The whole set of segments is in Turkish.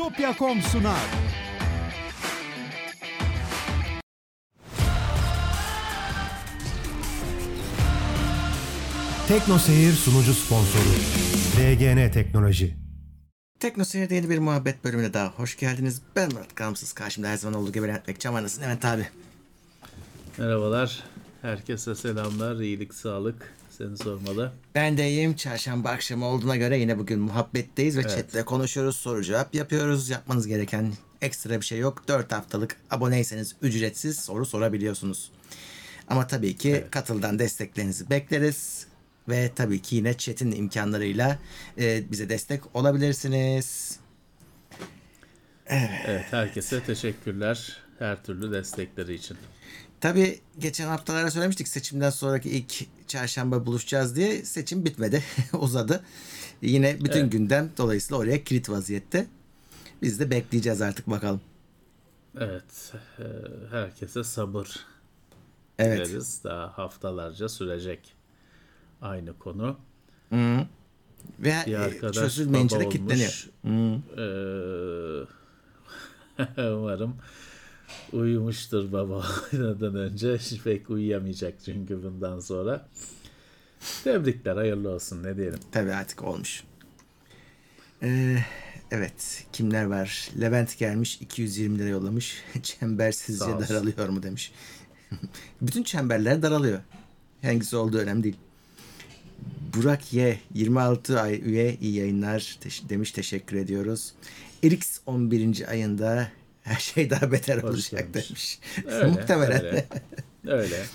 Bitopya.com sunar. Tekno Seyir sunucu sponsoru DGN Teknoloji. Tekno Seyir'de yeni bir muhabbet bölümüne daha hoş geldiniz. Ben Murat Gamsız. Karşımda her zaman olduğu gibi Levent Bekçam anasın. Evet abi. Merhabalar. Herkese selamlar. iyilik, sağlık. Seni sormalı. Ben de iyiyim. Çarşamba akşamı olduğuna göre yine bugün muhabbetteyiz ve Evet. chatle konuşuyoruz. Soru cevap yapıyoruz. Yapmanız gereken ekstra bir şey yok. 4 haftalık aboneyseniz ücretsiz soru sorabiliyorsunuz. Ama tabii ki katıldan desteklerinizi bekleriz. Ve tabii ki yine chat'in imkanlarıyla e, bize destek olabilirsiniz. Evet, herkese teşekkürler. Her türlü destekleri için. Tabii geçen haftalarda söylemiştik seçimden sonraki ilk çarşamba buluşacağız diye seçim bitmedi. Uzadı. Yine bütün Evet. gündem dolayısıyla oraya kilit vaziyette. Biz de bekleyeceğiz artık bakalım. Evet, e, herkese sabır Evet. dileriz. Daha haftalarca sürecek aynı konu. Ve Bir e, arkadaş çözülmeyince de kilitleniyor. Ee, umarım uyumuştur baba oynadan önce. Pek uyuyamayacak çünkü bundan sonra. Tebrikler, hayırlı olsun ne diyelim. Tabii artık olmuş. Ee, evet kimler var? Levent gelmiş 220 lira yollamış. Çember sizce daralıyor mu demiş. Bütün çemberler daralıyor. Hangisi olduğu önemli değil. Burak Y 26 ay üye iyi yayınlar teş- demiş teşekkür ediyoruz. Erix 11. ayında her şey daha beter olacak demiş. Öyle, Muhtemelen. Öyle. öyle.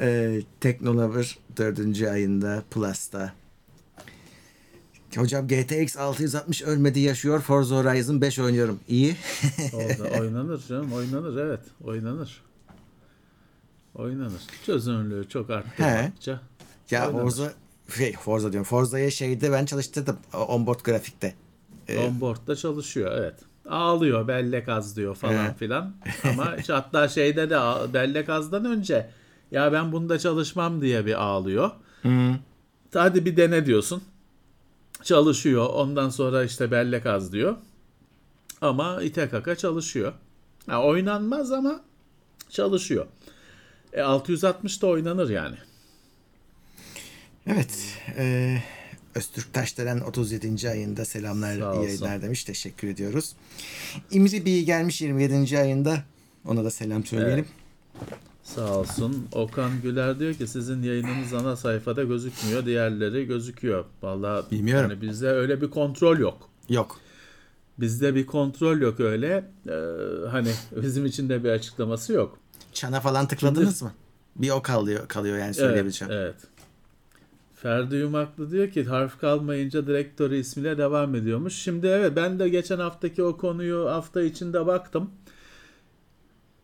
Ee, Teknolover 4. ayında Plus'ta. Hocam GTX 660 ölmedi yaşıyor. Forza Horizon 5 oynuyorum. İyi. Orada oynanır canım, oynanır evet, oynanır. Oynanır. Çözünürlüğü çok arttırdıkça. ya Oynanır. Forza şey, Forza diyorum. Forza'ya şeyde ben çalıştırdım. Onboard grafikte. Onboard'da çalışıyor evet. Ağlıyor bellek az diyor falan filan. Ama işte hatta şeyde de bellek azdan önce ya ben bunda çalışmam diye bir ağlıyor. Hadi bir dene diyorsun. Çalışıyor. Ondan sonra işte bellek az diyor. Ama ite kaka çalışıyor. Ha, oynanmaz ama çalışıyor. E, 660 da oynanır yani. Evet. E, Öztürk Taşdelen 37. ayında selamlar iyi yayınlar demiş. Teşekkür ediyoruz. İmri Bey gelmiş 27. ayında. Ona da selam söyleyelim. Sağ olsun. Okan Güler diyor ki sizin yayınınız ana sayfada gözükmüyor. Diğerleri gözüküyor. Vallahi Bilmiyorum. hani bizde öyle bir kontrol yok. Yok. Bizde bir kontrol yok öyle. Ee, hani bizim için de bir açıklaması yok. Çana falan tıkladınız mı? Bir o kalıyor, kalıyor yani Evet, söyleyebileceğim. evet. Ferdi Yumaklı diyor ki harf kalmayınca direktörü ismiyle devam ediyormuş. Şimdi evet ben de geçen haftaki o konuyu hafta içinde baktım.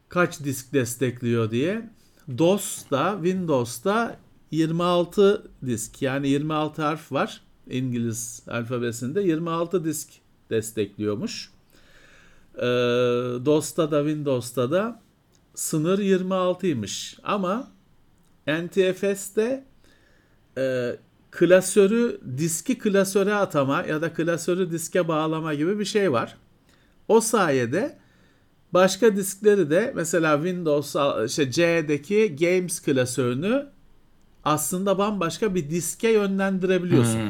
Kaç disk destekliyor diye. DOS'ta, Windows'ta 26 disk yani 26 harf var. İngiliz alfabesinde 26 disk destekliyormuş. Ee, DOS'ta da Windows'ta da sınır 26'ymış. Ama NTFS'te e, klasörü diski klasöre atama ya da klasörü diske bağlama gibi bir şey var. O sayede başka diskleri de mesela Windows işte C'deki Games klasörünü aslında bambaşka bir diske yönlendirebiliyorsun.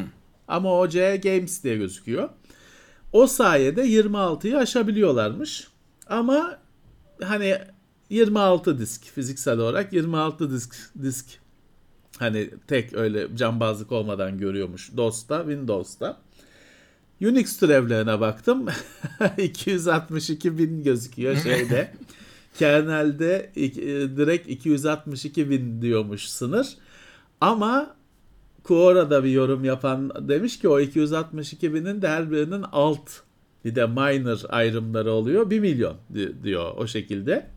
Ama o C Games diye gözüküyor. O sayede 26'yı aşabiliyorlarmış. Ama hani 26 disk fiziksel olarak 26 disk disk hani tek öyle cambazlık olmadan görüyormuş DOS'ta, Windows'ta. Unix türevlerine baktım. 262 bin gözüküyor şeyde. Kernel'de e, direkt 262 bin diyormuş sınır. Ama Quora'da bir yorum yapan demiş ki o 262 binin de her birinin alt bir de minor ayrımları oluyor. 1 milyon di- diyor o şekilde.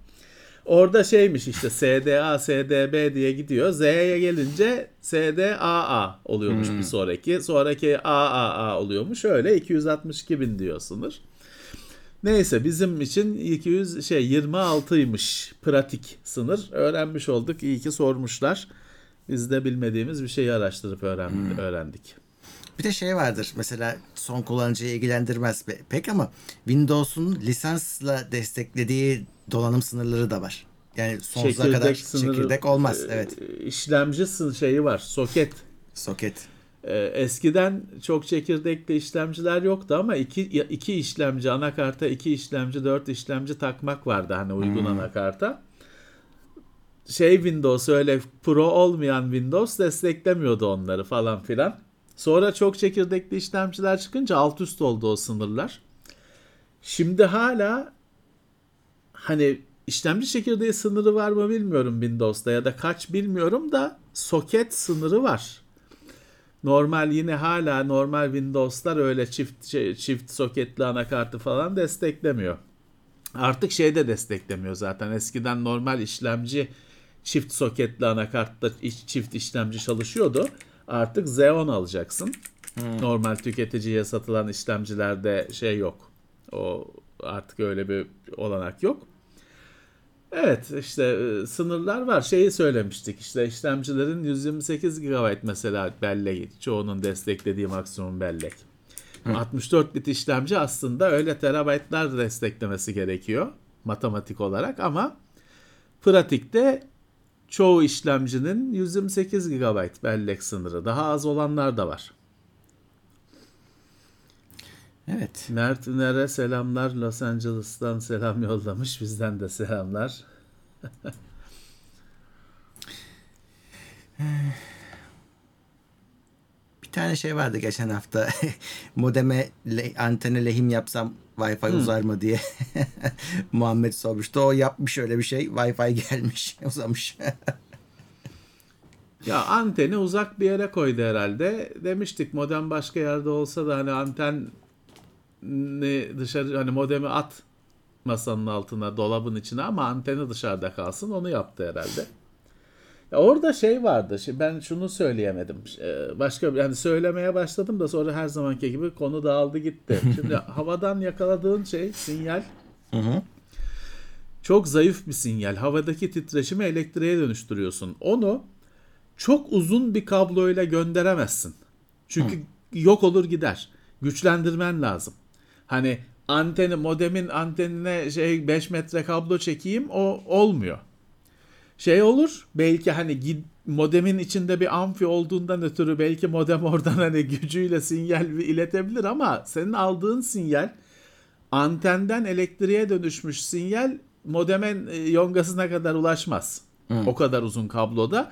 Orada şeymiş işte SDA, SDB diye gidiyor. Z'ye gelince SDAA oluyormuş bir sonraki. Sonraki AAA oluyormuş. Öyle 262 bin diyor sınır. Neyse bizim için 200 şey 26'ymış pratik sınır. Öğrenmiş olduk. İyi ki sormuşlar. Biz de bilmediğimiz bir şeyi araştırıp öğren, öğrendik. Bir de şey vardır mesela son kullanıcıyı ilgilendirmez pe- pek ama Windows'un lisansla desteklediği donanım sınırları da var. Yani sonsuza kadar sınırı- çekirdek olmaz. e, Evet. İşlemci şeyi var. Soket. Soket. E, eskiden çok çekirdekli işlemciler yoktu ama iki, iki işlemci anakarta iki işlemci dört işlemci takmak vardı hani uygun anakarta. Şey Windows öyle pro olmayan Windows desteklemiyordu onları falan filan. Sonra çok çekirdekli işlemciler çıkınca alt üst oldu o sınırlar. Şimdi hala hani işlemci çekirdeği sınırı var mı bilmiyorum Windows'ta ya da kaç bilmiyorum da soket sınırı var. Normal yine hala normal Windows'lar öyle çift şey, çift soketli anakartı falan desteklemiyor. Artık şey de desteklemiyor zaten. Eskiden normal işlemci çift soketli anakartta çift işlemci çalışıyordu. Artık Xeon alacaksın. Normal tüketiciye satılan işlemcilerde şey yok. O artık öyle bir olanak yok. Evet işte e, sınırlar var. Şeyi söylemiştik işte işlemcilerin 128 GB mesela bellek çoğunun desteklediği maksimum bellek. 64 bit işlemci aslında öyle terabaytlar desteklemesi gerekiyor matematik olarak ama pratikte çoğu işlemcinin 128 GB bellek sınırı. Daha az olanlar da var. Evet. Mert Üner'e selamlar. Los Angeles'tan selam yollamış. Bizden de selamlar. Bir tane şey vardı geçen hafta. Modeme le- antene lehim yapsam Wi-Fi uzar mı diye Muhammed sormuştu. O yapmış öyle bir şey. Wi-Fi gelmiş, uzamış. Ya anteni uzak bir yere koydu herhalde. Demiştik modem başka yerde olsa da hani anten dışarı hani modemi at masanın altına dolabın içine ama anteni dışarıda kalsın onu yaptı herhalde. Ya orada şey vardı. Şimdi ben şunu söyleyemedim. Ee, Başka yani söylemeye başladım da sonra her zamanki gibi konu dağıldı gitti. Şimdi havadan yakaladığın şey sinyal çok zayıf bir sinyal. Havadaki titreşimi elektriğe dönüştürüyorsun. Onu çok uzun bir kabloyla gönderemezsin. Çünkü yok olur gider. Güçlendirmen lazım. Hani anteni modemin antenine şey 5 metre kablo çekeyim o olmuyor. Şey olur belki hani modemin içinde bir amfi olduğundan ötürü belki modem oradan hani gücüyle sinyal iletebilir ama senin aldığın sinyal antenden elektriğe dönüşmüş sinyal modemin e, yongasına kadar ulaşmaz. O kadar uzun kabloda.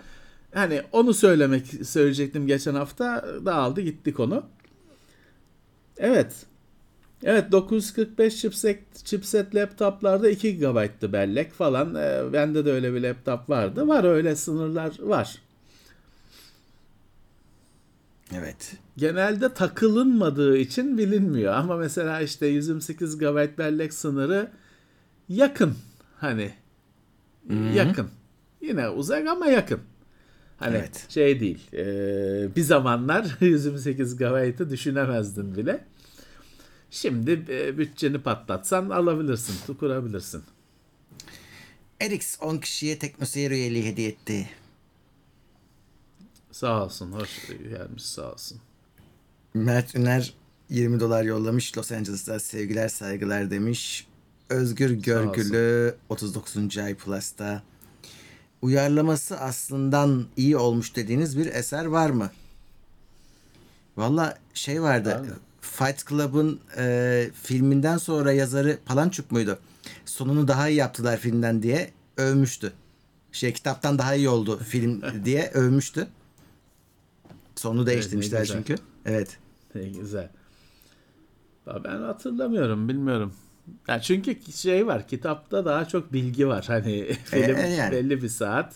Hani onu söylemek söyleyecektim geçen hafta dağıldı gitti konu. Evet. Evet 945 chipset, chipset laptoplarda 2 GB'tı bellek falan. Ee, bende de öyle bir laptop vardı. Var öyle sınırlar var. evet. Genelde takılınmadığı için bilinmiyor. Ama mesela işte 128 GB bellek sınırı yakın. Hani yakın. Yine uzak ama yakın. Hani Evet. şey değil. e, bir zamanlar 128 GB'ı düşünemezdin bile. Şimdi e, bütçeni patlatsan alabilirsin, kurabilirsin. Erix 10 kişiye teknoseyir üyeliği hediye etti. Sağ olsun, hoş gelmiş sağ olsun. Mert Üner 20 dolar yollamış. Los Angeles'ta sevgiler saygılar demiş. Özgür Görgülü 39. ay Plus'ta. Uyarlaması aslından iyi olmuş dediğiniz bir eser var mı? Valla şey vardı. Var? Fight Club'ın e, filminden sonra yazarı Palançuk muydu? Sonunu daha iyi yaptılar filmden diye övmüştü. Şey kitaptan daha iyi oldu film diye övmüştü. Sonu değiştirmişler güzel. çünkü. Evet. Ne güzel. Ben hatırlamıyorum, bilmiyorum. Ya çünkü şey var, kitapta daha çok bilgi var. Hani film e, yani. belli bir saat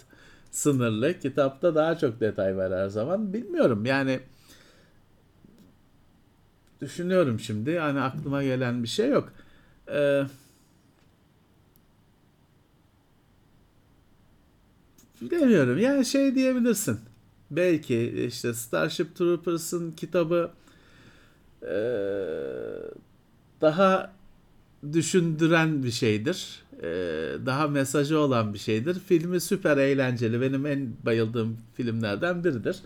sınırlı. Kitapta daha çok detay var her zaman. Bilmiyorum yani düşünüyorum şimdi. Hani aklıma gelen bir şey yok. Ee, bilemiyorum. Yani şey diyebilirsin. Belki işte Starship Troopers'ın kitabı eee, daha düşündüren bir şeydir. Eee, daha mesajı olan bir şeydir. Filmi süper eğlenceli. Benim en bayıldığım filmlerden biridir.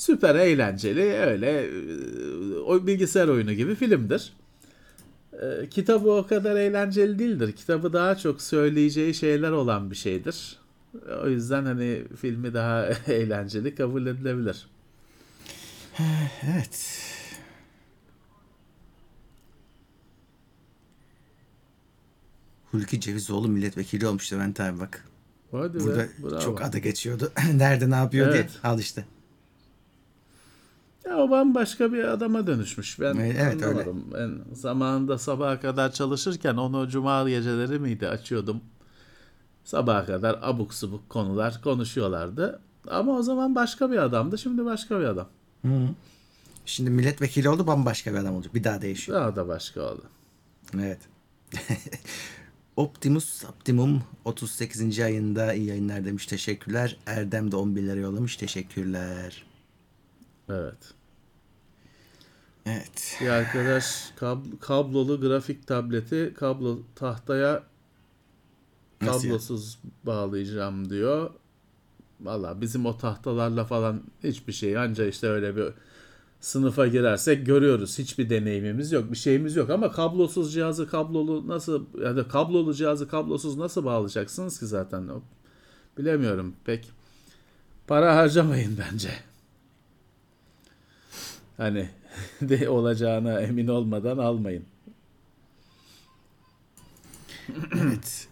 Süper eğlenceli öyle e, o bilgisayar oyunu gibi filmdir. E, kitabı o kadar eğlenceli değildir. Kitabı daha çok söyleyeceği şeyler olan bir şeydir. O yüzden hani filmi daha eğlenceli kabul edilebilir. Evet. Hulki Cevizoğlu milletvekili olmuş Levent abi bak. Hadi Burada be, bravo. çok adı geçiyordu. Nerede ne yapıyor Evet. diye. Al işte. Ya o bambaşka bir adama dönüşmüş. Ben Evet, evet, öyle. Ben zamanında sabaha kadar çalışırken onu cuma geceleri miydi açıyordum. Sabaha kadar abuk subuk konular konuşuyorlardı. Ama o zaman başka bir adamdı. Şimdi başka bir adam. Şimdi milletvekili oldu bambaşka bir adam olacak. Bir daha değişiyor. Daha da başka oldu. Evet. Optimus Optimum 38. ayında iyi yayınlar demiş. Teşekkürler. Erdem de 11 lira yollamış. Teşekkürler. Evet. Evet. Bir arkadaş kab- kablolu grafik tableti kablo tahtaya Nasıl kablosuz bağlayacağım diyor. Valla bizim o tahtalarla falan hiçbir şey anca işte öyle bir sınıfa girersek görüyoruz. Hiçbir deneyimimiz yok. Bir şeyimiz yok ama kablosuz cihazı kablolu nasıl ya da kablolu cihazı kablosuz nasıl bağlayacaksınız ki zaten? Bilemiyorum pek. Para harcamayın bence. Hani de olacağına emin olmadan almayın. Evet.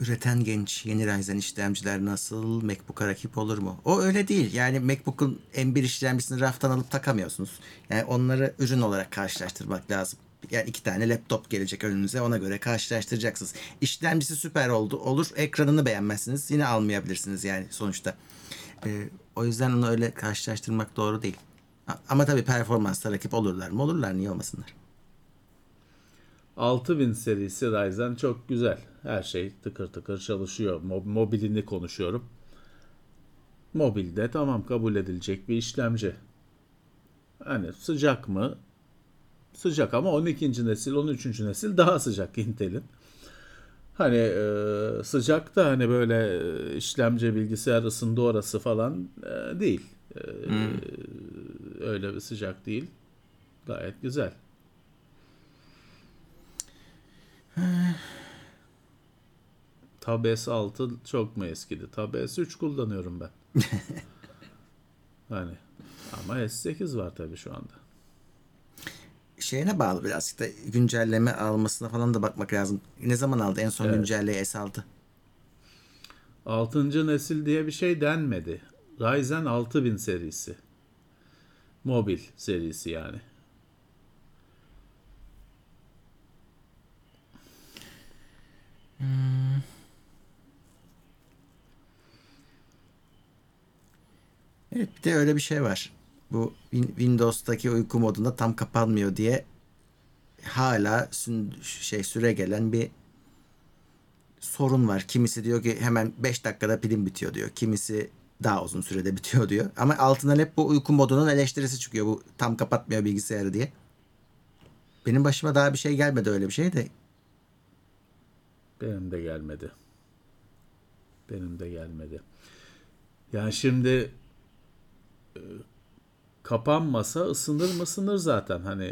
Üreten genç yeni Ryzen işlemciler nasıl? MacBook'a rakip olur mu? O öyle değil. Yani MacBook'un M1 işlemcisini raftan alıp takamıyorsunuz. Yani onları ürün olarak karşılaştırmak lazım. Yani iki tane laptop gelecek önünüze ona göre karşılaştıracaksınız. İşlemcisi süper oldu olur. Ekranını beğenmezsiniz. Yine almayabilirsiniz yani sonuçta. Ee, o yüzden onu öyle karşılaştırmak doğru değil. Ama tabii performansta rakip olurlar mı? Olurlar niye olmasınlar? 6000 serisi Ryzen çok güzel. Her şey tıkır tıkır çalışıyor. Mo- Mobilini konuşuyorum. Mobilde tamam kabul edilecek bir işlemci. Hani sıcak mı? Sıcak ama 12. nesil, 13. nesil daha sıcak Intel'in. Hani e, sıcak da hani böyle e, işlemci bilgisayar ısındı orası falan e, değil. E, Öyle bir sıcak değil. Gayet güzel. Tab S6 çok mu eskidi? Tab S3 kullanıyorum ben. hani ama S8 var tabii şu anda. Şeyine bağlı birazcık da güncelleme almasına falan da bakmak lazım. Ne zaman aldı en son Evet. güncelleyi S6? 6. nesil diye bir şey denmedi. Ryzen 6000 serisi. Mobil serisi yani. Evet bir de öyle bir şey var. Bu Win- Windows'taki uyku modunda tam kapanmıyor diye hala sün- şey süre gelen bir sorun var. Kimisi diyor ki hemen 5 dakikada pilim bitiyor diyor. Kimisi daha uzun sürede bitiyor diyor. Ama altından hep bu uyku modunun eleştirisi çıkıyor. Bu tam kapatmıyor bilgisayarı diye. Benim başıma daha bir şey gelmedi öyle bir şey de. Benim de gelmedi. Benim de gelmedi. Yani şimdi e, kapanmasa ısınır mı ısınır zaten hani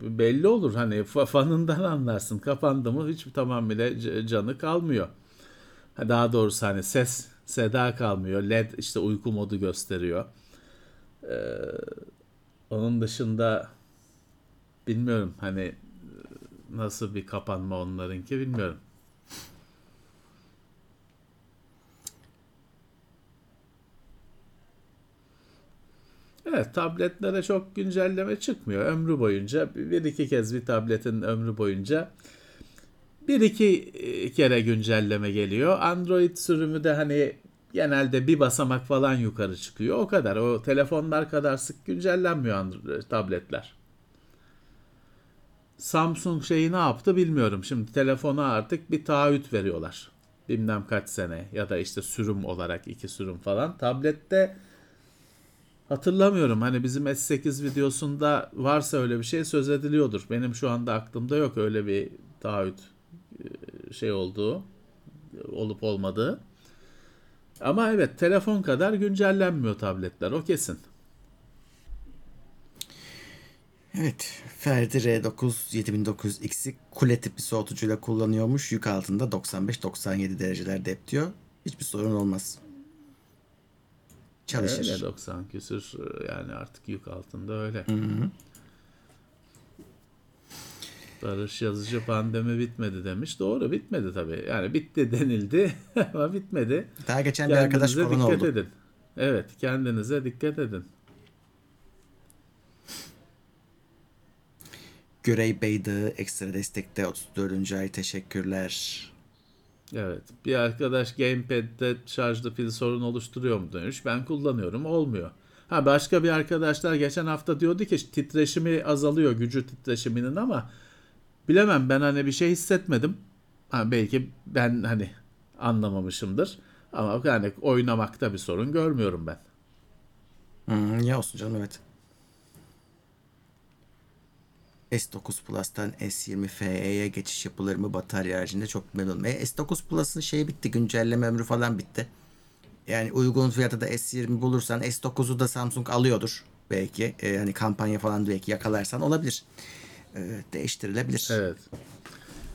belli olur hani fa- fanından anlarsın kapandı mı hiç tamamıyla canı kalmıyor. Ha, Daha doğrusu hani ses seda kalmıyor led işte uyku modu gösteriyor. Ee, onun dışında bilmiyorum hani nasıl bir kapanma onlarınki bilmiyorum. Evet tabletlere çok güncelleme çıkmıyor ömrü boyunca. Bir iki kez bir tabletin ömrü boyunca bir iki e, kere güncelleme geliyor. Android sürümü de hani genelde bir basamak falan yukarı çıkıyor. O kadar. O telefonlar kadar sık güncellenmiyor Android, tabletler. Samsung şeyi ne yaptı bilmiyorum. Şimdi telefona artık bir taahhüt veriyorlar. Bilmem kaç sene ya da işte sürüm olarak iki sürüm falan. Tablette Hatırlamıyorum. Hani bizim S8 videosunda varsa öyle bir şey söz ediliyordur. Benim şu anda aklımda yok öyle bir taahhüt e, şey olduğu, olup olmadığı. Ama evet telefon kadar güncellenmiyor tabletler o kesin. Evet. Ferdi R9 7900X'i kule tipi soğutucuyla kullanıyormuş. Yük altında 95-97 dereceler dep diyor. Hiçbir sorun olmaz. Çalışır. Öyle 90 küsür yani artık yük altında öyle. Barış Yazıcı pandemi bitmedi demiş. Doğru bitmedi tabii. Yani bitti denildi ama bitmedi. Daha geçen bir arkadaş Kendinize korona dikkat oldu. edin. Evet kendinize dikkat edin. Görey Beydağı ekstra destekte 34. ay teşekkürler. Evet. Bir arkadaş gamepad'de şarjlı pil sorun oluşturuyor mu demiş. Ben kullanıyorum. Olmuyor. Ha başka bir arkadaşlar geçen hafta diyordu ki titreşimi azalıyor gücü titreşiminin ama bilemem ben hani bir şey hissetmedim. Ha belki ben hani anlamamışımdır. Ama yani oynamakta bir sorun görmüyorum ben. Hmm, ya olsun canım evet. S9 Plus'tan S20 FE'ye geçiş yapılır mı batarya haricinde çok memnunum. E, S9 Plus'ın şeyi bitti güncelleme ömrü falan bitti. Yani uygun fiyata da S20 bulursan S9'u da Samsung alıyordur belki. E, hani kampanya falan belki yakalarsan olabilir. E, değiştirilebilir. Evet.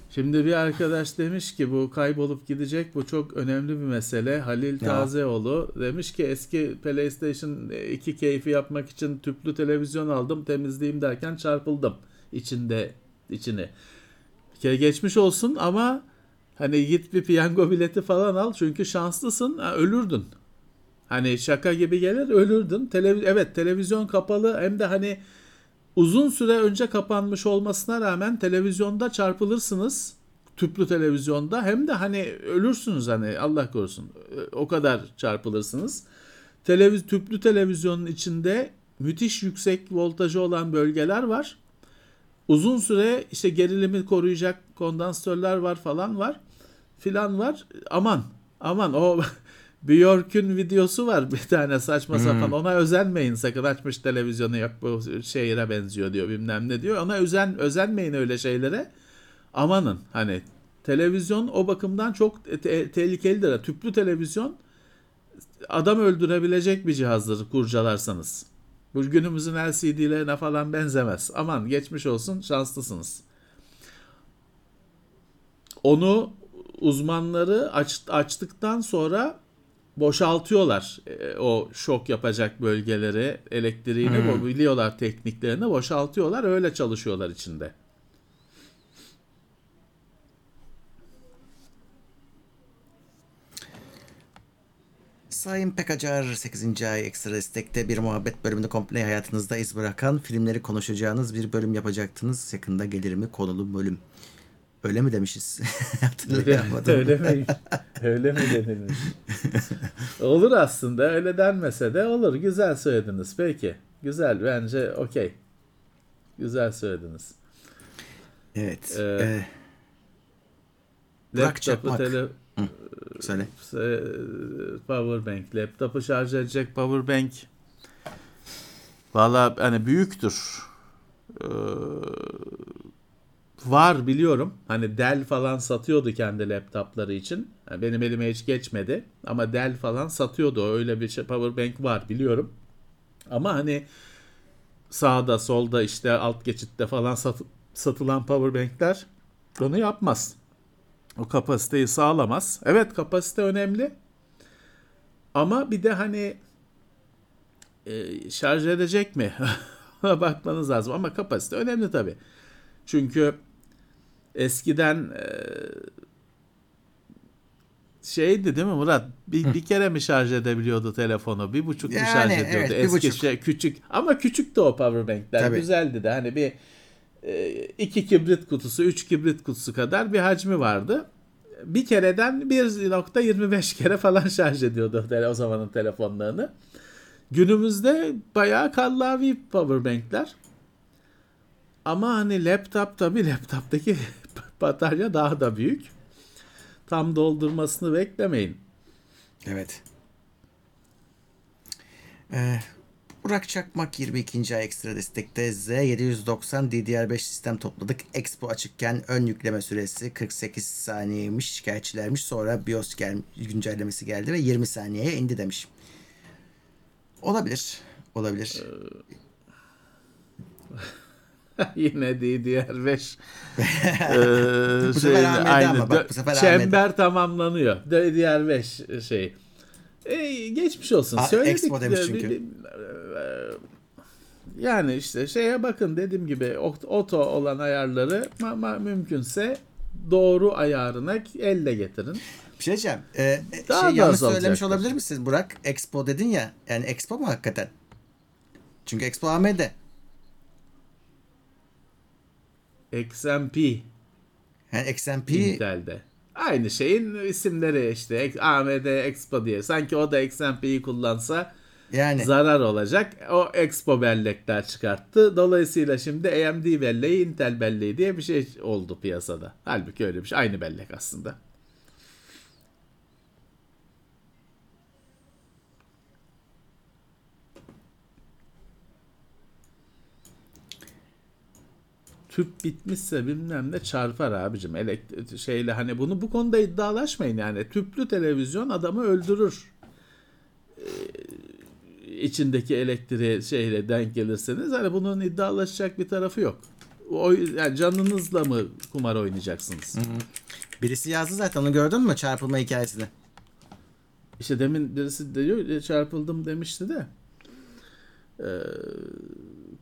Şimdi bir arkadaş demiş ki bu kaybolup gidecek bu çok önemli bir mesele. Halil Ya. Tazeoğlu demiş ki eski PlayStation 2 keyfi yapmak için tüplü televizyon aldım temizleyeyim derken çarpıldım içinde içini. Bir kere geçmiş olsun ama hani git bir piyango bileti falan al çünkü şanslısın ha, ölürdün. Hani şaka gibi gelir ölürdün. Televiz evet televizyon kapalı hem de hani uzun süre önce kapanmış olmasına rağmen televizyonda çarpılırsınız. Tüplü televizyonda hem de hani ölürsünüz hani Allah korusun. O kadar çarpılırsınız. Televiz tüplü televizyonun içinde müthiş yüksek voltajı olan bölgeler var. Uzun süre işte gerilimi koruyacak kondansatörler var falan var. Filan var. Aman aman o Björk'ün videosu var bir tane saçma sapan. Ona özenmeyin sakın açmış televizyonu yok bu şehire benziyor diyor bilmem ne diyor. Ona özen özenmeyin öyle şeylere. Amanın hani televizyon o bakımdan çok te- tehlikelidir. Tüplü televizyon adam öldürebilecek bir cihazdır kurcalarsanız. Bu günümüzün LCD'lerine falan benzemez. Aman geçmiş olsun şanslısınız. Onu uzmanları aç, açtıktan sonra boşaltıyorlar e, o şok yapacak bölgeleri elektriğini Hmm. biliyorlar tekniklerini boşaltıyorlar öyle çalışıyorlar içinde. Sayın Pekacar 8. ay ekstra destekte bir muhabbet bölümünü komple hayatınızda iz bırakan filmleri konuşacağınız bir bölüm yapacaktınız. Yakında gelir mi konulu bölüm. Öyle mi demişiz? Öyle, Hatırlayamadım. öyle mi? Öyle mi denilmiş? olur aslında öyle denmese de olur. Güzel söylediniz. Peki. Güzel bence okey. Güzel söylediniz. Evet. Ee, Ee, Burak Çakmak. tele, söyle. e, power bank, laptopu şarj edecek power bank. Valla hani büyüktür. Ee, var biliyorum. Hani Dell falan satıyordu kendi laptopları için. Yani benim elime hiç geçmedi. Ama Dell falan satıyordu. Öyle bir şey, power bank var biliyorum. Ama hani sağda solda işte alt geçitte falan sat- satılan power bankler onu yapmaz. O kapasiteyi sağlamaz. Evet kapasite önemli. Ama bir de hani e, şarj edecek mi? Bakmanız lazım. Ama kapasite önemli tabii. Çünkü eskiden e, şeydi değil mi Murat? Bir, bir kere mi şarj edebiliyordu telefonu? Bir buçuk mu Yani, şarj ediyordu? evet, Eski buçuk. şey küçük. Ama küçüktü o power bankler. Tabii. Güzeldi de. Hani bir e, iki kibrit kutusu, üç kibrit kutusu kadar bir hacmi vardı. Bir kereden 1.25 kere falan şarj ediyordu o zamanın telefonlarını. Günümüzde bayağı kallavi powerbankler. Ama hani laptop tabii laptoptaki batarya daha da büyük. Tam doldurmasını beklemeyin. Evet. Ee, Burak Çakmak 22. ay ekstra destekte Z790 DDR5 sistem topladık. Expo açıkken ön yükleme süresi 48 saniyeymiş şikayetçilermiş. Sonra BIOS gel güncellemesi geldi ve 20 saniyeye indi demiş. Olabilir. Olabilir. Yine DDR5 ee, Bu sefer AMD ama bak, bu sefer Çember tamamlanıyor. DDR5 şey. E, geçmiş olsun. A- Söyledik. Expo demiş de- çünkü. Yani işte şeye bakın dediğim gibi ot- oto olan ayarları ama mümkünse doğru ayarına elle getirin. Bir şey diyeceğim. Ee, Daha şey da yanlış söylemiş olabilir misiniz Burak? Expo dedin ya. Yani Expo mu hakikaten? Çünkü Expo AMD. XMP Yani XMP Intel'de. Aynı şeyin isimleri işte AMD Expo diye. Sanki o da XMP'yi kullansa yani zarar olacak. O Expo bellekler çıkarttı. Dolayısıyla şimdi AMD belleği Intel belleği diye bir şey oldu piyasada. Halbuki öyle bir şey. Aynı bellek aslında. Tüp bitmişse bilmem ne çarpar abicim. Elekt şeyle hani bunu bu konuda iddialaşmayın yani. Tüplü televizyon adamı öldürür içindeki elektriğe şeyle denk gelirseniz hani bunun iddialaşacak bir tarafı yok. O yani canınızla mı kumar oynayacaksınız? birisi yazdı zaten onu gördün mü çarpılma hikayesini? İşte demin birisi diyor "E, çarpıldım demişti de ee,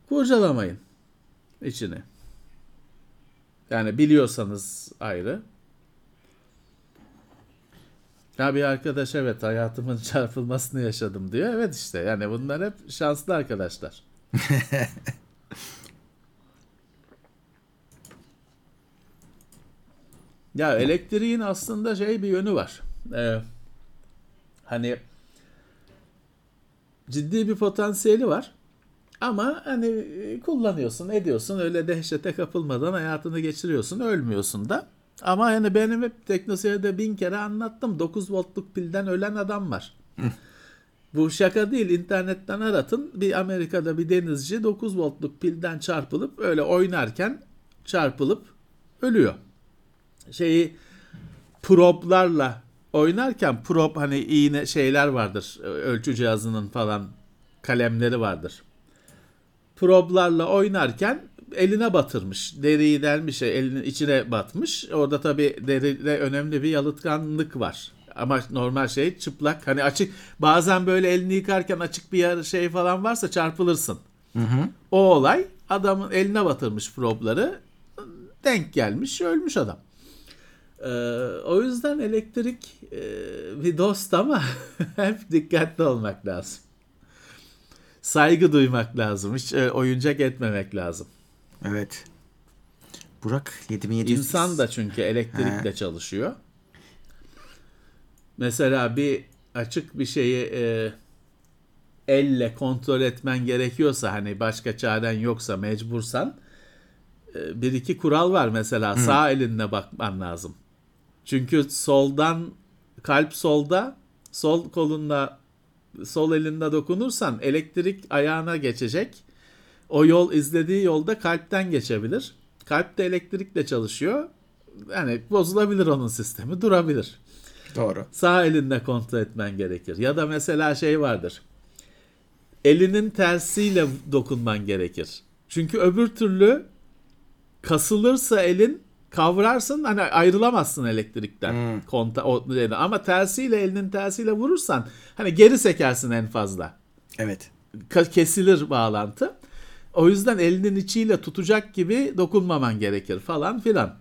kurcalamayın içini. Yani biliyorsanız ayrı. Ya bir arkadaş evet hayatımın çarpılmasını yaşadım diyor. Evet işte yani bunlar hep şanslı arkadaşlar. ya elektriğin aslında şey bir yönü var. Ee, hani ciddi bir potansiyeli var. Ama hani e, kullanıyorsun, ediyorsun. Öyle dehşete kapılmadan hayatını geçiriyorsun. Ölmüyorsun da. Ama hani benim hep teknoseyirde bin kere anlattım. 9 voltluk pilden ölen adam var. Bu şaka değil. internetten aratın. Bir Amerika'da bir denizci 9 voltluk pilden çarpılıp öyle oynarken çarpılıp ölüyor. Şeyi problarla oynarken prob hani iğne şeyler vardır. Ölçü cihazının falan kalemleri vardır. Problarla oynarken eline batırmış. Deriyi delmiş, elinin içine batmış. Orada tabii deride önemli bir yalıtkanlık var. Ama normal şey çıplak. Hani açık bazen böyle elini yıkarken açık bir yer şey falan varsa çarpılırsın. O olay adamın eline batırmış probları. Denk gelmiş, ölmüş adam. Ee, o yüzden elektrik e, bir dost ama hep dikkatli olmak lazım. Saygı duymak lazım. Hiç e, oyuncak etmemek lazım. Evet. Burak 7700 İnsan da çünkü elektrikle çalışıyor. Mesela bir açık bir şeyi e, elle kontrol etmen gerekiyorsa hani başka çaren yoksa mecbursan e, bir iki kural var mesela sağ elinle bakman lazım. Çünkü soldan kalp solda sol kolunla sol elinde dokunursan elektrik ayağına geçecek. O yol izlediği yolda kalpten geçebilir. Kalp de elektrikle çalışıyor. Yani bozulabilir onun sistemi, durabilir. Doğru. Sağ elinle kontrol etmen gerekir. Ya da mesela şey vardır. Elinin tersiyle dokunman gerekir. Çünkü öbür türlü kasılırsa elin kavrarsın hani ayrılamazsın elektrikten. Konta, o, ama tersiyle elinin tersiyle vurursan hani geri sekersin en fazla. Evet. Ka- kesilir bağlantı. O yüzden elinin içiyle tutacak gibi dokunmaman gerekir falan filan.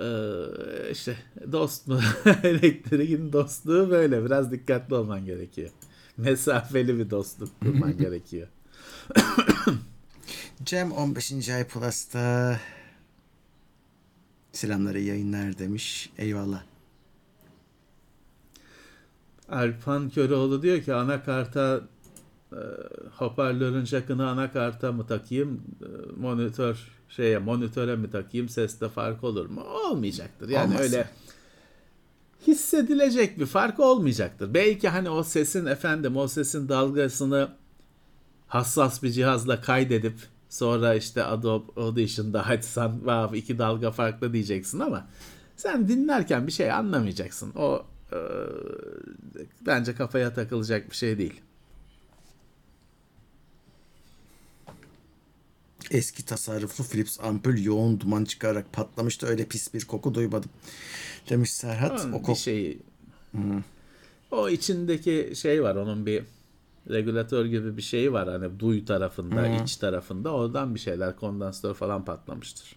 Ee, işte dost mu? Elektriğin dostluğu böyle. Biraz dikkatli olman gerekiyor. Mesafeli bir dostluk kurman gerekiyor. Cem 15. ay Plus'ta selamları yayınlar demiş. Eyvallah. Alpan Köroğlu diyor ki anakarta e, hoparlörün jackını anakarta mı takayım e, monitör şeye monitöre mi takayım seste fark olur mu? Olmayacaktır. Yani Olmaz. öyle hissedilecek bir fark olmayacaktır. Belki hani o sesin efendim o sesin dalgasını hassas bir cihazla kaydedip sonra işte Adobe Audition'da açsan wow, iki dalga farklı diyeceksin ama sen dinlerken bir şey anlamayacaksın. O e, bence kafaya takılacak bir şey değil. Eski tasarruflu Philips ampul yoğun duman çıkararak patlamıştı. Öyle pis bir koku duymadım. Demiş Serhat. Onun o koku şey o içindeki şey var onun bir regülatör gibi bir şey var hani duy tarafında iç tarafında oradan bir şeyler kondansatör falan patlamıştır.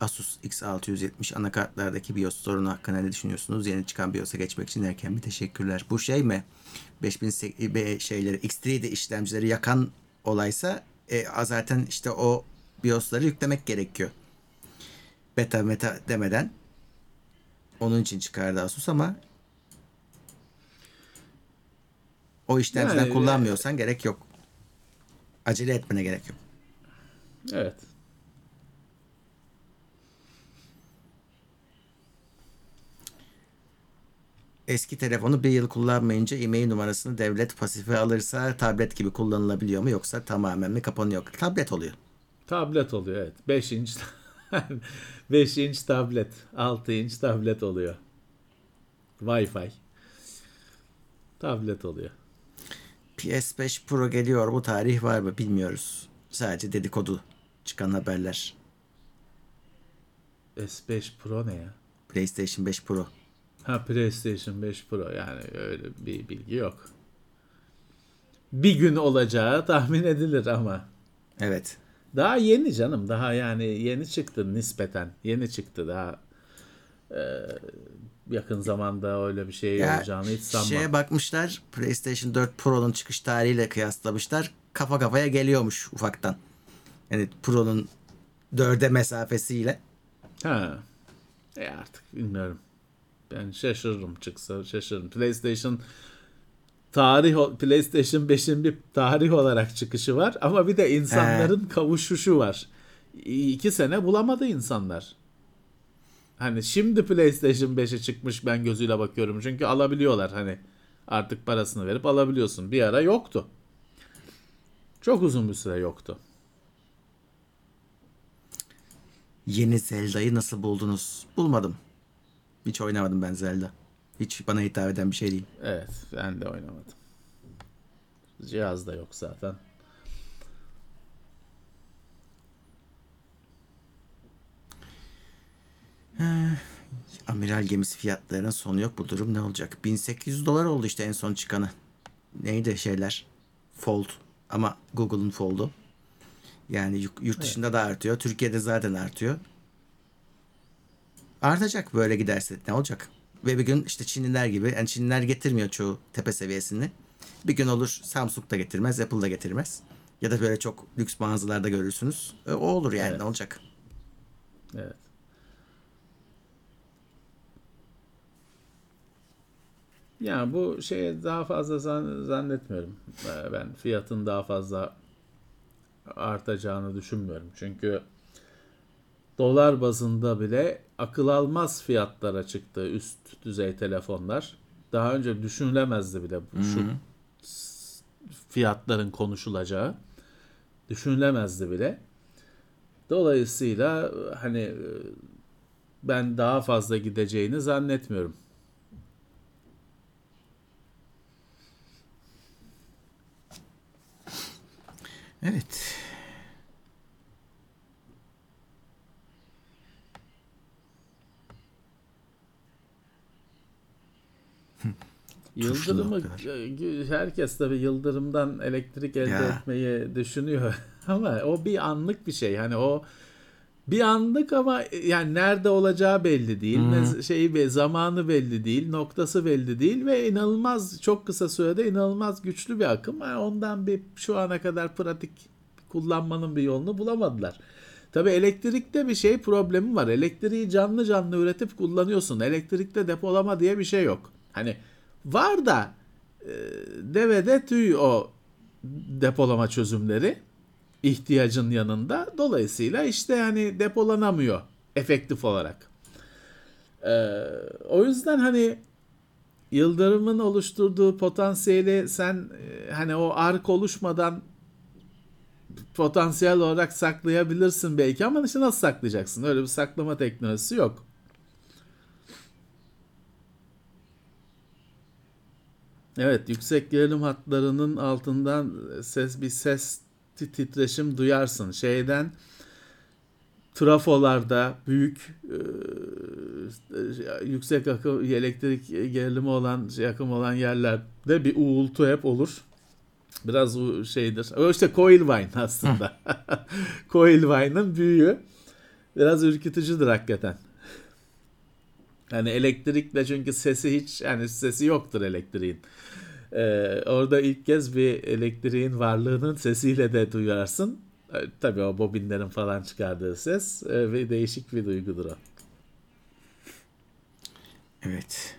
Asus X670 anakartlardaki BIOS sorunu hakkında ne düşünüyorsunuz? Yeni çıkan BIOS'a geçmek için erken bir teşekkürler. Bu şey mi? 5000 se- be- şeyleri X3'de işlemcileri yakan olaysa e, zaten işte o BIOS'ları yüklemek gerekiyor. Beta meta demeden. Onun için çıkardı Asus ama o işlemciden Yani, kullanmıyorsan gerek yok. Acele etmene gerek yok. Evet. Eski telefonu bir yıl kullanmayınca e-mail numarasını devlet pasife alırsa tablet gibi kullanılabiliyor mu yoksa tamamen mi kapanıyor? Tablet oluyor. Tablet oluyor evet. 5 inç 5 inç tablet, 6 inç tablet oluyor. Wi-Fi. Tablet oluyor. PS5 Pro geliyor mu? Tarih var mı? Bilmiyoruz. Sadece dedikodu çıkan haberler. S5 Pro ne ya? PlayStation 5 Pro. Ha PlayStation 5 Pro yani öyle bir bilgi yok. Bir gün olacağı tahmin edilir ama. Evet. Daha yeni canım. Daha yani yeni çıktı nispeten. Yeni çıktı daha. e, yakın zamanda öyle bir şey Ya olacağını hiç sanmam. şeye bakmışlar. PlayStation 4 Pro'nun çıkış tarihiyle kıyaslamışlar. Kafa kafaya geliyormuş ufaktan. Yani Pro'nun 4'e mesafesiyle. Ha. E artık bilmiyorum. Ben şaşırırım çıksa şaşırırım. PlayStation tarih PlayStation 5'in bir tarih olarak çıkışı var ama bir de insanların kavuşuşu var. İki sene bulamadı insanlar. Hani şimdi PlayStation 5'e çıkmış ben gözüyle bakıyorum. Çünkü alabiliyorlar hani artık parasını verip alabiliyorsun. Bir ara yoktu. Çok uzun bir süre yoktu. Yeni Zelda'yı nasıl buldunuz? Bulmadım. Hiç oynamadım ben Zelda. Hiç bana hitap eden bir şey değil. Evet, ben de oynamadım. Cihaz da yok zaten. Amiral gemisi fiyatlarının sonu yok. Bu durum ne olacak? 1800 dolar oldu işte en son çıkanı. Neydi şeyler? Fold. Ama Google'un Fold'u. Yani yurt- dışında da artıyor. Türkiye'de zaten artıyor. Artacak böyle giderse. Ne olacak? Ve bir gün işte Çinliler gibi. Yani Çinliler getirmiyor çoğu tepe seviyesini. Bir gün olur Samsung da getirmez. Apple da getirmez. Ya da böyle çok lüks mağazalarda görürsünüz. E, o olur yani Evet. ne olacak? Evet. Ya bu şeye daha fazla zan- zannetmiyorum. Ee, Ben fiyatın daha fazla artacağını düşünmüyorum. Çünkü dolar bazında bile akıl almaz fiyatlara çıktı üst düzey telefonlar. Daha önce düşünülemezdi bile bu- şu fiyatların konuşulacağı. Düşünülemezdi bile. Dolayısıyla hani ben daha fazla gideceğini zannetmiyorum. Evet. Yıldırımı e, herkes tabii yıldırımdan elektrik elde Ya. etmeyi düşünüyor ama o bir anlık bir şey. Hani o bir anlık ama yani nerede olacağı belli değil. Ne şeyi zamanı belli değil, noktası belli değil ve inanılmaz çok kısa sürede inanılmaz güçlü bir akım. Yani ondan bir şu ana kadar pratik kullanmanın bir yolunu bulamadılar. Tabii elektrikte bir şey problemi var. Elektriği canlı canlı üretip kullanıyorsun. Elektrikte depolama diye bir şey yok. Hani var da e, devede tüy o depolama çözümleri ihtiyacın yanında. Dolayısıyla işte yani depolanamıyor efektif olarak. Ee, o yüzden hani Yıldırım'ın oluşturduğu potansiyeli sen e, hani o ark oluşmadan potansiyel olarak saklayabilirsin belki ama işte nasıl saklayacaksın? Öyle bir saklama teknolojisi yok. Evet, yüksek gerilim hatlarının altından ses bir ses ti- titreşim duyarsın. Şeyden trafolarda büyük e, e, yüksek akım elektrik gerilimi olan şey, akım olan yerlerde bir uğultu hep olur. Biraz o şeydir. O işte Coilvine aslında. Coilvine'ın büyüğü. Biraz ürkütücüdür hakikaten. Yani elektrikle çünkü sesi hiç yani sesi yoktur elektriğin. Ee, orada ilk kez bir elektriğin varlığının sesiyle de duyarsın. Ee, tabii o bobinlerin falan çıkardığı ses e, ve değişik bir duygudur o. Evet.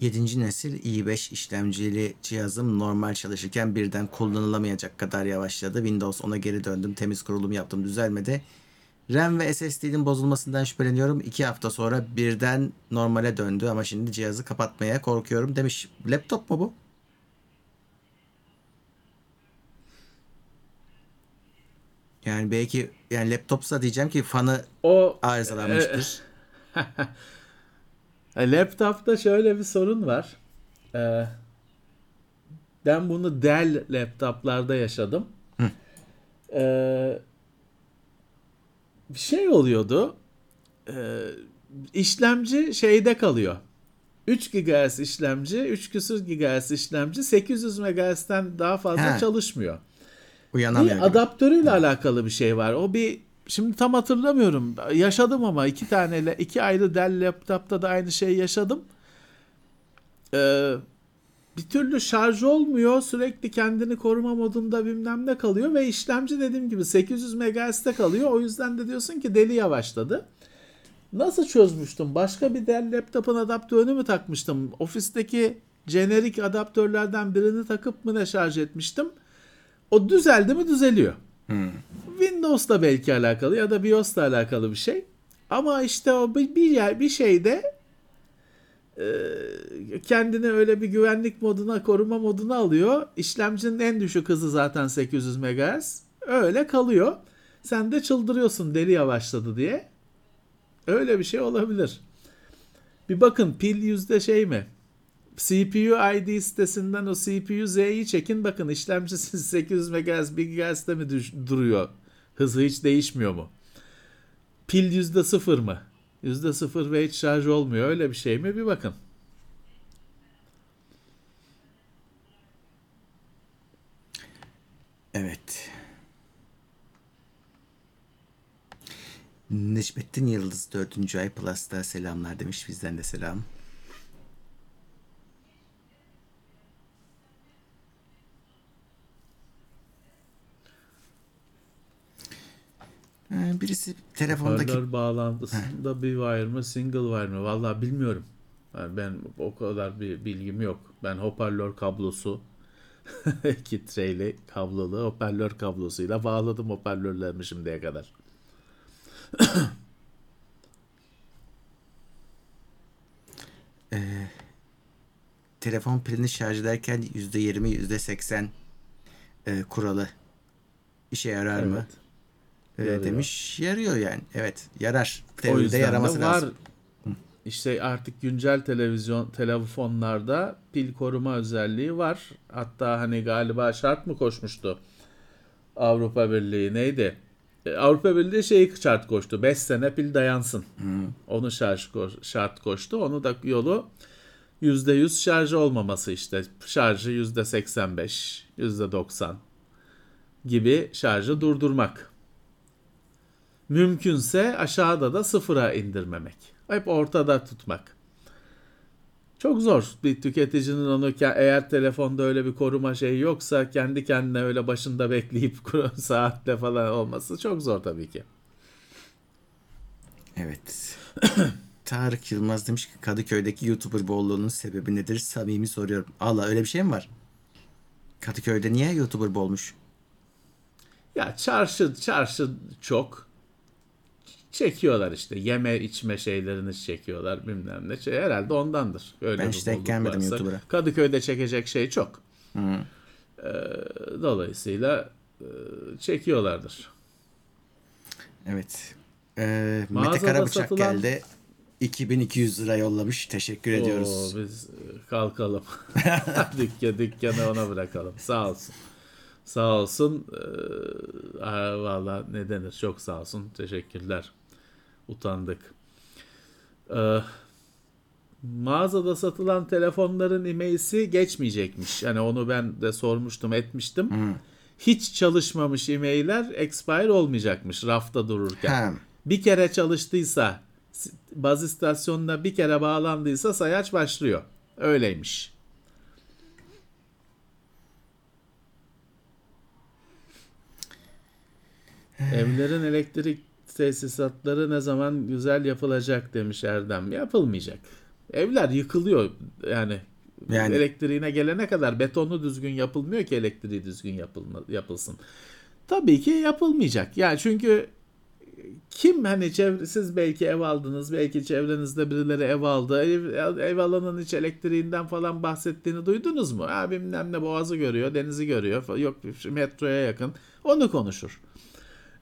Yedinci nesil i5 işlemcili cihazım normal çalışırken birden kullanılamayacak kadar yavaşladı. Windows 10'a geri döndüm. Temiz kurulum yaptım. Düzelmedi. RAM ve SSD'nin bozulmasından şüpheleniyorum. İki hafta sonra birden normale döndü ama şimdi cihazı kapatmaya korkuyorum demiş. Laptop mu bu? Yani belki yani laptopsa diyeceğim ki fanı O arızalanmıştır. E, Laptopta şöyle bir sorun var. Ee, ben bunu Dell laptoplarda yaşadım. Ee, bir şey oluyordu. Ee, işlemci şeyde kalıyor. 3 GHz işlemci, 3 küsur GHz işlemci 800 MHz'den daha fazla He. çalışmıyor. Uyanamıyor. Bir adaptörüyle alakalı bir şey var. O bir şimdi tam hatırlamıyorum. Yaşadım ama iki tane iki ayrı Dell laptopta da aynı şeyi yaşadım. Ee, bir türlü şarj olmuyor. Sürekli kendini koruma modunda bilmem ne kalıyor ve işlemci dediğim gibi 800 MHz'de kalıyor. O yüzden de diyorsun ki deli yavaşladı. Nasıl çözmüştüm? Başka bir Dell laptopun adaptörünü mü takmıştım? Ofisteki jenerik adaptörlerden birini takıp mı ne şarj etmiştim? O düzeldi mi düzeliyor. Windows'la belki alakalı ya da BIOS'la alakalı bir şey. Ama işte o bir, bir yer bir şeyde e, kendini öyle bir güvenlik moduna, koruma moduna alıyor. İşlemcinin en düşük hızı zaten 800 MHz. Öyle kalıyor. Sen de çıldırıyorsun deli yavaşladı diye. Öyle bir şey olabilir. Bir bakın pil yüzde şey mi? CPU ID sitesinden o CPU Z'yi çekin bakın işlemcisi 800 MHz 1 GHz'de mi duruyor? Hızı hiç değişmiyor mu? Pil yüzde sıfır mı? Yüzde sıfır ve hiç şarj olmuyor öyle bir şey mi? Bir bakın. Evet. Necmettin Yıldız 4. ay Plus'ta selamlar demiş. Bizden de selam. Birisi telefondaki Hoparlör bağlantısında bir wire mı single wire mı? Vallahi bilmiyorum. Yani ben o kadar bir bilgim yok. Ben hoparlör kablosu iki treyli kablolu hoparlör kablosuyla bağladım hoparlörlerimi şimdiye kadar. telefon pilini şarj ederken %20 %80 e, kuralı işe yarar mı? Evet. E, Yarıyor. demiş. Yarıyor yani. Evet yarar. O Teoride yüzden yaraması var. lazım. İşte artık güncel televizyon telefonlarda pil koruma özelliği var. Hatta hani galiba şart mı koşmuştu? Avrupa Birliği neydi? E, Avrupa Birliği şeyi şart koştu. 5 sene pil dayansın. Onu şarj ko- şart koştu. Onu da yolu %100 şarj olmaması işte. Şarjı %85, %90 gibi şarjı durdurmak. Mümkünse aşağıda da sıfıra indirmemek. Hep ortada tutmak. Çok zor bir tüketicinin onu eğer telefonda öyle bir koruma şeyi yoksa kendi kendine öyle başında bekleyip saatle falan olması çok zor tabii ki. Evet. Tarık Yılmaz demiş ki Kadıköy'deki YouTuber bolluğunun sebebi nedir? Samimi soruyorum. Allah öyle bir şey mi var? Kadıköy'de niye YouTuber bolmuş? Ya çarşı çarşı çok. Çekiyorlar işte. Yeme içme şeylerini çekiyorlar bilmem ne. Şey, herhalde ondandır. Öyle Ben hiç denk gelmedim varsa. YouTuber'a. Kadıköy'de çekecek şey çok. Ee, dolayısıyla e, çekiyorlardır. Evet. Ee, Mete Mağazada Karabıçak satılan- geldi. 2200 lira yollamış. Teşekkür ediyoruz. Oo, biz e, kalkalım. Dükkan, dükkanı ona bırakalım. Sağ olsun. Sağ olsun. Ee, Valla ne denir? Çok sağ olsun. Teşekkürler. Utandık. Ee, mağazada satılan telefonların e-mail'si geçmeyecekmiş. Yani onu ben de sormuştum, etmiştim. Hiç çalışmamış e-mailler expire olmayacakmış rafta dururken. Bir kere çalıştıysa, baz istasyonuna bir kere bağlandıysa sayaç başlıyor. Öyleymiş. Evlerin elektrik tesisatları ne zaman güzel yapılacak demiş Erdem. Yapılmayacak. Evler yıkılıyor yani. Yani- Elektriğine gelene kadar betonu düzgün yapılmıyor ki elektriği düzgün yapılma, yapılsın. Tabii ki yapılmayacak. Yani çünkü kim hani çevre, siz belki ev aldınız, belki çevrenizde birileri ev aldı. Ev, ev alanın hiç elektriğinden falan bahsettiğini duydunuz mu? Ha bilmem ne boğazı görüyor, denizi görüyor. Yok metroya yakın. Onu konuşur.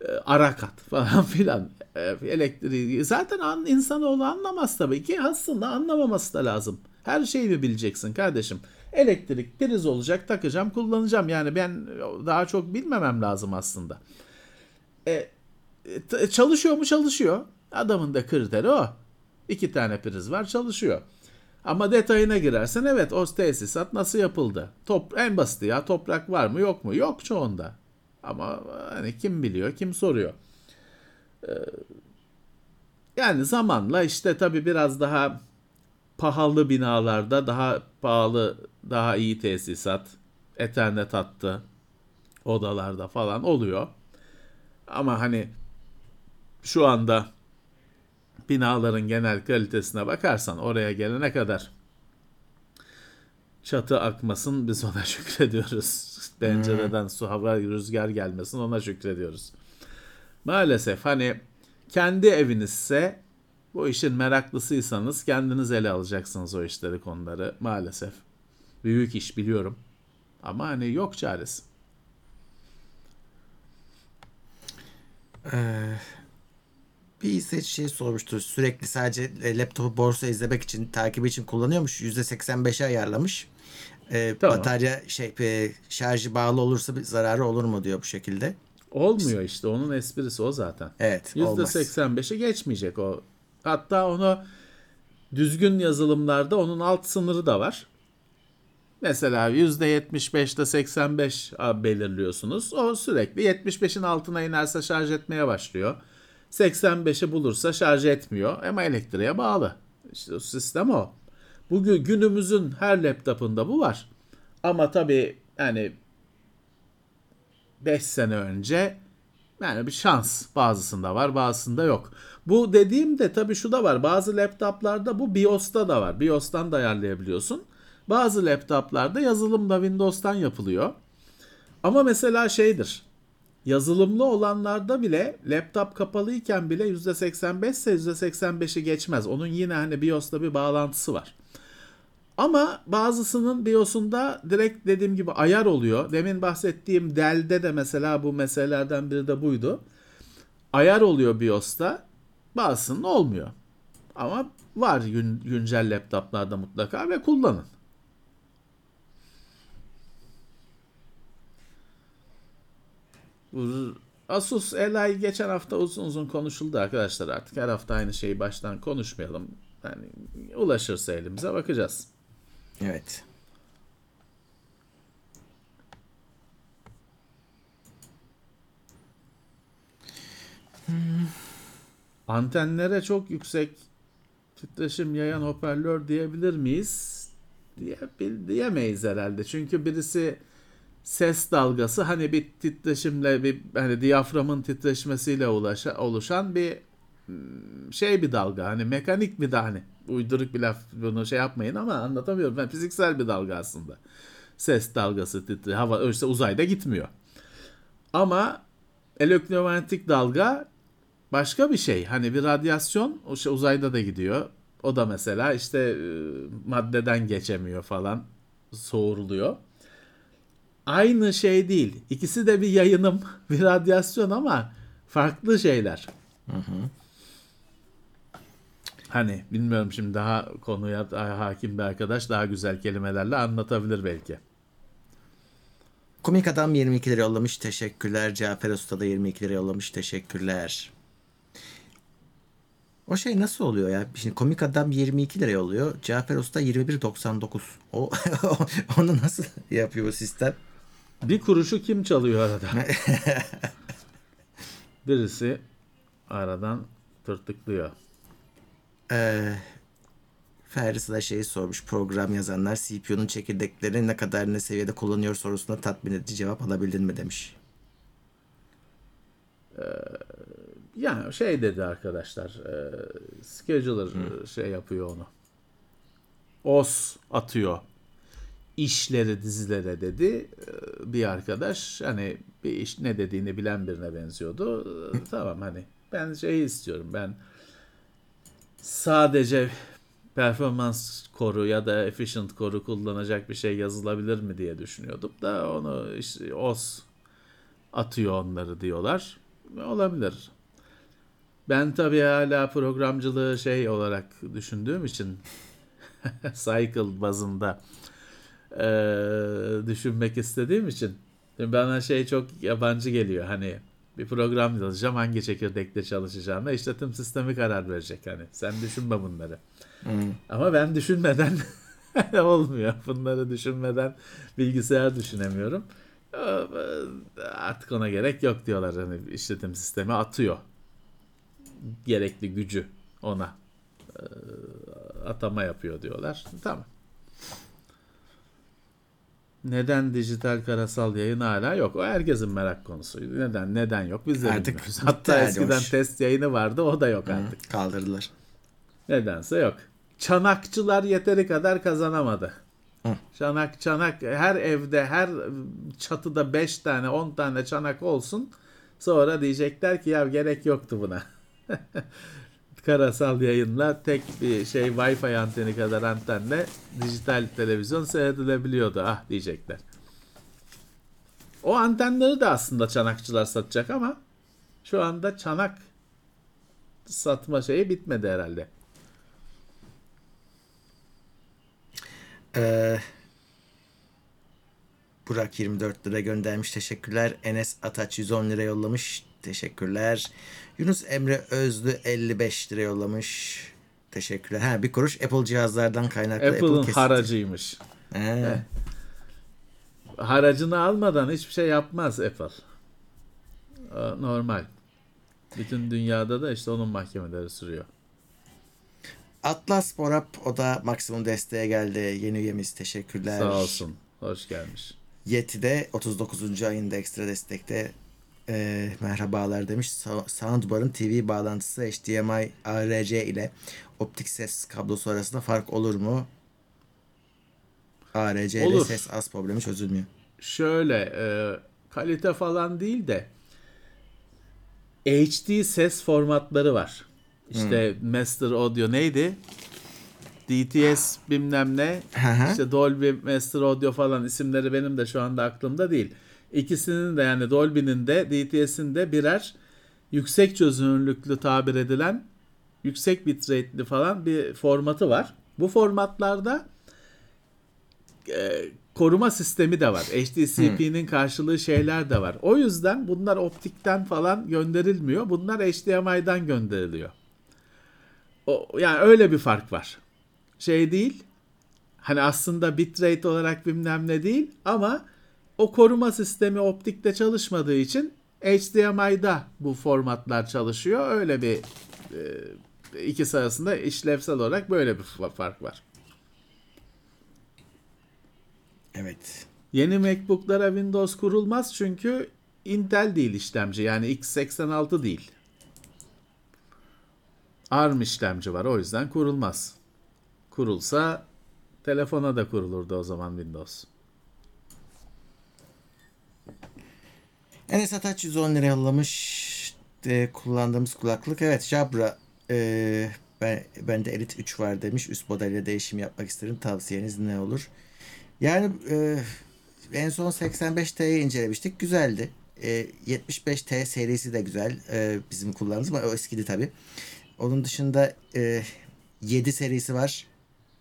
E, Arakat falan filan. E, Elektriği. Zaten an, insanoğlu anlamaz tabii ki. Aslında anlamaması da lazım. Her şeyi mi bileceksin kardeşim? Elektrik priz olacak takacağım kullanacağım. Yani ben daha çok bilmemem lazım aslında. E, çalışıyor mu çalışıyor. Adamın da kriteri o. İki tane priz var çalışıyor. Ama detayına girersen evet o tesisat nasıl yapıldı? Top, en basiti ya toprak var mı yok mu? Yok çoğunda. Ama hani kim biliyor kim soruyor. Ee, yani zamanla işte tabii biraz daha pahalı binalarda daha pahalı daha iyi tesisat ethernet hattı odalarda falan oluyor. Ama hani şu anda binaların genel kalitesine bakarsan oraya gelene kadar çatı akmasın biz ona şükrediyoruz. Pencereden su hava rüzgar gelmesin ona şükrediyoruz. Maalesef hani kendi evinizse bu işin meraklısıysanız kendiniz ele alacaksınız o işleri konuları maalesef. Büyük iş biliyorum. Ama hani yok çaresi. bir izleyici şey sormuştur. Sürekli sadece e, laptopu borsa izlemek için, takibi için kullanıyormuş. %85'e ayarlamış. E, Tamam. Batarya şey e, şarjı bağlı olursa bir zararı olur mu diyor bu şekilde. Olmuyor işte onun esprisi o zaten. Evet. olmaz. %85'i geçmeyecek o. Hatta onu düzgün yazılımlarda onun alt sınırı da var. Mesela %75'te 85 belirliyorsunuz. O sürekli 75'in altına inerse şarj etmeye başlıyor. 85'i bulursa şarj etmiyor ama elektriğe bağlı. İşte o sistem o. Bugün günümüzün her laptopunda bu var. Ama tabii yani 5 sene önce yani bir şans bazısında var bazısında yok. Bu dediğimde tabii şu da var. Bazı laptoplarda bu BIOS'ta da var. BIOS'tan da ayarlayabiliyorsun. Bazı laptoplarda yazılım da Windows'tan yapılıyor. Ama mesela şeydir. Yazılımlı olanlarda bile laptop kapalıyken bile %85 ise %85'i geçmez. Onun yine hani BIOS'ta bir bağlantısı var. Ama bazısının BIOS'unda direkt dediğim gibi ayar oluyor. Demin bahsettiğim Dell'de de mesela bu meselelerden biri de buydu. Ayar oluyor BIOS'ta. Bazısının olmuyor. Ama var gün, güncel laptoplarda mutlaka ve kullanın. Asus Li geçen hafta uzun uzun konuşuldu arkadaşlar artık. Her hafta aynı şeyi baştan konuşmayalım. Yani ulaşırsa elimize bakacağız. Evet. Antenlere çok yüksek titreşim yayan hoparlör diyebilir miyiz? Diye, diyemeyiz herhalde. Çünkü birisi ses dalgası hani bir titreşimle bir hani diyaframın titreşmesiyle ulaşa, oluşan bir hmm, şey bir dalga hani mekanik bir de hani uyduruk bir laf bunu şey yapmayın ama anlatamıyorum ben fiziksel bir dalga aslında ses dalgası titre hava işte uzayda gitmiyor ama elektromanyetik dalga başka bir şey. Hani bir radyasyon o şey uzayda da gidiyor. O da mesela işte e, maddeden geçemiyor falan soğuruluyor. Aynı şey değil. İkisi de bir yayınım, bir radyasyon ama farklı şeyler. Hani bilmiyorum şimdi daha konuya daha hakim bir arkadaş daha güzel kelimelerle anlatabilir belki. Komik Adam 22 lira yollamış. Teşekkürler. Cafer Usta da 22 lira yollamış. Teşekkürler. O şey nasıl oluyor ya? Şimdi Komik Adam 22 lira yolluyor. Cafer Usta 21.99. O onu nasıl yapıyor bu sistem? Bir kuruşu kim çalıyor arada? Birisi aradan tırtıklıyor. Ee, Ferris da şeyi sormuş. Program yazanlar CPU'nun çekirdekleri ne kadar ne seviyede kullanıyor sorusuna tatmin edici cevap alabildin mi demiş. Yani şey dedi arkadaşlar. E, scheduler e, şey yapıyor onu. OS atıyor. işleri dizilere dedi E, bir arkadaş. Hani bir iş ne dediğini bilen birine benziyordu. E, tamam hani ben şeyi istiyorum. Ben sadece performans koru ya da efficient koru kullanacak bir şey yazılabilir mi diye düşünüyordum da onu işte OS atıyor onları diyorlar. Olabilir. Ben tabii hala programcılığı şey olarak düşündüğüm için cycle bazında eee, düşünmek istediğim için bana şey çok yabancı geliyor. Hani bir program yazacağım hangi çekirdekte çalışacağına işletim sistemi karar verecek hani. Sen düşünme bunları. Ama ben düşünmeden olmuyor. Bunları düşünmeden bilgisayar düşünemiyorum. Ee, Artık ona gerek yok diyorlar. Hani işletim sistemi atıyor gerekli gücü ona Ee, atama yapıyor diyorlar. Tamam. Neden dijital karasal yayın hala yok? O herkesin merak konusuydu. Neden? Neden yok? Biz de Artık bilmiyoruz. Hatta eskiden hoş. test yayını vardı. O da yok artık. Kaldırdılar. Nedense yok. Çanakçılar yeteri kadar kazanamadı. Çanak çanak her evde her çatıda 5 tane 10 tane çanak olsun. Sonra diyecekler ki ya gerek yoktu buna. Karasal yayınla tek bir şey Wi-Fi anteni kadar antenle dijital televizyon seyredilebiliyordu. Ah diyecekler. O antenleri de aslında çanakçılar satacak ama şu anda çanak satma şeyi bitmedi herhalde. Ee, Burak 24 lira göndermiş. Teşekkürler. Enes Ataç 110 lira yollamış. Teşekkürler. Yunus Emre Özlü 55 lira yollamış. Teşekkürler. Ha bir kuruş Apple cihazlardan kaynaklı Apple'ın Apple haracıymış. He. Haracını almadan hiçbir şey yapmaz Apple. Aa, Normal. Bütün dünyada da işte onun mahkemeleri sürüyor. Atlas Borap o da maksimum desteğe geldi. Yeni üyemiz teşekkürler. Sağ olsun. Hoş gelmiş. Yeti de 39. ayında ekstra destekte e, merhabalar demiş. Soundbar'ın TV bağlantısı HDMI ARC ile optik ses kablosu arasında fark olur mu? ARC ile Olur. ses az problemi çözülmüyor. Şöyle e, kalite falan değil de HD ses formatları var. İşte Master Audio neydi? DTS bilmem ne. İşte Dolby Master Audio falan isimleri benim de şu anda aklımda değil. İkisinin de yani Dolby'nin de DTS'in de birer yüksek çözünürlüklü tabir edilen yüksek bitrate'li falan bir formatı var. Bu formatlarda e, koruma sistemi de var. HDCP'nin karşılığı şeyler de var. O yüzden bunlar optikten falan gönderilmiyor. Bunlar HDMI'dan gönderiliyor. O, yani öyle bir fark var. Şey değil. Hani aslında bitrate olarak bilmem ne değil ama o koruma sistemi optikte çalışmadığı için HDMI'da bu formatlar çalışıyor. Öyle bir e, ikisi arasında işlevsel olarak böyle bir fa- fark var. Evet. Yeni MacBook'lara Windows kurulmaz çünkü Intel değil işlemci. Yani x86 değil. ARM işlemci var o yüzden kurulmaz. Kurulsa telefona da kurulurdu o zaman Windows. Enes Ataç 110 lira yollamış. e, kullandığımız kulaklık evet Jabra e, ben bende Elite 3 var demiş. Üst modelle değişim yapmak isterim. Tavsiyeniz ne olur? Yani e, en son 85T'yi incelemiştik. Güzeldi. E, 75T serisi de güzel. E, bizim kullandığımız ama o eskidi tabi. Onun dışında e, 7 serisi var.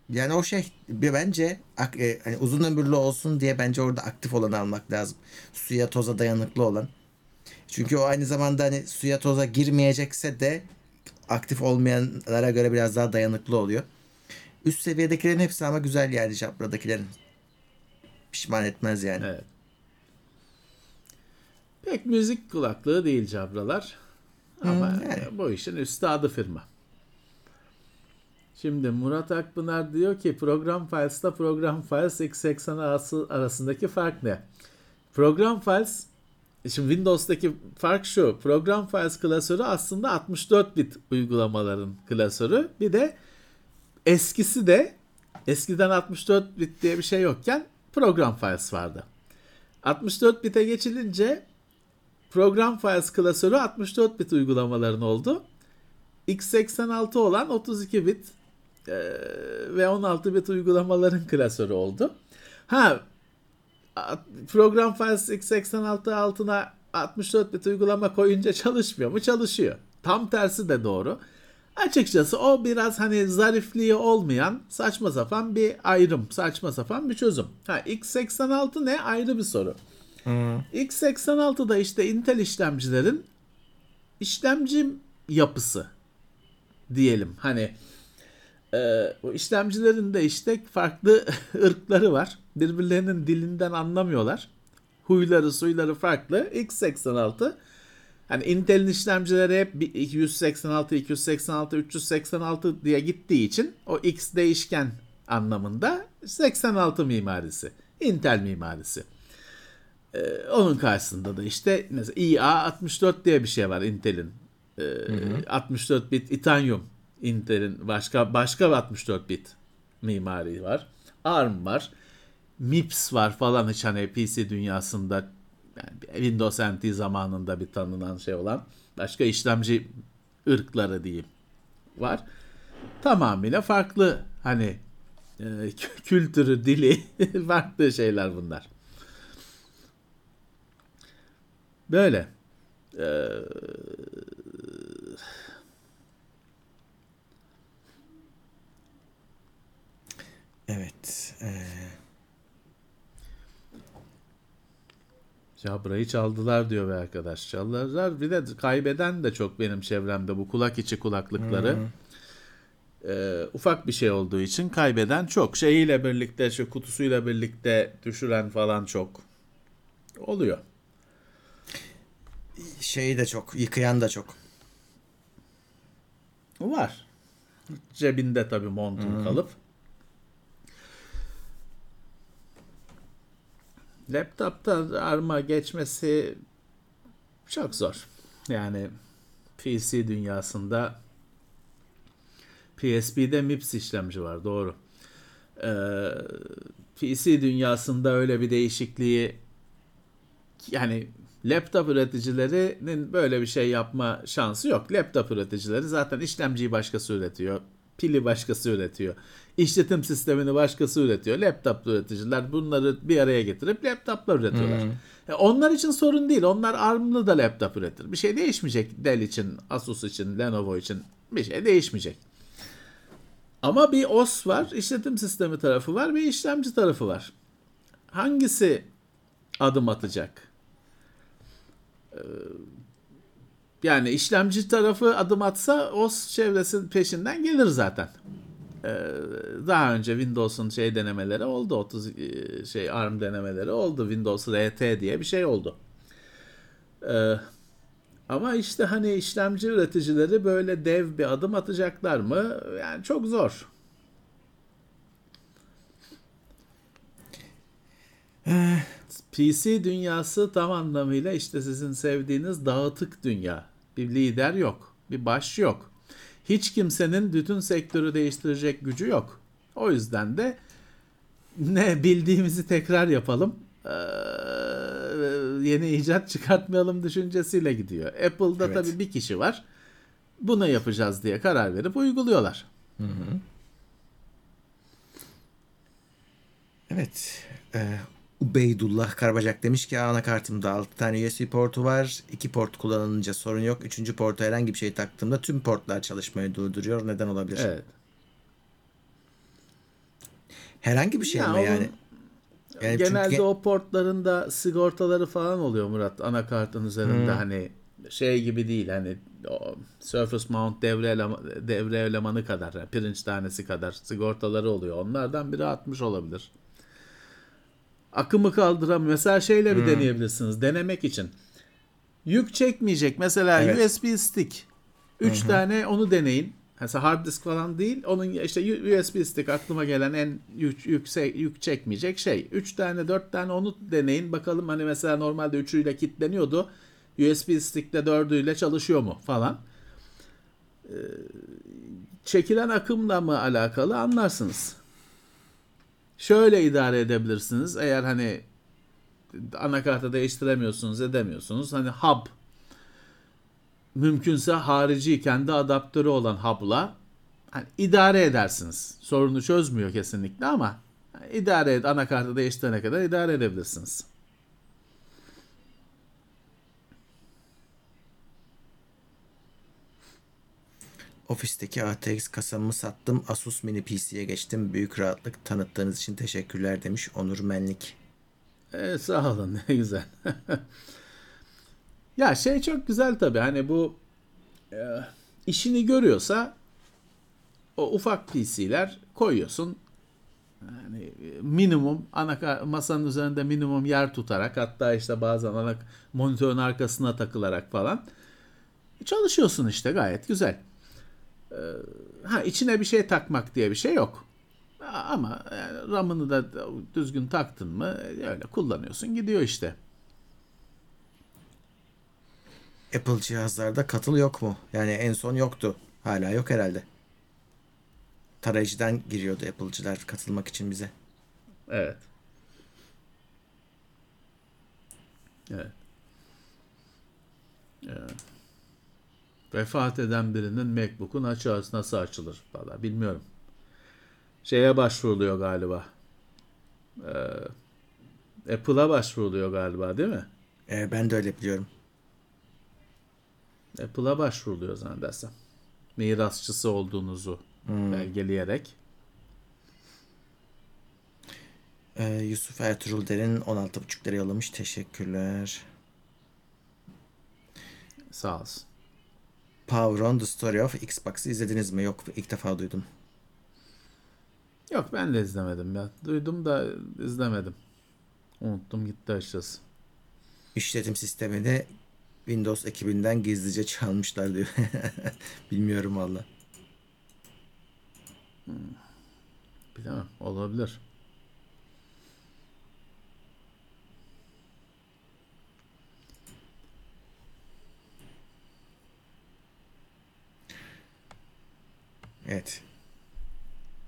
Yani o şey bir bence e, hani uzun ömürlü olsun diye bence orada aktif olanı almak lazım. Suya toza dayanıklı olan. Çünkü o aynı zamanda hani suya toza girmeyecekse de aktif olmayanlara göre biraz daha dayanıklı oluyor. Üst seviyedekilerin hepsi ama güzel yani Jabra'dakilerin. Pişman etmez yani. Evet. Pek müzik kulaklığı değil Cabralar. Ama yani. bu işin üstadı firma. Şimdi Murat Akpınar diyor ki program files'ta program files x86 arasındaki fark ne? Program files Şimdi Windows'taki fark şu. Program Files klasörü aslında 64 bit uygulamaların klasörü. Bir de eskisi de eskiden 64 bit diye bir şey yokken Program Files vardı. 64 bite geçilince Program Files klasörü 64 bit uygulamaların oldu. x86 olan 32 bit eee, ve 16 bit uygulamaların klasörü oldu. Ha Program Files x86 altına 64 bit uygulama koyunca çalışmıyor mu? Çalışıyor. Tam tersi de doğru. Açıkçası o biraz hani zarifliği olmayan saçma sapan bir ayrım, saçma sapan bir çözüm. Ha x86 ne? Ayrı bir soru. x86'da işte Intel işlemcilerin işlemci yapısı diyelim. Hani ee, o işlemcilerin de işte farklı ırkları var. Birbirlerinin dilinden anlamıyorlar. Huyları suyları farklı. x86 hani Intel'in işlemcileri hep bir 286, 286, 386 diye gittiği için o X değişken anlamında 86 mimarisi. Intel mimarisi. Ee, onun karşısında da işte mesela IA64 diye bir şey var Intel'in. Ee, 64 bit Itanium Intel'in başka başka 64 bit mimari var. ARM var. MIPS var falan hiç hani PC dünyasında yani Windows NT zamanında bir tanınan şey olan başka işlemci ırkları diyeyim var. Tamamıyla farklı hani e, kü- kültürü, dili farklı şeyler bunlar. Böyle. Ee, Evet. e, Jabra'yı çaldılar diyor bir arkadaş. Çaldılar. Bir de kaybeden de çok benim çevremde bu kulak içi kulaklıkları. Ee, ufak bir şey olduğu için kaybeden çok. Şeyiyle birlikte, şu kutusuyla birlikte düşüren falan çok. Oluyor. şeyi de çok. Yıkayan da çok. Var. Cebinde tabii montun kalıp. Laptopta arma geçmesi çok zor. Yani PC dünyasında PSP'de MIPS işlemci var doğru. Ee, PC dünyasında öyle bir değişikliği yani laptop üreticilerinin böyle bir şey yapma şansı yok. Laptop üreticileri zaten işlemciyi başkası üretiyor. Pili başkası üretiyor. İşletim sistemini başkası üretiyor. Laptop üreticiler bunları bir araya getirip laptoplar üretiyorlar. E, onlar için sorun değil. Onlar ARM'lı da laptop üretir. Bir şey değişmeyecek Dell için, Asus için, Lenovo için bir şey değişmeyecek. Ama bir OS var, işletim sistemi tarafı var, bir işlemci tarafı var. Hangisi adım atacak? Yani işlemci tarafı adım atsa OS çevresinin peşinden gelir zaten. Ee, daha önce Windows'un şey denemeleri oldu. 30 e, şey ARM denemeleri oldu. Windows RT diye bir şey oldu. Ee, ama işte hani işlemci üreticileri böyle dev bir adım atacaklar mı? Yani çok zor. PC dünyası tam anlamıyla işte sizin sevdiğiniz dağıtık dünya. Bir lider yok. Bir baş yok. Hiç kimsenin bütün sektörü değiştirecek gücü yok. O yüzden de ne bildiğimizi tekrar yapalım. Ee, yeni icat çıkartmayalım düşüncesiyle gidiyor. Apple'da Evet. tabii bir kişi var. Bunu yapacağız diye karar verip uyguluyorlar. Evet. Ee, Ubeydullah Karbacak demiş ki anakartımda 6 tane USB portu var. 2 port kullanılınca sorun yok. 3. porta herhangi bir şey taktığımda tüm portlar çalışmayı durduruyor. Neden olabilir? Evet. Herhangi bir şey Ya mi onun- yani? Yani Genelde çünkü- o portların sigortaları falan oluyor Murat anakartın üzerinde hani şey gibi değil hani o Surface Mount devre, elema- devre elemanı kadar yani pirinç tanesi kadar sigortaları oluyor. Onlardan biri atmış olabilir. Akımı kaldıramıyor. Mesela şeyle bir deneyebilirsiniz denemek için. Yük çekmeyecek. Mesela Evet. USB stick. 3 tane onu deneyin. Mesela hard disk falan değil. Onun işte USB stick aklıma gelen en yük, yüksek yük çekmeyecek şey. 3 tane 4 tane onu deneyin. Bakalım hani mesela normalde 3'üyle kilitleniyordu. USB stick'le 4'üyle çalışıyor mu falan. Ee, çekilen akımla mı alakalı anlarsınız. Şöyle idare edebilirsiniz. Eğer hani anakartı değiştiremiyorsunuz, edemiyorsunuz. Hani hub mümkünse harici kendi adaptörü olan hub'la hani idare edersiniz. Sorunu çözmüyor kesinlikle ama hani idare ed anakartı değiştirene kadar idare edebilirsiniz. Ofisteki ATX kasamı sattım. Asus mini PC'ye geçtim. Büyük rahatlık tanıttığınız için teşekkürler demiş Onur Menlik. E, sağ olun ne güzel. ya şey çok güzel tabii hani bu e, işini görüyorsa o ufak PC'ler koyuyorsun. Yani e, minimum ana masanın üzerinde minimum yer tutarak hatta işte bazen ana monitörün arkasına takılarak falan çalışıyorsun işte gayet güzel. E, ha içine bir şey takmak diye bir şey yok. Ama yani RAM'ını da düzgün taktın mı öyle kullanıyorsun gidiyor işte. Apple cihazlarda katıl yok mu? Yani en son yoktu. Hala yok herhalde. Tarayıcıdan giriyordu Apple'cılar katılmak için bize. Evet. Evet. Evet. Vefat eden birinin MacBook'un açığı nasıl açılır? Valla bilmiyorum. Şeye başvuruluyor galiba. Ee, Apple'a başvuruluyor galiba değil mi? Ee, ben de öyle biliyorum. Apple'a başvuruluyor zannedersem. Mirasçısı olduğunuzu belgeleyerek. Ee, Yusuf Ertuğrul Derin 16.5 lira yollamış. Teşekkürler. Sağ olsun. Power on the Story of Xbox'ı izlediniz mi? Yok ilk defa duydum. Yok ben de izlemedim ya. Duydum da izlemedim. Unuttum gitti açıkçası. İşletim sistemini Windows ekibinden gizlice çalmışlar diyor. Bilmiyorum valla. Bilemem. Olabilir. Evet.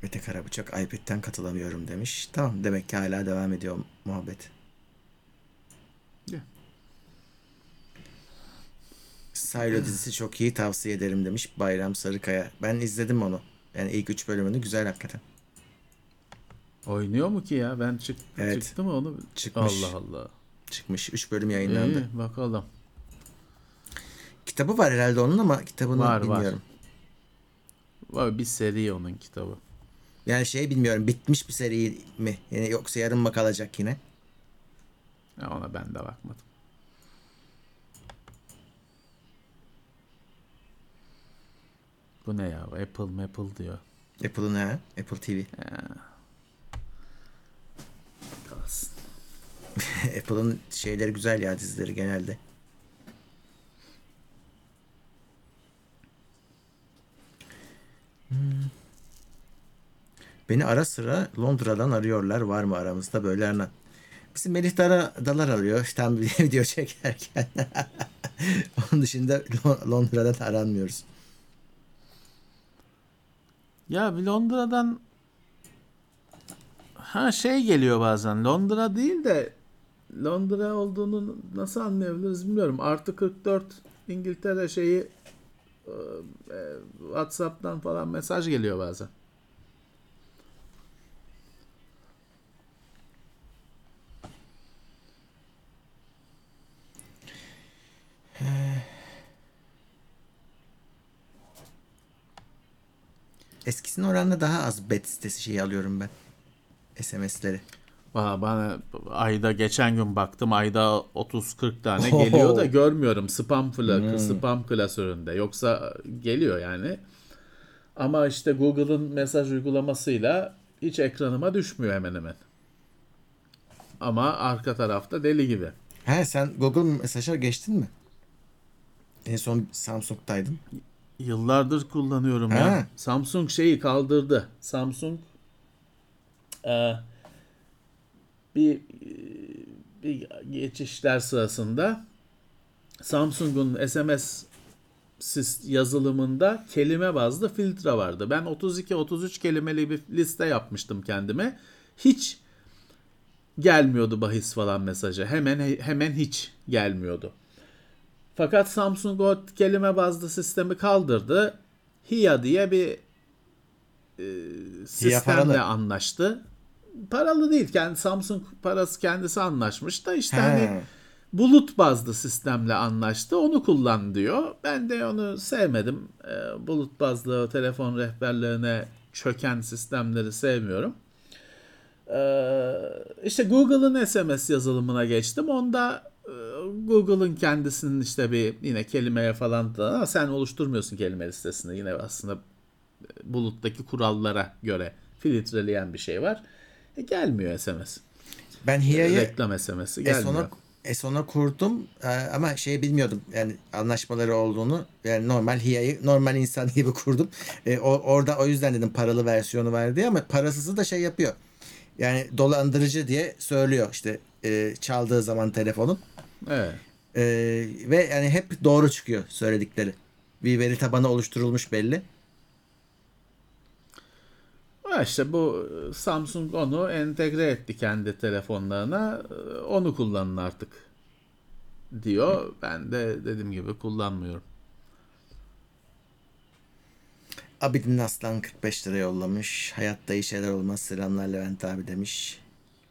Mete Karabıçak iPad'den katılamıyorum demiş. Tamam demek ki hala devam ediyor muhabbet. Ya. Silo dizisi çok iyi tavsiye ederim demiş Bayram Sarıkaya. Ben izledim onu. Yani ilk üç bölümünü güzel hakikaten. Oynuyor mu ki ya? Ben çık Evet. çıktı mı onu? Çıkmış. Allah Allah. Çıkmış. Üç bölüm yayınlandı. İyi, bakalım. Kitabı var herhalde onun ama kitabını Var, var. bilmiyorum. Var bir seri onun kitabı. Yani şey bilmiyorum bitmiş bir seri mi? Yani yoksa yarın mı kalacak yine? Ya ona ben de bakmadım. Bu ne ya? Apple Maple diyor. Apple'ın ha? Apple TV. Kalsın. Apple'ın şeyleri güzel ya dizileri genelde. Hmm. Beni ara sıra Londra'dan arıyorlar. Var mı aramızda böyle arana? Bizim Melih Dara dalar arıyor. Tam bir video çekerken. Onun dışında Lo- Londra'dan aranmıyoruz. Ya bir Londra'dan ha şey geliyor bazen. Londra değil de Londra olduğunu nasıl anlayabiliriz bilmiyorum. Artı 44 İngiltere şeyi WhatsApp'tan falan mesaj geliyor bazen. Eskisine oranla daha az bet sitesi şeyi alıyorum ben. SMS'leri. Bana ayda geçen gün baktım ayda 30-40 tane geliyor da görmüyorum spam flag, spam klasöründe. Yoksa geliyor yani. Ama işte Google'ın mesaj uygulamasıyla hiç ekranıma düşmüyor hemen hemen. Ama arka tarafta deli gibi. He sen Google Mesaj'a geçtin mi? En son Samsung'taydın. Yıllardır kullanıyorum Ha. ya. Samsung şeyi kaldırdı. Samsung e, bir bir geçişler sırasında Samsung'un SMS yazılımında kelime bazlı filtre vardı. Ben 32-33 kelimeli bir liste yapmıştım kendime. Hiç gelmiyordu bahis falan mesajı. Hemen hemen hiç gelmiyordu. Fakat Samsung o kelime bazlı sistemi kaldırdı. HIA diye bir e, sistemle anlaştı. Paralı değil. Kendi Samsung parası kendisi anlaşmış da işte He. hani bulut bazlı sistemle anlaştı. Onu kullan diyor. Ben de onu sevmedim. E, bulut bazlı telefon rehberlerine çöken sistemleri sevmiyorum. E, işte Google'ın SMS yazılımına geçtim. Onda e, Google'ın kendisinin işte bir yine kelimeye falan da ama sen oluşturmuyorsun kelime listesini. Yine aslında e, buluttaki kurallara göre filtreleyen bir şey var. E, gelmiyor SMS. Ben HIA'yı Reklam SMS'i gelmiyor. Eson'a Eson'a kurdum e, ama şey bilmiyordum yani anlaşmaları olduğunu yani normal HIA'yı normal insan gibi kurdum. E, o, orada o yüzden dedim paralı versiyonu var diye ama parasızı da şey yapıyor. Yani dolandırıcı diye söylüyor işte e, çaldığı zaman telefonun. Evet. E, ve yani hep doğru çıkıyor söyledikleri. Bir veri tabanı oluşturulmuş belli. İşte bu e, Samsung onu entegre etti kendi telefonlarına. E, Onu kullanın artık diyor. Ben de dediğim gibi kullanmıyorum. Abidin Aslan 45 lira yollamış. Hayatta iyi şeyler olmaz. Selamlar Levent abi demiş.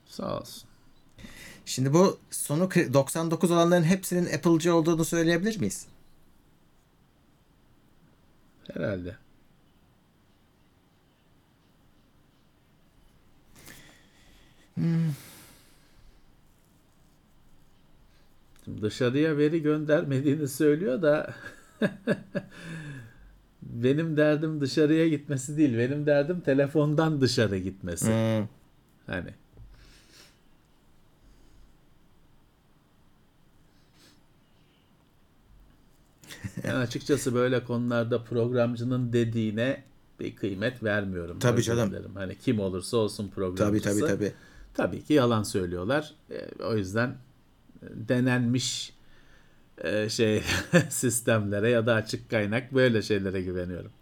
Sağ olsun. Şimdi bu sonu kri- 99 olanların hepsinin Apple'cı olduğunu söyleyebilir miyiz? Herhalde. Şimdi dışarıya veri göndermediğini söylüyor da benim derdim dışarıya gitmesi değil. Benim derdim telefondan dışarı gitmesi. Hmm. Hani. Ben açıkçası böyle konularda programcının dediğine bir kıymet vermiyorum. Tabii canım. Hani kim olursa olsun programcısı. tabii tabii. Tabii ki yalan söylüyorlar. E, o yüzden e, denenmiş e, şey sistemlere ya da açık kaynak böyle şeylere güveniyorum.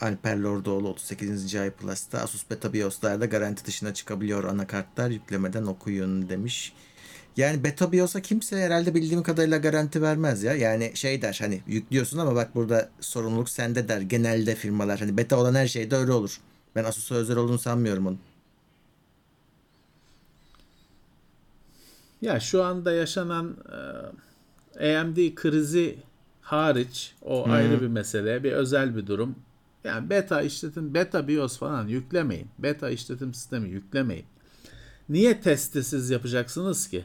Alper Lordoğlu 38. ay Plus'ta Asus Beta BIOS'larda garanti dışına çıkabiliyor anakartlar yüklemeden okuyun demiş. Yani Beta BIOS'a kimse herhalde bildiğim kadarıyla garanti vermez ya. Yani şey der hani yüklüyorsun ama bak burada sorumluluk sende der genelde firmalar. Hani beta olan her şeyde öyle olur. Ben Asus'a özel olduğunu sanmıyorum onun. Ya şu anda yaşanan e, AMD krizi hariç o ayrı bir mesele, bir özel bir durum. Yani beta işletim, beta BIOS falan yüklemeyin. Beta işletim sistemi yüklemeyin. Niye testi siz yapacaksınız ki?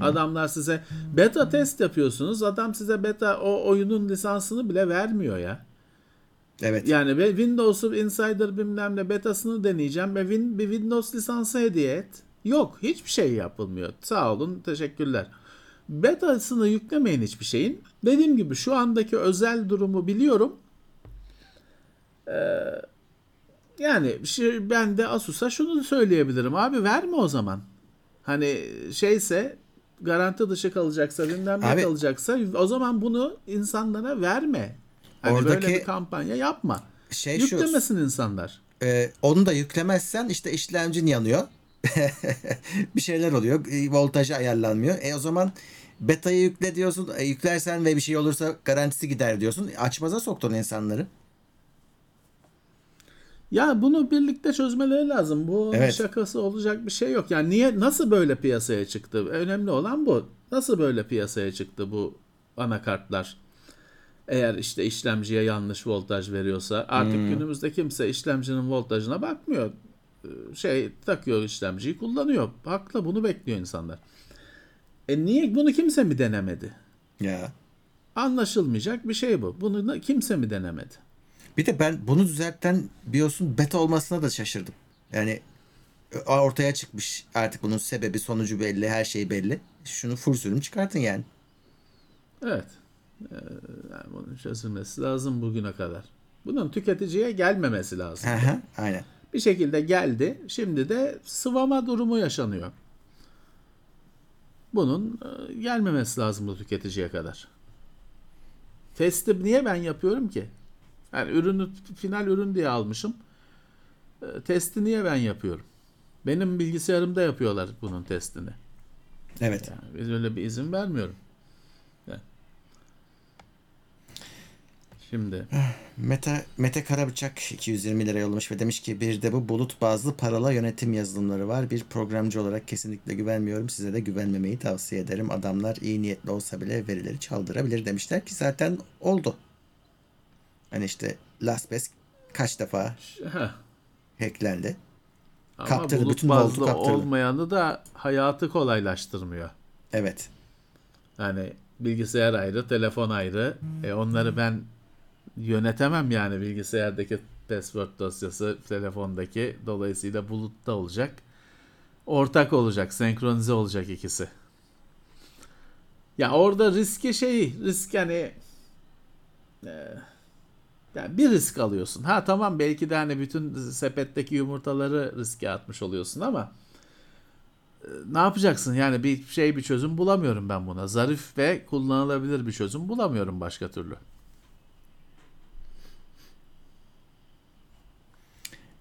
Adamlar size beta test yapıyorsunuz. Adam size beta o oyunun lisansını bile vermiyor ya. Evet. Yani ve Windows'u Insider bilmem ne betasını deneyeceğim ve win, bir Windows lisansı hediye et. Yok. Hiçbir şey yapılmıyor. Sağ olun. Teşekkürler. Betasını yüklemeyin hiçbir şeyin. Dediğim gibi şu andaki özel durumu biliyorum. Ee, yani şey, ben de Asus'a şunu söyleyebilirim. Abi verme o zaman. Hani şeyse garanti dışı kalacaksa bilmem ne Abi- kalacaksa o zaman bunu insanlara verme. Hani böyle Oradaki- bir kampanya yapma. şey şu Yüklemesin insanlar. e, onu da yüklemezsen işte işlemcin yanıyor. bir şeyler oluyor. E, voltajı ayarlanmıyor. E o zaman beta'yı yükle diyorsun. E, yüklersen ve bir şey olursa garantisi gider diyorsun. E, açmaza soktun insanları. Ya bunu birlikte çözmeleri lazım. Bu Evet. şakası olacak bir şey yok. Yani niye nasıl böyle piyasaya çıktı? Önemli olan bu. Nasıl böyle piyasaya çıktı bu anakartlar? Eğer işte işlemciye yanlış voltaj veriyorsa artık günümüzde kimse işlemcinin voltajına bakmıyor. Ee, Şey takıyor işlemciyi kullanıyor. Haklı bunu bekliyor insanlar. E niye bunu kimse mi denemedi? Ya. Anlaşılmayacak bir şey bu. Bunu kimse mi denemedi? Bir de ben bunu düzelten BIOS'un beta olmasına da şaşırdım. Yani e, ortaya çıkmış artık bunun sebebi sonucu belli her şey belli. Şunu full sürüm çıkartın yani. Evet. Ee, yani bunun çözülmesi lazım bugüne kadar. Bunun tüketiciye gelmemesi lazım. Aha, aynen. Bir şekilde geldi. Şimdi de sıvama durumu yaşanıyor. Bunun e, gelmemesi lazım bu tüketiciye kadar. Testi niye ben yapıyorum ki? Yani ürünü final ürün diye almışım. E, Testi niye ben yapıyorum? Benim bilgisayarımda yapıyorlar bunun testini. Evet. Yani biz öyle bir izin vermiyorum. Yani. Şimdi Mete, Mete Karabıçak 220 lira yollamış ve demiş ki bir de bu bulut bazlı paralı yönetim yazılımları var. Bir programcı olarak kesinlikle güvenmiyorum. Size de güvenmemeyi tavsiye ederim. Adamlar iyi niyetli olsa bile verileri çaldırabilir demişler ki zaten oldu. Hani işte LastPass kaç defa heh, hacklendi. ama Kaptırdı, bütün bazlı kaptırdı. olmayanı da hayatı kolaylaştırmıyor. Evet. Yani bilgisayar ayrı, telefon ayrı. E onları ben yönetemem yani bilgisayardaki password dosyası telefondaki dolayısıyla bulutta olacak. Ortak olacak, senkronize olacak ikisi. Ya orada riski şey, risk yani e, yani bir risk alıyorsun. Ha tamam belki de hani bütün sepetteki yumurtaları riske atmış oluyorsun ama e, ne yapacaksın? Yani bir şey bir çözüm bulamıyorum ben buna. Zarif ve kullanılabilir bir çözüm bulamıyorum başka türlü.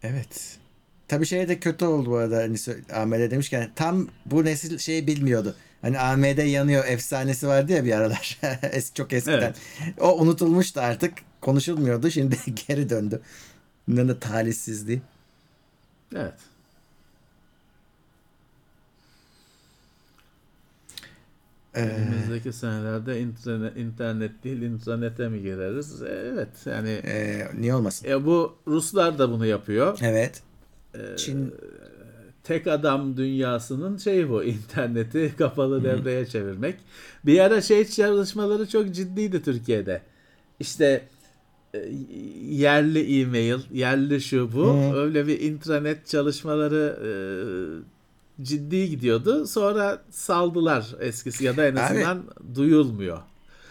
Evet. Tabii şey de kötü oldu bu arada. Hani AMD demişken tam bu nesil şeyi bilmiyordu. Hani AMD yanıyor efsanesi vardı ya bir aralar. Es çok eskiden. Evet. O unutulmuştu artık. Konuşulmuyordu. Şimdi geri döndü. Bunların da talihsizliği. Evet. Ee, Önümüzdeki senelerde internet, internet değil intranete mi gireriz? Evet yani e, niye olmasın? e, bu Ruslar da bunu yapıyor. Evet. Ee, Çin tek adam dünyasının şeyi bu interneti kapalı devreye çevirmek. Bir ara şey çalışmaları çok ciddiydi Türkiye'de. İşte e, yerli e-mail, yerli şu bu. Öyle bir intranet çalışmaları e, ciddi gidiyordu. Sonra saldılar eskisi ya da en Abi- azından duyulmuyor.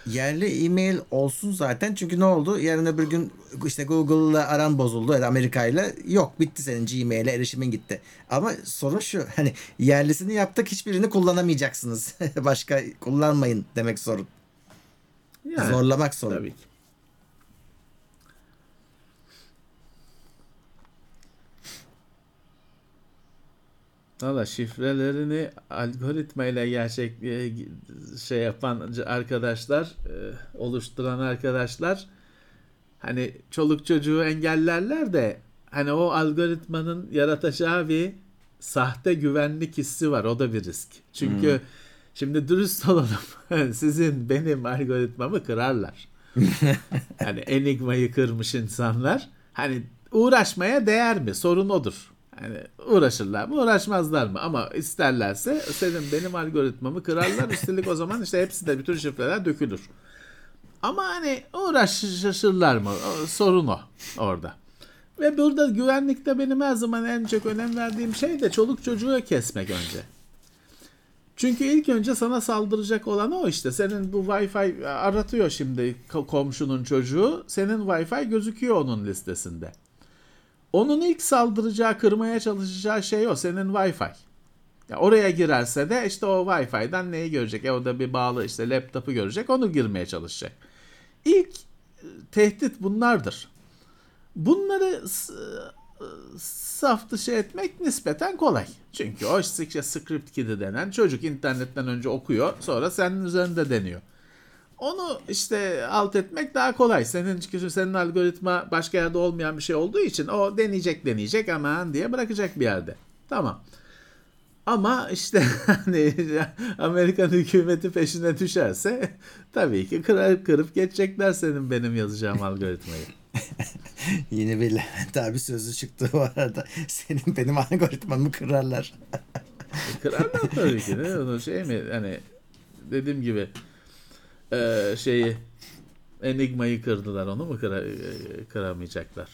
yerli e-mail olsun zaten. Çünkü ne oldu? Yarın öbür gün işte Google'la aran bozuldu ya da Amerika'yla. Yok bitti senin Gmail'e erişimin gitti. Ama sorun şu. Hani yerlisini yaptık hiçbirini kullanamayacaksınız. Başka kullanmayın demek sorun. Yani, Zorlamak sorun. Tabii ki. Valla şifrelerini algoritma ile gerçek e, şey yapan arkadaşlar, e, oluşturan arkadaşlar hani çoluk çocuğu engellerler de hani o algoritmanın yaratacağı bir sahte güvenlik hissi var. O da bir risk. Çünkü şimdi dürüst olalım. Sizin benim algoritmamı kırarlar. hani Enigma'yı kırmış insanlar. Hani uğraşmaya değer mi? Sorun odur. Hani uğraşırlar mı uğraşmazlar mı? Ama isterlerse senin benim algoritmamı kırarlar. Üstelik o zaman işte hepsi de bütün şifreler dökülür. Ama hani uğraşırlar mı? Sorun o orada. Ve burada güvenlikte benim her zaman en çok önem verdiğim şey de çoluk çocuğu kesmek önce. Çünkü ilk önce sana saldıracak olan o işte. Senin bu Wi-Fi aratıyor şimdi ko- komşunun çocuğu. Senin Wi-Fi gözüküyor onun listesinde. Onun ilk saldıracağı, kırmaya çalışacağı şey o. Senin Wi-Fi. Ya oraya girerse de işte o Wi-Fi'den neyi görecek? E orada bir bağlı işte laptopu görecek. Onu girmeye çalışacak. İlk e, tehdit bunlardır. Bunları s- saf dışı etmek nispeten kolay. Çünkü o işte script kidi denen çocuk internetten önce okuyor sonra senin üzerinde deniyor. Onu işte alt etmek daha kolay. Senin çünkü senin algoritma başka yerde olmayan bir şey olduğu için o deneyecek deneyecek aman diye bırakacak bir yerde. Tamam. Ama işte hani Amerikan hükümeti peşine düşerse tabii ki kırıp kırıp geçecekler senin benim yazacağım algoritmayı. Yine bir Levent abi sözü çıktı bu arada. Senin benim algoritmamı kırarlar. Kırarlar tabii ki de. Onu şey mi hani dediğim gibi eee, şeyi Enigma'yı kırdılar onu mu kıra, eee, kıramayacaklar?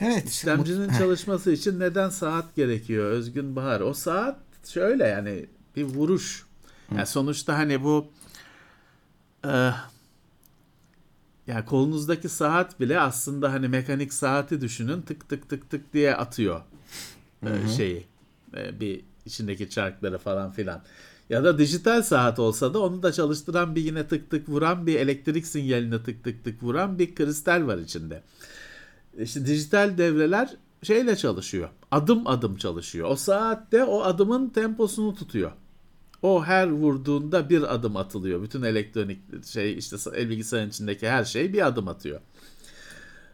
Evet. İşlemcinin çalışması için neden saat gerekiyor Özgün Bahar? O saat şöyle yani bir vuruş. Yani sonuçta hani bu e, yani kolunuzdaki saat bile aslında hani mekanik saati düşünün tık tık tık tık diye atıyor e, şeyi e, bir içindeki çarkları falan filan. Ya da dijital saat olsa da onu da çalıştıran bir yine tık tık vuran bir elektrik sinyalini tık tık tık vuran bir kristal var içinde. İşte dijital devreler şeyle çalışıyor. Adım adım çalışıyor. O saatte o adımın temposunu tutuyor. O her vurduğunda bir adım atılıyor. Bütün elektronik şey işte bilgisayarın içindeki her şey bir adım atıyor.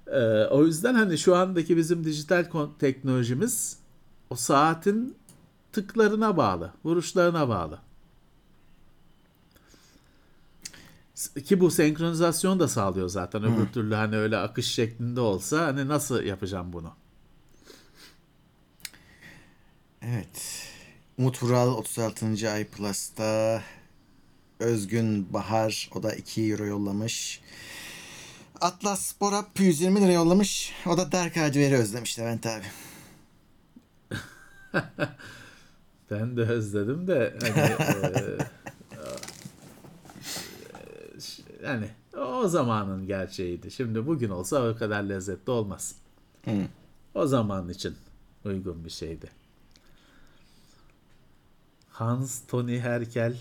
Ee, o yüzden hani şu andaki bizim dijital teknolojimiz o saatin tıklarına bağlı, vuruşlarına bağlı. Ki bu senkronizasyon da sağlıyor zaten. Öbür türlü hani öyle akış şeklinde olsa hani nasıl yapacağım bunu? Evet. Umut Vural 36. ay Plus'ta Özgün Bahar o da 2 euro yollamış. Atlas Spor'a 120 lira yollamış. O da Dark Hardware'i özlemiş Levent abi. Ben de özledim de hani eee, yani o zamanın gerçeğiydi. Şimdi bugün olsa o kadar lezzetli olmaz. Hı. O zaman için uygun bir şeydi. Hans Tony Herkel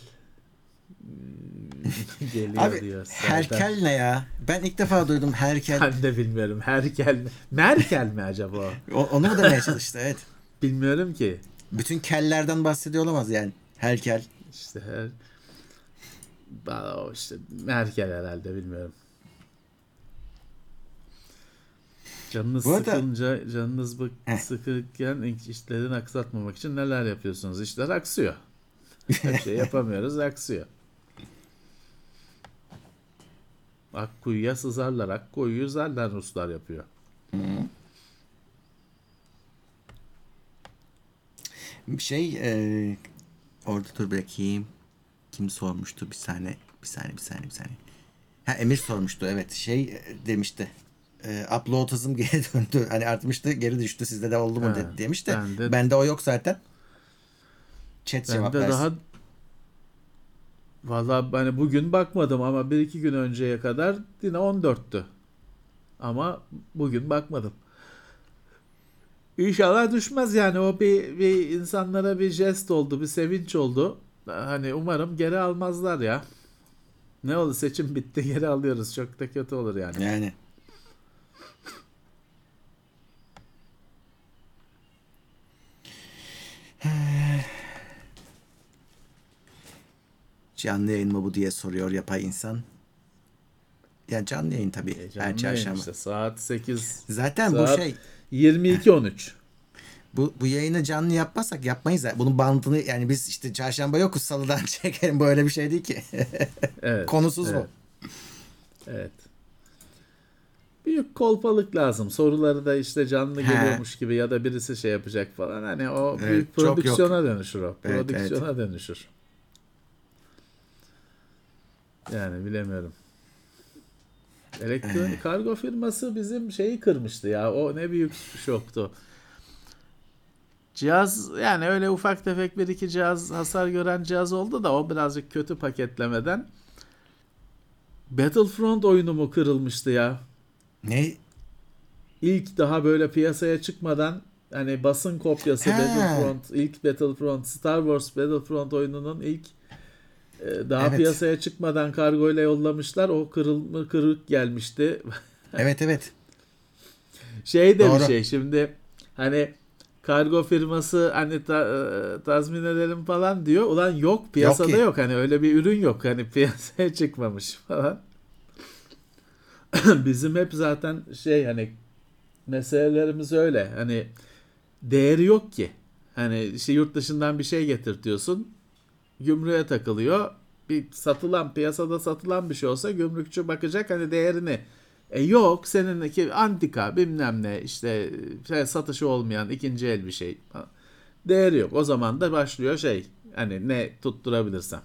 hmm, geliyor Abi diyor. Herkel ne ya? Ben ilk defa duydum Herkel. Ben de bilmiyorum. Herkel mi? Merkel mi acaba? O- onu mu demeye çalıştı evet. Bilmiyorum ki. Bütün kellerden bahsediyor olamaz yani. Herkel. İşte her işte Merkel herhalde bilmiyorum. Canınız Bu arada- sıkılınca, canınız bak Heh. sıkılırken işlerini aksatmamak için neler yapıyorsunuz? İşler aksıyor. Her şey yapamıyoruz, aksıyor. Akkuyuya sızarlar, Akkuyu'yu zaten Ruslar yapıyor. Şey e, orada dur bırakayım. Kim sormuştu bir saniye. Bir saniye bir saniye bir saniye. Ha Emir sormuştu evet şey e, demişti. E, upload hızım geri döndü. Hani artmıştı geri düştü sizde de oldu mu Ha, de, demiş de. ben de- Bende o yok zaten. Chat Ben cevap de versin. daha Vallahi hani bugün bakmadım ama bir iki gün önceye kadar yine 14'tü. Ama bugün bakmadım. İnşallah düşmez yani o bir, bir insanlara bir jest oldu, bir sevinç oldu. Hani umarım geri almazlar ya. Ne oldu seçim bitti geri alıyoruz. Çok da kötü olur yani. Yani. Canlı yayın mı bu diye soruyor yapay insan. Ya canlı yayın tabii. E, her canlı yayın çarşamba. işte saat 8 Zaten Saat- bu şey 22.13. bu, bu yayını canlı yapmasak yapmayız. ya. Bunun bandını yani biz işte çarşamba yokuz salıdan çekelim. Böyle bir şey değil ki. Evet. Konusuz evet. bu. Evet. Büyük kolpalık lazım. Soruları da işte canlı He. geliyormuş gibi ya da birisi şey yapacak falan. Hani o Evet, büyük yok. prodüksiyona dönüşür o. Evet, Prodüksiyona dönüşür. Yani bilemiyorum. Elektronik kargo firması bizim şeyi kırmıştı ya. O ne büyük şoktu. Cihaz yani öyle ufak tefek bir iki cihaz hasar gören cihaz oldu da o birazcık kötü paketlemeden. Battlefront oyunu mu kırılmıştı ya? Ne? İlk daha böyle piyasaya çıkmadan hani basın kopyası He. Battlefront, ilk Battlefront, Star Wars Battlefront oyununun ilk Daha Evet. piyasaya çıkmadan kargo ile yollamışlar. O kırılma kırık gelmişti. Evet evet. şey de Doğru. bir şey şimdi hani kargo firması hani ta, e, tazmin edelim falan diyor. Ulan yok piyasada Yok yok, hani öyle bir ürün yok hani piyasaya çıkmamış falan. Bizim hep zaten şey hani meselelerimiz öyle hani değeri yok ki. Hani işte yurt dışından bir şey getirtiyorsun gümrüğe takılıyor. Bir satılan piyasada satılan bir şey olsa gümrükçü bakacak hani değerini. E yok seninki antika bilmem ne işte şey, satışı olmayan ikinci el bir şey. Değeri yok. O zaman da başlıyor şey hani ne tutturabilirsem.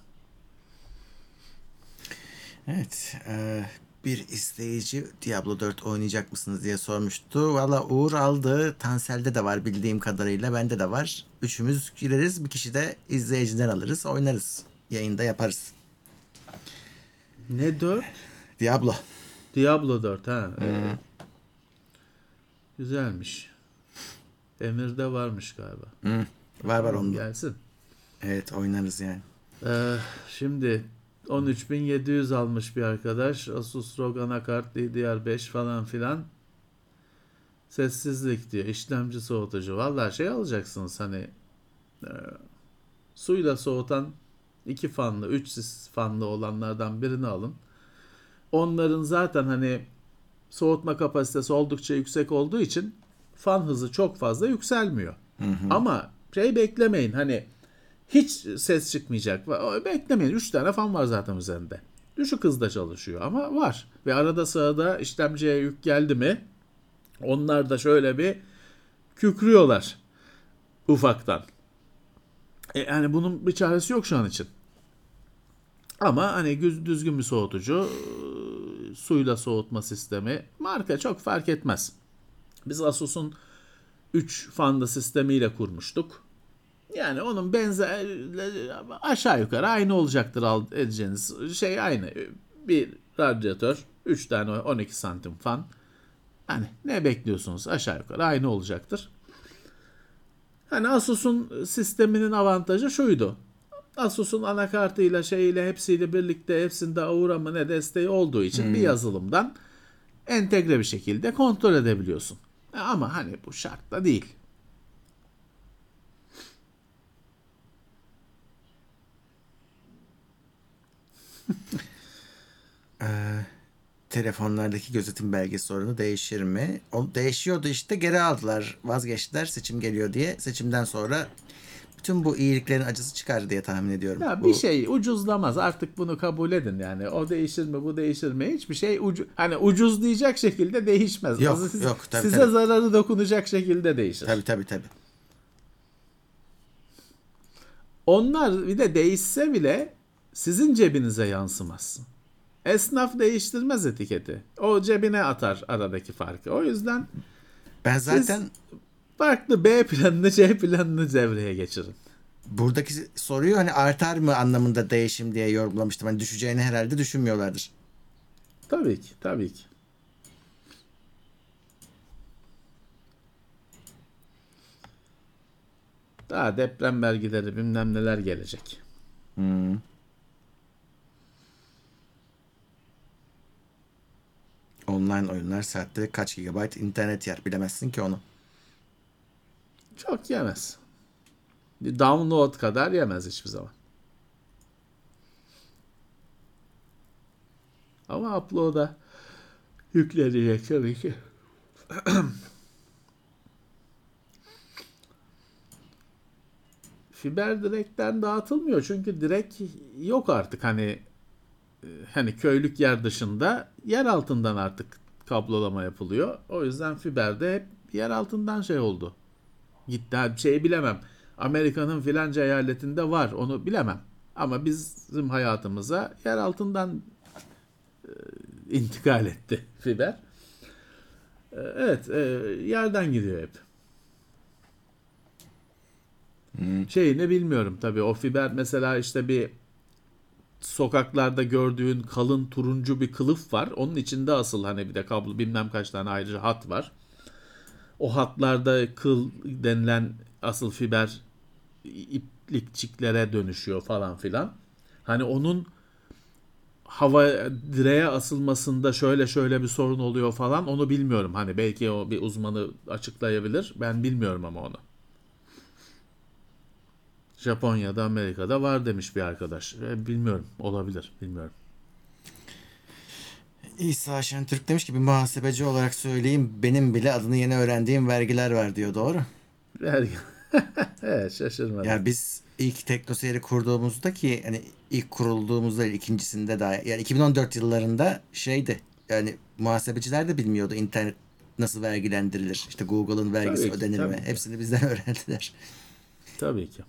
Evet. e, bir izleyici Diablo 4 oynayacak mısınız diye sormuştu. Valla Uğur aldı. Tansel'de de var bildiğim kadarıyla. Bende de var. Üçümüz gireriz. Bir kişi de izleyiciden alırız. Oynarız. Yayında yaparız. Ne 4? Diablo. Diablo 4 ha. evet. Güzelmiş. Emir'de varmış galiba. Hı, Var var onda. Gelsin. Evet oynarız yani. Ee, şimdi 13.700 almış bir arkadaş. Asus ROG anakart DDR5 falan filan. Sessizlik diyor. İşlemci soğutucu. Vallahi şey alacaksınız hani e, suyla soğutan iki fanlı, üç fanlı olanlardan birini alın. Onların zaten hani soğutma kapasitesi oldukça yüksek olduğu için fan hızı çok fazla yükselmiyor. Ama şey beklemeyin hani hiç ses çıkmayacak. Beklemeyin. 3 tane fan var zaten üzerinde. Düşük hızda çalışıyor ama var. Ve arada sırada işlemciye yük geldi mi onlar da şöyle bir kükrüyorlar ufaktan. E, yani bunun bir çaresi yok şu an için. Ama hani düzgün bir soğutucu, e, suyla soğutma sistemi, marka çok fark etmez. Biz Asus'un 3 fanlı sistemiyle kurmuştuk. Yani onun benzer aşağı yukarı aynı olacaktır edeceğiniz şey aynı. Bir radyatör, 3 tane 12 santim fan. Hani ne bekliyorsunuz aşağı yukarı aynı olacaktır. Hani Asus'un sisteminin avantajı şuydu. Asus'un anakartıyla şeyiyle hepsiyle birlikte hepsinde Aura mı ne desteği olduğu için bir yazılımdan entegre bir şekilde kontrol edebiliyorsun. Ama hani bu şartta değil. Telefonlardaki gözetim belgesi sorunu değişir mi? O değişiyordu işte geri aldılar. Vazgeçtiler seçim geliyor diye. Seçimden sonra bütün bu iyiliklerin acısı çıkar diye tahmin ediyorum. Ya Bu- bir şey ucuzlamaz artık bunu kabul edin yani o değişir mi bu değişir mi hiçbir şey ucu hani ucuz diyecek şekilde değişmez. Yok, Siz- yok, tabii, size tabii. zararı dokunacak şekilde değişir. Tabii tabii tabii. Onlar bir de değişse bile sizin cebinize yansımaz. Esnaf değiştirmez etiketi. O cebine atar aradaki farkı. O yüzden Ben zaten farklı B planını C planını devreye geçirin. buradaki soruyu hani artar mı anlamında değişim diye yorumlamıştım. Hani düşeceğini herhalde düşünmüyorlardır. Tabii ki, tabii ki. Daha deprem belgeleri bilmem neler gelecek. Online oyunlar saatte kaç gigabayt internet yer bilemezsin ki onu. Çok yemez. Bir download kadar yemez hiçbir zaman. Ama upload'a yüklenecek tabii ki. Fiber direkten dağıtılmıyor çünkü direk yok artık hani hani köylük yer dışında yer altından artık kablolama yapılıyor. O yüzden fiberde hep yer altından şey oldu. Gitti şeyi bilemem. Amerika'nın filanca eyaletinde var onu bilemem. Ama bizim hayatımıza yer altından e, intikal etti fiber. E, evet e, yerden gidiyor hep. Şeyini bilmiyorum tabii. O fiber mesela işte bir sokaklarda gördüğün kalın turuncu bir kılıf var. Onun içinde asıl hani bir de kablo bilmem kaç tane ayrıca hat var. O hatlarda kıl denilen asıl fiber iplikçiklere dönüşüyor falan filan. Hani onun hava direğe asılmasında şöyle şöyle bir sorun oluyor falan onu bilmiyorum. Hani belki o bir uzmanı açıklayabilir. Ben bilmiyorum ama onu. Japonya'da, Amerika'da var demiş bir arkadaş. E, bilmiyorum. Olabilir. Bilmiyorum. İsa Şentürk demiş ki bir muhasebeci olarak söyleyeyim benim bile adını yeni öğrendiğim vergiler var diyor doğru. Vergi. evet, şaşırmadım. Ya biz ilk teknoseyri kurduğumuzda ki hani ilk kurulduğumuzda ikincisinde daha yani 2014 yıllarında şeydi yani muhasebeciler de bilmiyordu internet nasıl vergilendirilir. İşte Google'ın vergisi Tabii ki, ödenir mi? tabii ki. Hepsini bizden öğrendiler. Tabii ki.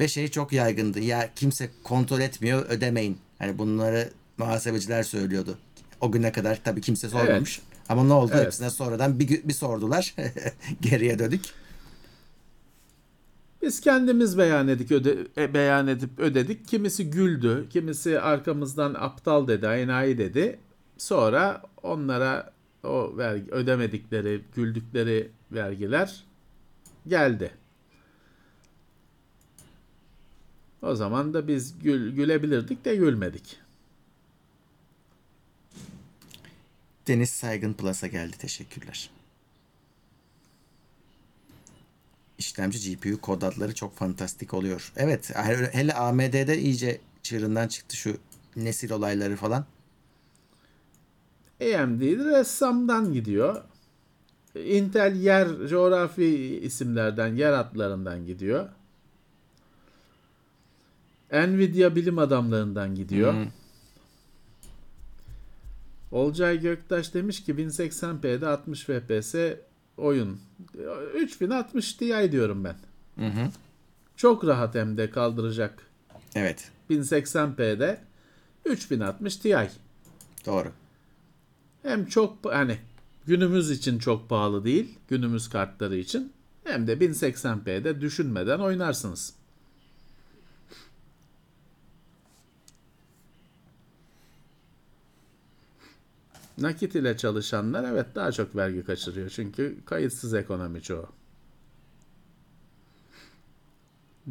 Ve şey çok yaygındı. Ya kimse kontrol etmiyor ödemeyin. Hani bunları muhasebeciler söylüyordu. O güne kadar tabii kimse sormamış. Ama ne oldu? Evet. Hepsine sonradan bir, bir sordular. Geriye döndük. Biz kendimiz beyan edip, öde, e, beyan edip ödedik. Kimisi güldü, kimisi arkamızdan aptal dedi, enayi dedi. Sonra onlara o vergi ödemedikleri, güldükleri vergiler geldi. O zaman da biz gül, gülebilirdik de gülmedik. Deniz Saygın Plus'a geldi. Teşekkürler. İşlemci GPU kod adları çok fantastik oluyor. Evet hele AMD'de iyice çığırından çıktı şu nesil olayları falan. AMD ressamdan gidiyor. Intel yer coğrafi isimlerden, yer adlarından gidiyor. Nvidia bilim adamlarından gidiyor. Hmm. Olcay Göktaş demiş ki 1080p'de 60 FPS oyun. 3060 Ti diyorum ben. Hı hı. Çok rahat hem de kaldıracak. Evet 1080p'de 3060 Ti. doğru. Hem çok hani günümüz için çok pahalı değil, günümüz kartları için hem de 1080p'de düşünmeden oynarsınız. Nakit ile çalışanlar evet daha çok vergi kaçırıyor çünkü kayıtsız ekonomi çoğu.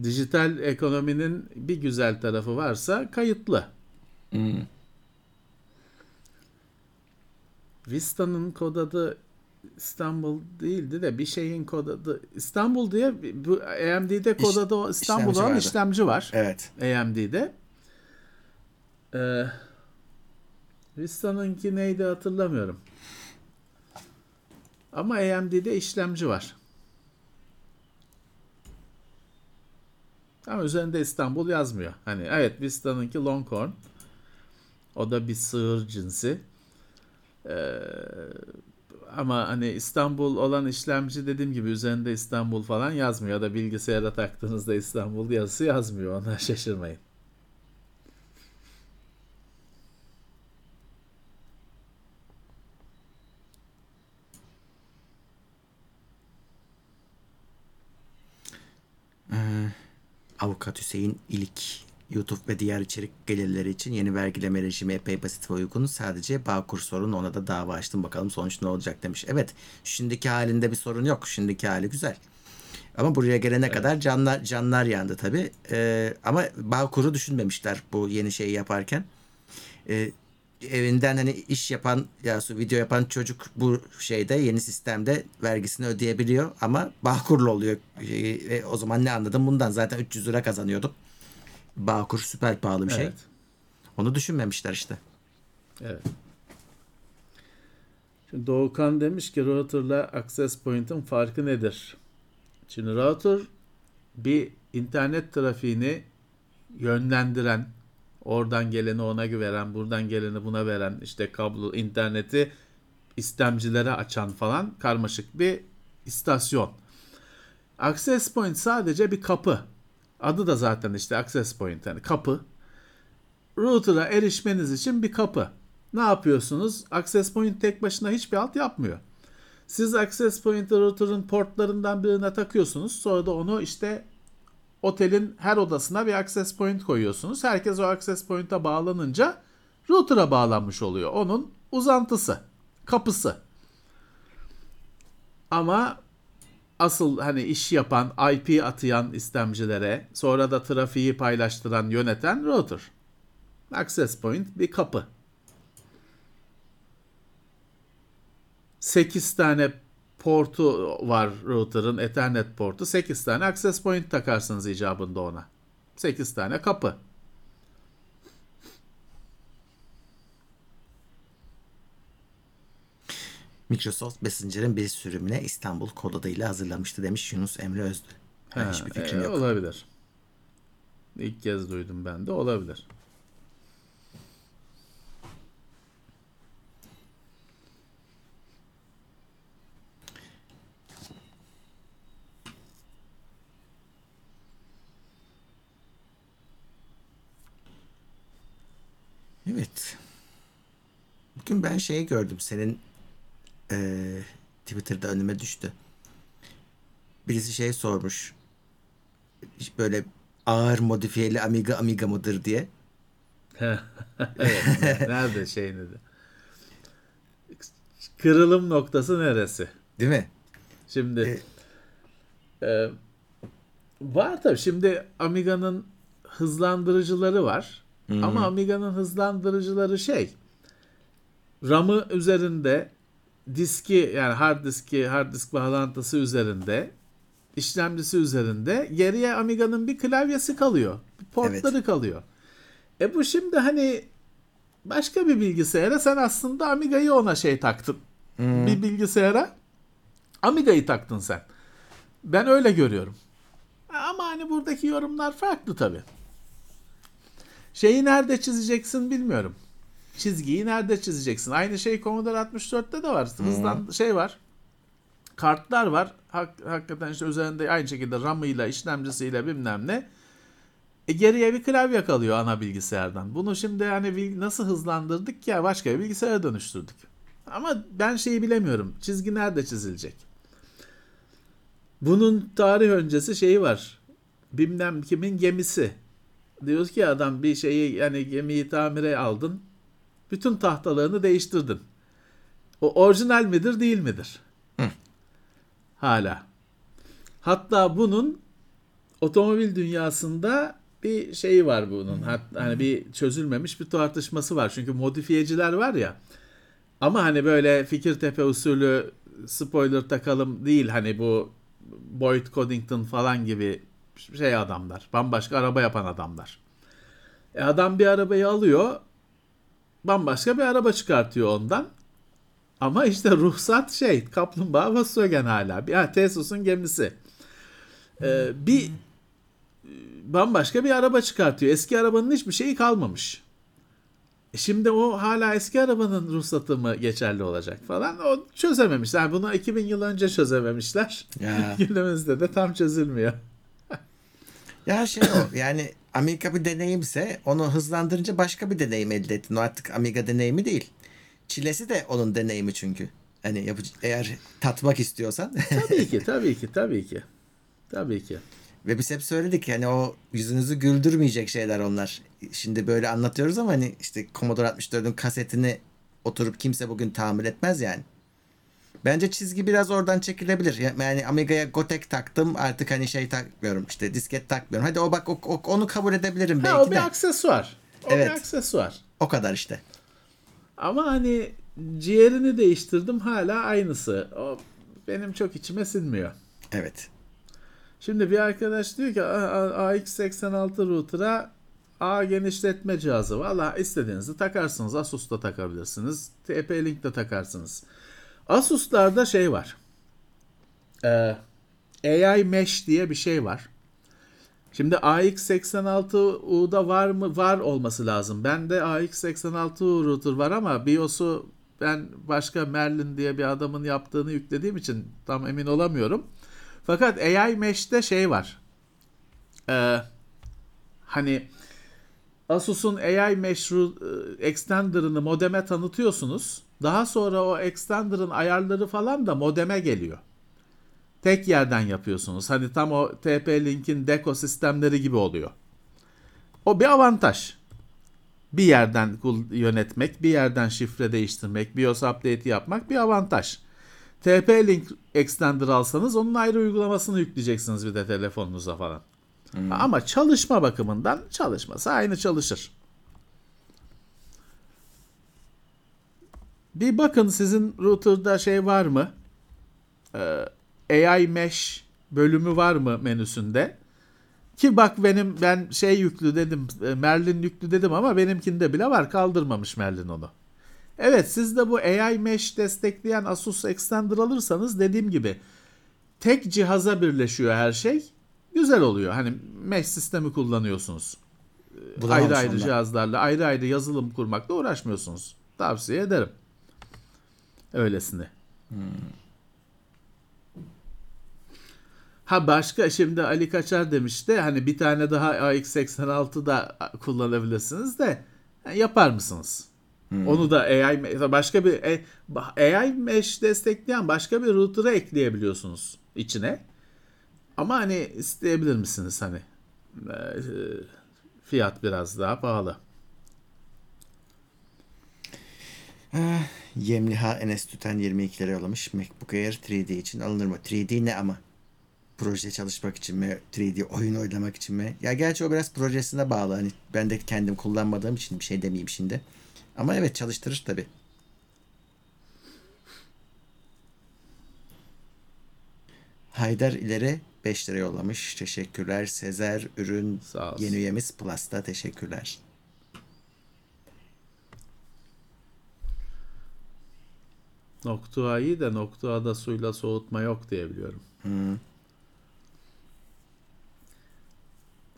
Dijital ekonominin bir güzel tarafı varsa kayıtlı. Hmm. Vista'nın kod adı İstanbul değildi de bir şeyin kod adı İstanbul diye bu AMD'de kod İş- adı o İstanbul işlemci olan vardı. işlemci var. Evet. AMD'de. Ee, Vista'nınki neydi hatırlamıyorum. Ama AMD'de işlemci var. Ama üzerinde İstanbul yazmıyor. Hani evet Vista'nınki Longhorn. O da bir sığır cinsi. Ee, ama hani İstanbul olan işlemci dediğim gibi üzerinde İstanbul falan yazmıyor. Ya da bilgisayara taktığınızda İstanbul yazısı yazmıyor. Ona şaşırmayın. Avukat Hüseyin İlik YouTube ve diğer içerik gelirleri için yeni vergileme rejimi epey basit ve uygun. Sadece Bağkur sorun ona da dava açtım bakalım sonuç ne olacak demiş. Evet şimdiki halinde bir sorun yok. Şimdiki hali güzel. Ama buraya gelene kadar canlar canlar yandı tabii. Ee, ama Bağkur'u düşünmemişler bu yeni şeyi yaparken. Ee, evinden hani iş yapan ya video yapan çocuk bu şeyde yeni sistemde vergisini ödeyebiliyor ama Bağkur'lu oluyor. E, o zaman ne anladım bundan zaten 300 lira kazanıyordum. Bağkur süper pahalı bir şey. Evet. Onu düşünmemişler işte. Evet. Şimdi Doğukan demiş ki router'la access point'in farkı nedir? Şimdi router bir internet trafiğini yönlendiren, oradan geleni ona veren, buradan geleni buna veren, işte kablo interneti istemcilere açan falan karmaşık bir istasyon. Access point sadece bir kapı. Adı da zaten işte access point yani kapı router'a erişmeniz için bir kapı. Ne yapıyorsunuz? Access point tek başına hiçbir alt yapmıyor. Siz access point'i router'ın portlarından birine takıyorsunuz. Sonra da onu işte otelin her odasına bir access point koyuyorsunuz. Herkes o access point'e bağlanınca router'a bağlanmış oluyor. Onun uzantısı, kapısı. Ama asıl hani iş yapan, IP atayan istemcilere, sonra da trafiği paylaştıran, yöneten router. Access point bir kapı. 8 tane portu var router'ın Ethernet portu. 8 tane access point takarsınız icabında ona. 8 tane kapı. Microsoft Messenger'ın bir sürümüne İstanbul kod adıyla hazırlamıştı demiş Yunus Emre Özdü. Ben Ha, hiçbir fikrim e, yok. Olabilir. İlk kez duydum ben de. Olabilir. Evet. Bugün ben şeyi gördüm. Senin eee, Twitter'da önüme düştü. Birisi şey sormuş. Böyle ağır modifiyeli Amiga Amiga mıdır diye. evet. Nerede şey dedi. Kırılım noktası neresi? Değil mi? Şimdi e, var tabii. Şimdi Amiga'nın hızlandırıcıları var. Ama Amiga'nın hızlandırıcıları şey RAM'ı üzerinde diski yani hard diski hard disk bağlantısı üzerinde işlemcisi üzerinde geriye Amiga'nın bir klavyesi kalıyor. Bir portları kalıyor. E bu şimdi hani başka bir bilgisayara sen aslında Amiga'yı ona şey taktın. Bir bilgisayara Amiga'yı taktın sen. Ben öyle görüyorum. Ama hani buradaki yorumlar farklı tabii. Şeyi nerede çizeceksin bilmiyorum. Çizgiyi nerede çizeceksin? Aynı şey Commodore 64'te de var. Hızlan şey var. Kartlar var. Hak, hakikaten işte üzerinde aynı şekilde RAM'ıyla, işlemcisiyle bilmem ne. E geriye bir klavye kalıyor ana bilgisayardan. Bunu şimdi hani nasıl hızlandırdık ya başka bir bilgisayara dönüştürdük. Ama ben şeyi bilemiyorum. Çizgi nerede çizilecek? Bunun tarih öncesi şeyi var. Bilmem kimin gemisi. Diyoruz ki adam bir şeyi yani gemiyi tamire aldın. Bütün tahtalarını değiştirdin. O orijinal midir değil midir? Hala. Hatta bunun otomobil dünyasında bir şeyi var bunun. Hani bir çözülmemiş bir tartışması var. Çünkü modifiyeciler var ya. Ama hani böyle Fikirtepe usulü spoiler takalım değil hani bu Boyd Coddington falan gibi şey adamlar. Bambaşka araba yapan adamlar. E adam bir arabayı alıyor. Bambaşka bir araba çıkartıyor ondan. Ama işte ruhsat şey kaplumbağa Volkswagen hala. Bir ha, Tesla'nın gemisi. Ee, bir bambaşka bir araba çıkartıyor. Eski arabanın hiçbir şeyi kalmamış. E Şimdi o hala eski arabanın ruhsatı mı geçerli olacak falan. O çözememişler. Bunu 2000 yıl önce çözememişler. Ya. Günümüzde de tam çözülmüyor. Ya şey o yani Amiga bir deneyimse onu hızlandırınca başka bir deneyim elde ettin. O artık Amiga deneyimi değil. Çilesi de onun deneyimi çünkü. Hani yapıcı, eğer tatmak istiyorsan. Tabii ki, tabii ki, tabii ki. Tabii ki. Ve biz hep söyledik yani o yüzünüzü güldürmeyecek şeyler onlar. Şimdi böyle anlatıyoruz ama hani işte Commodore 64'ün kasetini oturup kimse bugün tahammül etmez yani. Bence çizgi biraz oradan çekilebilir. Ya- Yani Amiga'ya Gotek taktım artık hani şey takmıyorum işte disket takmıyorum. Hadi o bak o, o- onu kabul edebilirim Ha, o belki bir de. aksesuar. O Evet. bir aksesuar. O kadar işte. Ama hani ciğerini değiştirdim hala aynısı. O benim çok içime sinmiyor. Evet. Şimdi bir arkadaş diyor ki "A- A- AX86 router'a A genişletme cihazı. Valla istediğinizi takarsınız. Asus'ta takabilirsiniz. TP-Link'te takarsınız. Asus'larda şey var. Ee, AI Mesh diye bir şey var. Şimdi AX86U'da var mı? Var olması lazım. Bende AX86U router var ama BIOS'u ben başka Merlin diye bir adamın yaptığını yüklediğim için tam emin olamıyorum. Fakat AI Mesh'te şey var. Ee, hani Asus'un AI Mesh e, extender'ını modeme tanıtıyorsunuz. Daha sonra o extender'ın ayarları falan da modeme geliyor. Tek yerden yapıyorsunuz. Hani tam o TP-Link'in deko sistemleri gibi oluyor. O bir avantaj. Bir yerden yönetmek, bir yerden şifre değiştirmek, BIOS update yapmak bir avantaj. TP-Link Extender alsanız onun ayrı uygulamasını yükleyeceksiniz bir de telefonunuza falan. Ama çalışma bakımından çalışması aynı çalışır. Bir bakın sizin router'da şey var mı? Ee, AI Mesh bölümü var mı menüsünde? Ki bak benim ben şey yüklü dedim, e, Merlin yüklü dedim ama benimkinde bile var. Kaldırmamış Merlin onu. Evet siz de bu AI Mesh destekleyen Asus Extender alırsanız dediğim gibi tek cihaza birleşiyor her şey. Güzel oluyor. Hani mesh sistemi kullanıyorsunuz. Bulamamış ayrı ayrı cihazlarla ayrı ayrı yazılım kurmakla uğraşmıyorsunuz. Tavsiye ederim. Öylesine. Ha başka şimdi Ali Kaçar demişti hani bir tane daha AX86 da kullanabilirsiniz de yapar mısınız? Onu da AI başka bir e, AI mesh destekleyen başka bir router'a ekleyebiliyorsunuz içine. Ama hani isteyebilir misiniz hani? Ee, fiyat biraz daha pahalı. Yemliha Enes Tüten 22 lira yollamış. MacBook Air 3D için alınır mı? 3D ne ama? Proje çalışmak için mi? 3D oyun oynamak için mi? Ya gerçi o biraz projesine bağlı. Hani ben de kendim kullanmadığım için bir şey demeyeyim şimdi. Ama evet çalıştırır tabi. Haydar ileri 5 lira yollamış. Teşekkürler. Sezer ürün yeni üyemiz Plus'ta teşekkürler. Nokta iyi de noktada suyla soğutma yok diye biliyorum.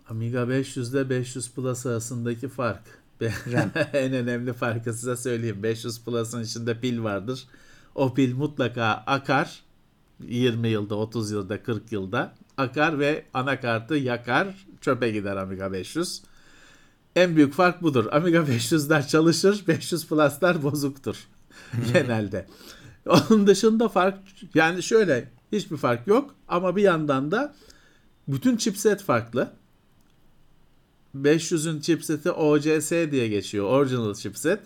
Amiga 500 ile 500 Plus arasındaki fark. en önemli farkı size söyleyeyim. 500 Plus'ın içinde pil vardır. O pil mutlaka akar. 20 yılda, 30 yılda, 40 yılda akar ve anakartı yakar. Çöpe gider Amiga 500. En büyük fark budur. Amiga 500'ler çalışır, 500 Plus'lar bozuktur genelde. Onun dışında fark yani şöyle hiçbir fark yok ama bir yandan da bütün chipset farklı. 500'ün chipseti OCS diye geçiyor. Original chipset.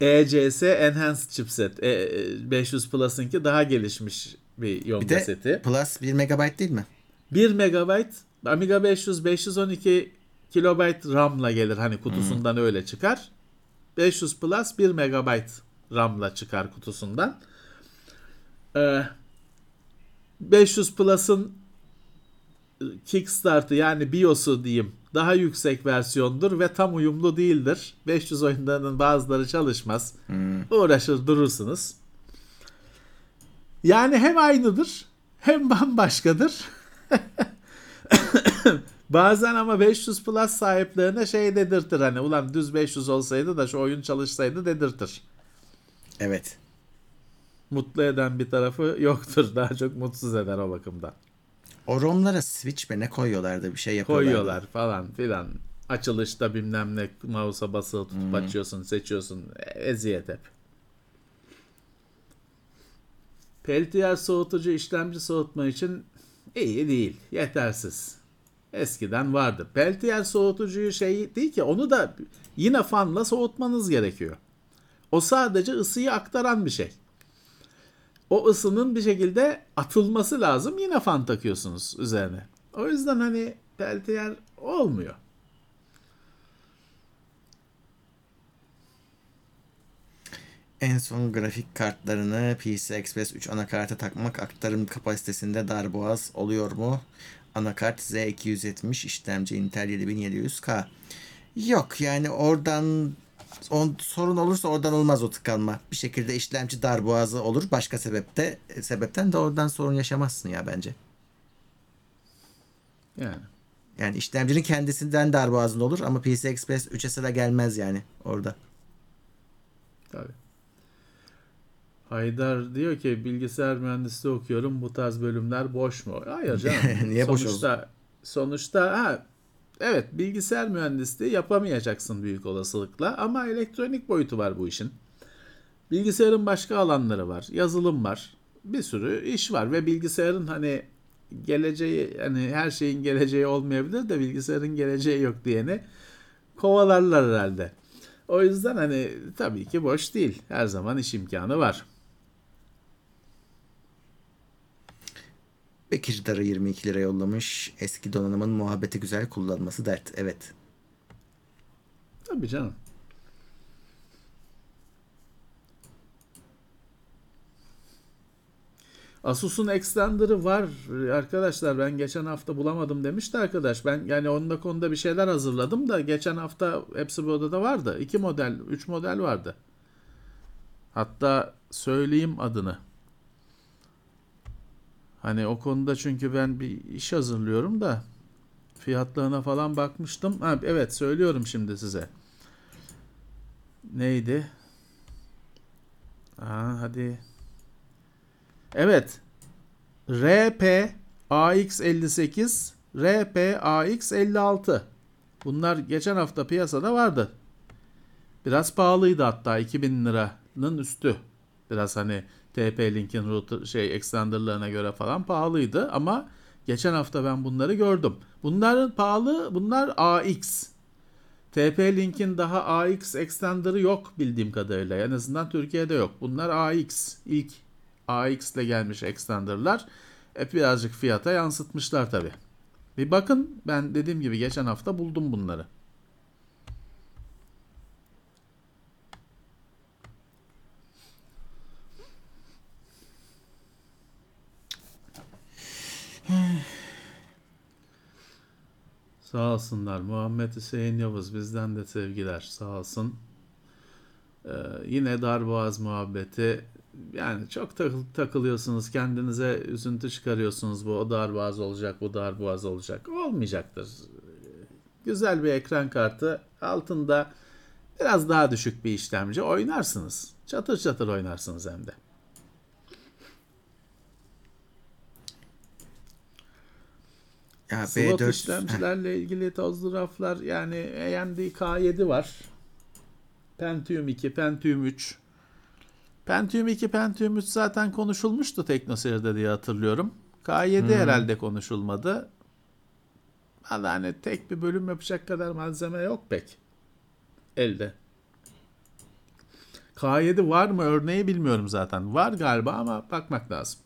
ECS Enhanced chipset. E, 500 Plus'ınki daha gelişmiş bir Bir yonga de seti. Plus 1 MB değil mi? 1 MB Amiga 500 512 kilobayt RAM'la gelir hani kutusundan öyle çıkar. 500 Plus 1 MB RAM'la çıkar kutusundan. Ee, 500 Plus'ın Kickstart'ı yani BIOS'u diyeyim daha yüksek versiyondur ve tam uyumlu değildir. 500 oyunlarının bazıları çalışmaz. Uğraşır durursunuz. Yani hem aynıdır hem bambaşkadır. Bazen ama 500 Plus sahiplerine şey dedirtir hani ulan düz 500 olsaydı da şu oyun çalışsaydı dedirtir. Evet. Mutlu eden bir tarafı yoktur. Daha çok mutsuz eder o bakımdan. O ROM'lara switch mi ne koyuyorlardı bir şey yapıyorlardı. Koyuyorlar falan filan. Açılışta bilmem ne mouse'a basılı tutup açıyorsun seçiyorsun. Eziyet hep. Peltiyer soğutucu işlemci soğutma için iyi değil. Yetersiz. Eskiden vardı. Peltiyer soğutucuyu şey değil ki onu da yine fanla soğutmanız gerekiyor. O sadece ısıyı aktaran bir şey. O ısının bir şekilde atılması lazım. Yine fan takıyorsunuz üzerine. O yüzden hani peltiyer olmuyor. En son grafik kartlarını PC Express 3 anakarta takmak aktarım kapasitesinde darboğaz oluyor mu? Anakart Z270 işlemci Intel 7700K. Yok yani oradan on, sorun olursa oradan olmaz o tıkanma. Bir şekilde işlemci darboğazı olur. Başka sebepte sebepten de oradan sorun yaşamazsın ya bence. Yani. Yani işlemcinin kendisinden darboğazında olur ama PC Express 3'e sıra gelmez yani orada. Tabii. Haydar diyor ki bilgisayar mühendisliği okuyorum. Bu tarz bölümler boş mu? Hayır canım. Niye boş sonuçta, Sonuçta ha, evet bilgisayar mühendisliği yapamayacaksın büyük olasılıkla ama elektronik boyutu var bu işin. Bilgisayarın başka alanları var. Yazılım var. Bir sürü iş var ve bilgisayarın hani geleceği hani her şeyin geleceği olmayabilir de bilgisayarın geleceği yok diyeni kovalarlar herhalde. O yüzden hani tabii ki boş değil. Her zaman iş imkanı var. Bekirdar'ı 22 lira yollamış. Eski donanımın muhabbeti güzel kullanması dert. Evet. Tabii canım. Asus'un Extender'ı var arkadaşlar ben geçen hafta bulamadım demişti arkadaş. Ben yani onunla konuda bir şeyler hazırladım da geçen hafta hepsi bu odada vardı. iki model, üç model vardı. Hatta söyleyeyim adını. Hani o konuda çünkü ben bir iş hazırlıyorum da fiyatlarına falan bakmıştım. Ha, evet söylüyorum şimdi size. Neydi? Aa, hadi. Evet. RP AX58, RP AX56. Bunlar geçen hafta piyasada vardı. Biraz pahalıydı hatta 2000 liranın üstü. Biraz hani TP-Link'in router şey extenderlarına göre falan pahalıydı ama geçen hafta ben bunları gördüm. Bunların pahalı, bunlar AX. TP-Link'in daha AX extender'ı yok bildiğim kadarıyla. En azından Türkiye'de yok. Bunlar AX. ilk AX ile gelmiş extender'lar. E birazcık fiyata yansıtmışlar tabi. Bir bakın ben dediğim gibi geçen hafta buldum bunları. Sağ olsunlar. Muhammed Hüseyin Yavuz bizden de sevgiler. Sağ olsun. Ee, yine darboğaz muhabbeti. Yani çok takıl- takılıyorsunuz. Kendinize üzüntü çıkarıyorsunuz. Bu o darboğaz olacak, bu darboğaz olacak. Olmayacaktır. Güzel bir ekran kartı. Altında biraz daha düşük bir işlemci. Oynarsınız. Çatır çatır oynarsınız hem de. Ya Slot B4 işlemcilerle ilgili tozlu raflar yani AMD K7 var. Pentium 2, Pentium 3. Pentium 2, Pentium 3 zaten konuşulmuştu TeknoSeyir'de diye hatırlıyorum. K7 herhalde konuşulmadı. Valla hani tek bir bölüm yapacak kadar malzeme yok pek. Elde. K7 var mı örneği bilmiyorum zaten. Var galiba ama bakmak lazım.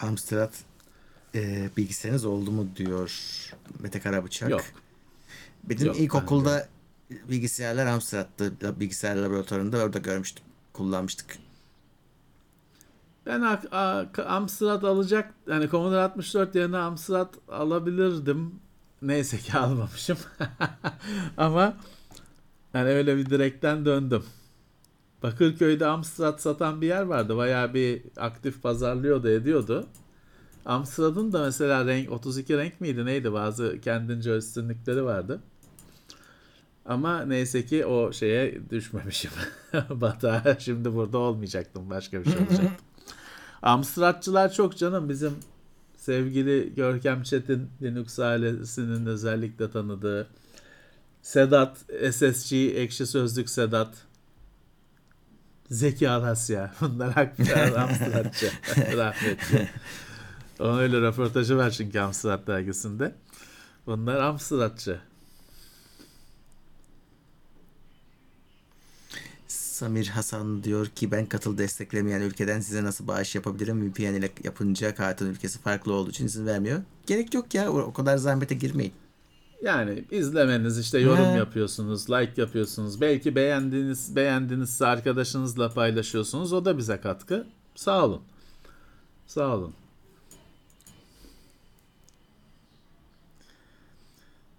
Amstrad e, bilgisayarınız oldu mu diyor Mete Karabıçak. Yok. Benim Yok, ilkokulda bilgisayarlar Amstrad'da bilgisayar laboratuvarında orada görmüştüm. Kullanmıştık. Ben A- A- Amstrad alacak yani Commodore 64 yerine Amstrad alabilirdim. Neyse ki almamışım. Ama yani öyle bir direkten döndüm. Bakırköy'de Amstrad satan bir yer vardı. Bayağı bir aktif pazarlıyordu, ediyordu. Amstrad'ın da mesela renk 32 renk miydi neydi? Bazı kendince üstünlükleri vardı. Ama neyse ki o şeye düşmemişim. Batağa şimdi burada olmayacaktım. Başka bir şey olacaktım. Amstradçılar çok canım. Bizim sevgili Görkem Çetin Linux ailesinin özellikle tanıdığı Sedat SSG Ekşi Sözlük Sedat Zeki Alasya. Bunlar hakikaten Amstradçı. Rahmetli. Onun öyle röportajı var çünkü Amstrad dergisinde. Bunlar Amstradçı. Samir Hasan diyor ki ben katıl desteklemeyen ülkeden size nasıl bağış yapabilirim? VPN ile yapınca kartın ülkesi farklı olduğu için izin vermiyor. Gerek yok ya o kadar zahmete girmeyin. Yani izlemeniz işte yorum Ha. yapıyorsunuz, like yapıyorsunuz. Belki beğendiğiniz beğendiğinizse arkadaşınızla paylaşıyorsunuz. O da bize katkı. Sağ olun. Sağ olun.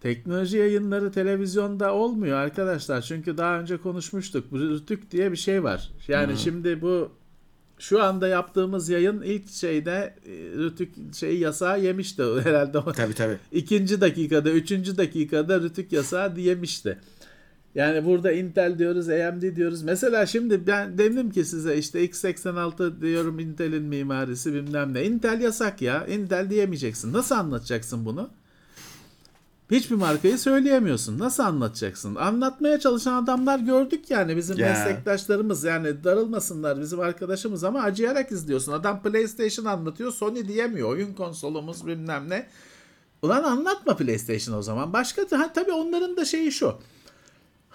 Teknoloji yayınları televizyonda olmuyor arkadaşlar. Çünkü daha önce konuşmuştuk. Rütük diye bir şey var. Yani şimdi bu şu anda yaptığımız yayın ilk şeyde e, Rütük şeyi yasağı yemişti herhalde. Tabii tabii. İkinci dakikada, üçüncü dakikada rütük yasağı diyemişti. Yani burada Intel diyoruz, AMD diyoruz. Mesela şimdi ben dedim ki size işte x86 diyorum Intel'in mimarisi bilmem ne. Intel yasak ya. Intel diyemeyeceksin. Nasıl anlatacaksın bunu? Hiçbir markayı söyleyemiyorsun. Nasıl anlatacaksın? Anlatmaya çalışan adamlar gördük yani bizim Ya. meslektaşlarımız yani darılmasınlar bizim arkadaşımız ama acıyarak izliyorsun. Adam PlayStation anlatıyor Sony diyemiyor. Oyun konsolumuz bilmem ne. Ulan anlatma PlayStation o zaman. Başka ha, tabii onların da şeyi şu.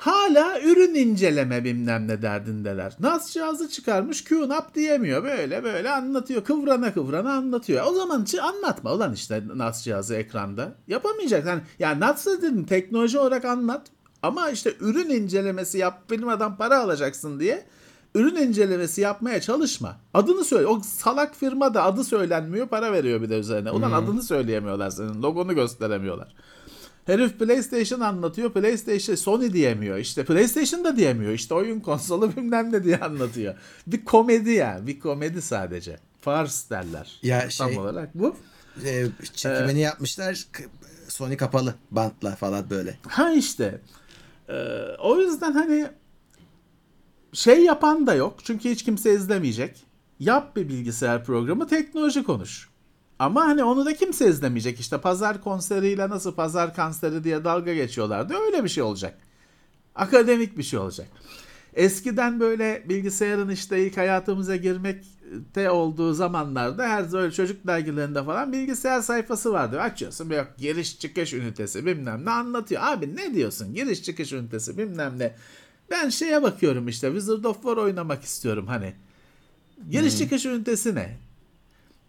Hala ürün inceleme bilmem ne derdindeler. NAS cihazı çıkarmış QNAP diyemiyor. Böyle böyle anlatıyor. Kıvrana kıvrana anlatıyor. O zaman çı- anlatma ulan işte NAS cihazı ekranda. Yapamayacak. Yani, yani NAS dedin teknoloji olarak anlat. Ama işte ürün incelemesi yap firmadan para alacaksın diye ürün incelemesi yapmaya çalışma. Adını söyle. O salak firma da adı söylenmiyor para veriyor bir de üzerine. Ulan adını söyleyemiyorlar senin. Logonu gösteremiyorlar. Herif PlayStation anlatıyor. PlayStation Sony diyemiyor. İşte PlayStation da diyemiyor. İşte oyun konsolu bilmem ne diye anlatıyor. Bir komedi ya. Bir komedi sadece. Fars derler. Ya Tam şey- olarak bu. Ee, çekimini yapmışlar. K- Sony kapalı bantla falan böyle. Ha işte. Ee, o yüzden hani şey yapan da yok. Çünkü hiç kimse izlemeyecek. Yap bir bilgisayar programı teknoloji konuş. Ama hani onu da kimse izlemeyecek. İşte pazar konseriyle nasıl pazar kanseri diye dalga geçiyorlardı. Öyle bir şey olacak. Akademik bir şey olacak. Eskiden böyle bilgisayarın işte ilk hayatımıza girmekte olduğu zamanlarda her böyle çocuk dergilerinde falan bilgisayar sayfası vardı. Açıyorsun yok giriş çıkış ünitesi bilmem ne anlatıyor. Abi ne diyorsun giriş çıkış ünitesi bilmem ne. Ben şeye bakıyorum işte Wizard of War oynamak istiyorum hani. Giriş çıkış ünitesi ne?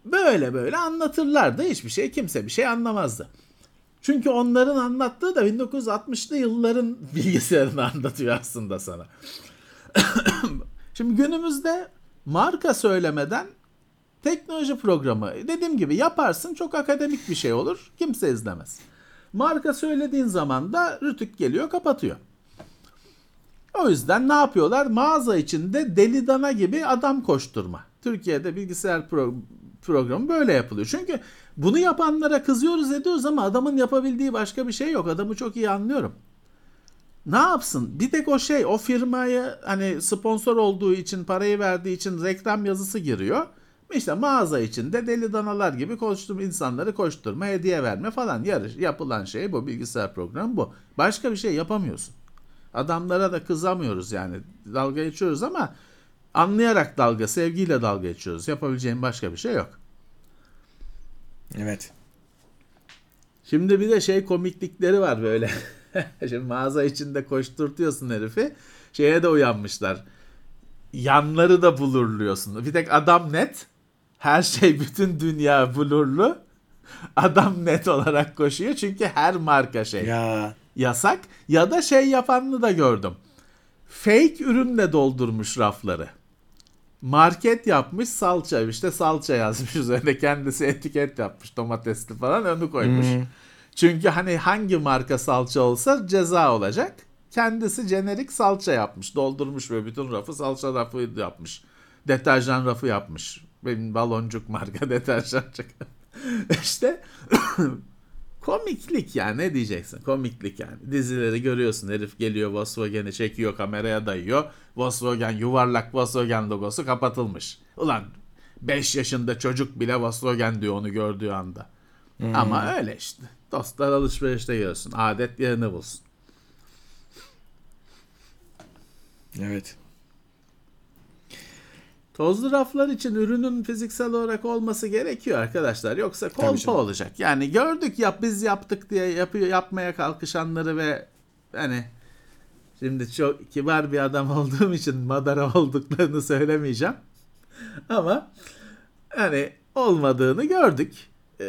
Böyle böyle anlatırlardı. Hiçbir şey kimse bir şey anlamazdı. Çünkü onların anlattığı da 1960'lı yılların bilgisayarını anlatıyor aslında sana. Şimdi günümüzde marka söylemeden teknoloji programı dediğim gibi yaparsın çok akademik bir şey olur. Kimse izlemez. Marka söylediğin zaman da rütük geliyor kapatıyor. O yüzden ne yapıyorlar? Mağaza içinde deli dana gibi adam koşturma. Türkiye'de bilgisayar pro- programı böyle yapılıyor. Çünkü bunu yapanlara kızıyoruz ediyoruz ama adamın yapabildiği başka bir şey yok. Adamı çok iyi anlıyorum. Ne yapsın? Bir tek o şey o firmaya hani sponsor olduğu için parayı verdiği için reklam yazısı giriyor. İşte mağaza içinde deli danalar gibi koştum insanları koşturma, hediye verme falan yarış yapılan şey bu bilgisayar programı bu. Başka bir şey yapamıyorsun. Adamlara da kızamıyoruz yani. Dalga geçiyoruz ama anlayarak dalga, sevgiyle dalga geçiyoruz. Yapabileceğim başka bir şey yok. Evet. Şimdi bir de şey komiklikleri var böyle. Şimdi mağaza içinde koşturtuyorsun herifi. Şeye de uyanmışlar. Yanları da blurluyorsun. Bir tek adam net. Her şey bütün dünya blurlu. Adam net olarak koşuyor çünkü her marka şey Ya yasak ya da şey yapanını da gördüm. Fake ürünle doldurmuş rafları. Market yapmış salça işte salça yazmış üzerine kendisi etiket yapmış domatesli falan önü koymuş. Çünkü hani hangi marka salça olsa ceza olacak. Kendisi jenerik salça yapmış. Doldurmuş ve bütün rafı salça rafı yapmış. Deterjan rafı yapmış. Benim baloncuk marka deterjan çıkıyor. işte komiklik yani ne diyeceksin? Komiklik yani. Dizileri görüyorsun herif geliyor Volkswagen'i çekiyor kameraya dayıyor. Volkswagen yuvarlak Volkswagen logosu kapatılmış. Ulan 5 yaşında çocuk bile Volkswagen diyor onu gördüğü anda. Ama öyle işte. Dostlar alışverişte görüyorsun adet yerini bulsun. Evet. Tozlu raflar için ürünün fiziksel olarak olması gerekiyor arkadaşlar. Yoksa kolpa olacak. Yani gördük yap biz yaptık diye yapıyor yapmaya kalkışanları ve hani şimdi çok kibar bir adam olduğum için madara olduklarını söylemeyeceğim. Ama hani olmadığını gördük. Ee,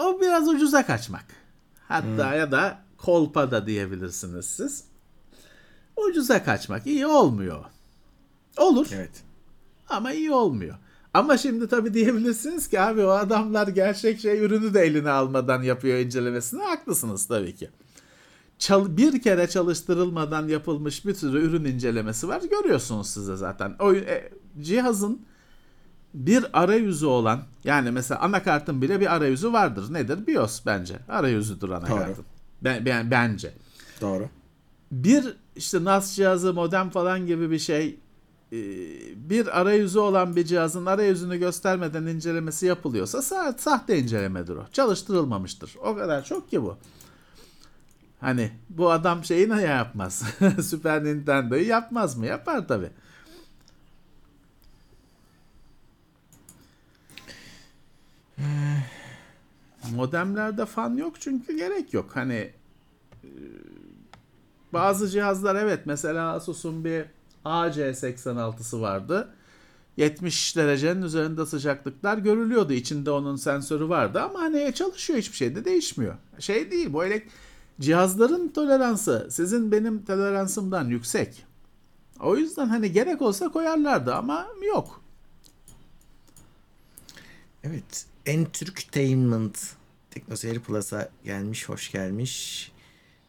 o biraz ucuza kaçmak. Hatta ya da kolpa da diyebilirsiniz siz. Ucuza kaçmak iyi olmuyor. Olur. Evet. Ama iyi olmuyor. Ama şimdi tabii diyebilirsiniz ki abi o adamlar gerçek şey ürünü de eline almadan yapıyor incelemesini. Haklısınız tabii ki. Çal- bir kere çalıştırılmadan yapılmış bir sürü ürün incelemesi var. Görüyorsunuz siz de zaten. O e, cihazın bir arayüzü olan yani mesela anakartın bile bir arayüzü vardır. Nedir? BIOS bence. Arayüzüdür anakartın. Ben, ben, bence Doğru. bir işte NAS cihazı, modem falan gibi bir şey bir arayüzü olan bir cihazın arayüzünü göstermeden incelemesi yapılıyorsa sa- sahte incelemedir o. Çalıştırılmamıştır. O kadar çok ki bu. Hani bu adam şeyi ne yapmaz? Süper Nintendo'yu yapmaz mı? Yapar tabi. Modemlerde fan yok çünkü gerek yok. Hani bazı cihazlar evet mesela Asus'un bir AC86'sı vardı. 70 derecenin üzerinde sıcaklıklar görülüyordu. İçinde onun sensörü vardı ama hani çalışıyor hiçbir şey de değişmiyor. Şey değil bu elek cihazların toleransı sizin benim toleransımdan yüksek. O yüzden hani gerek olsa koyarlardı ama yok. Evet. Entertainment Teknoseyir Plus'a gelmiş, hoş gelmiş.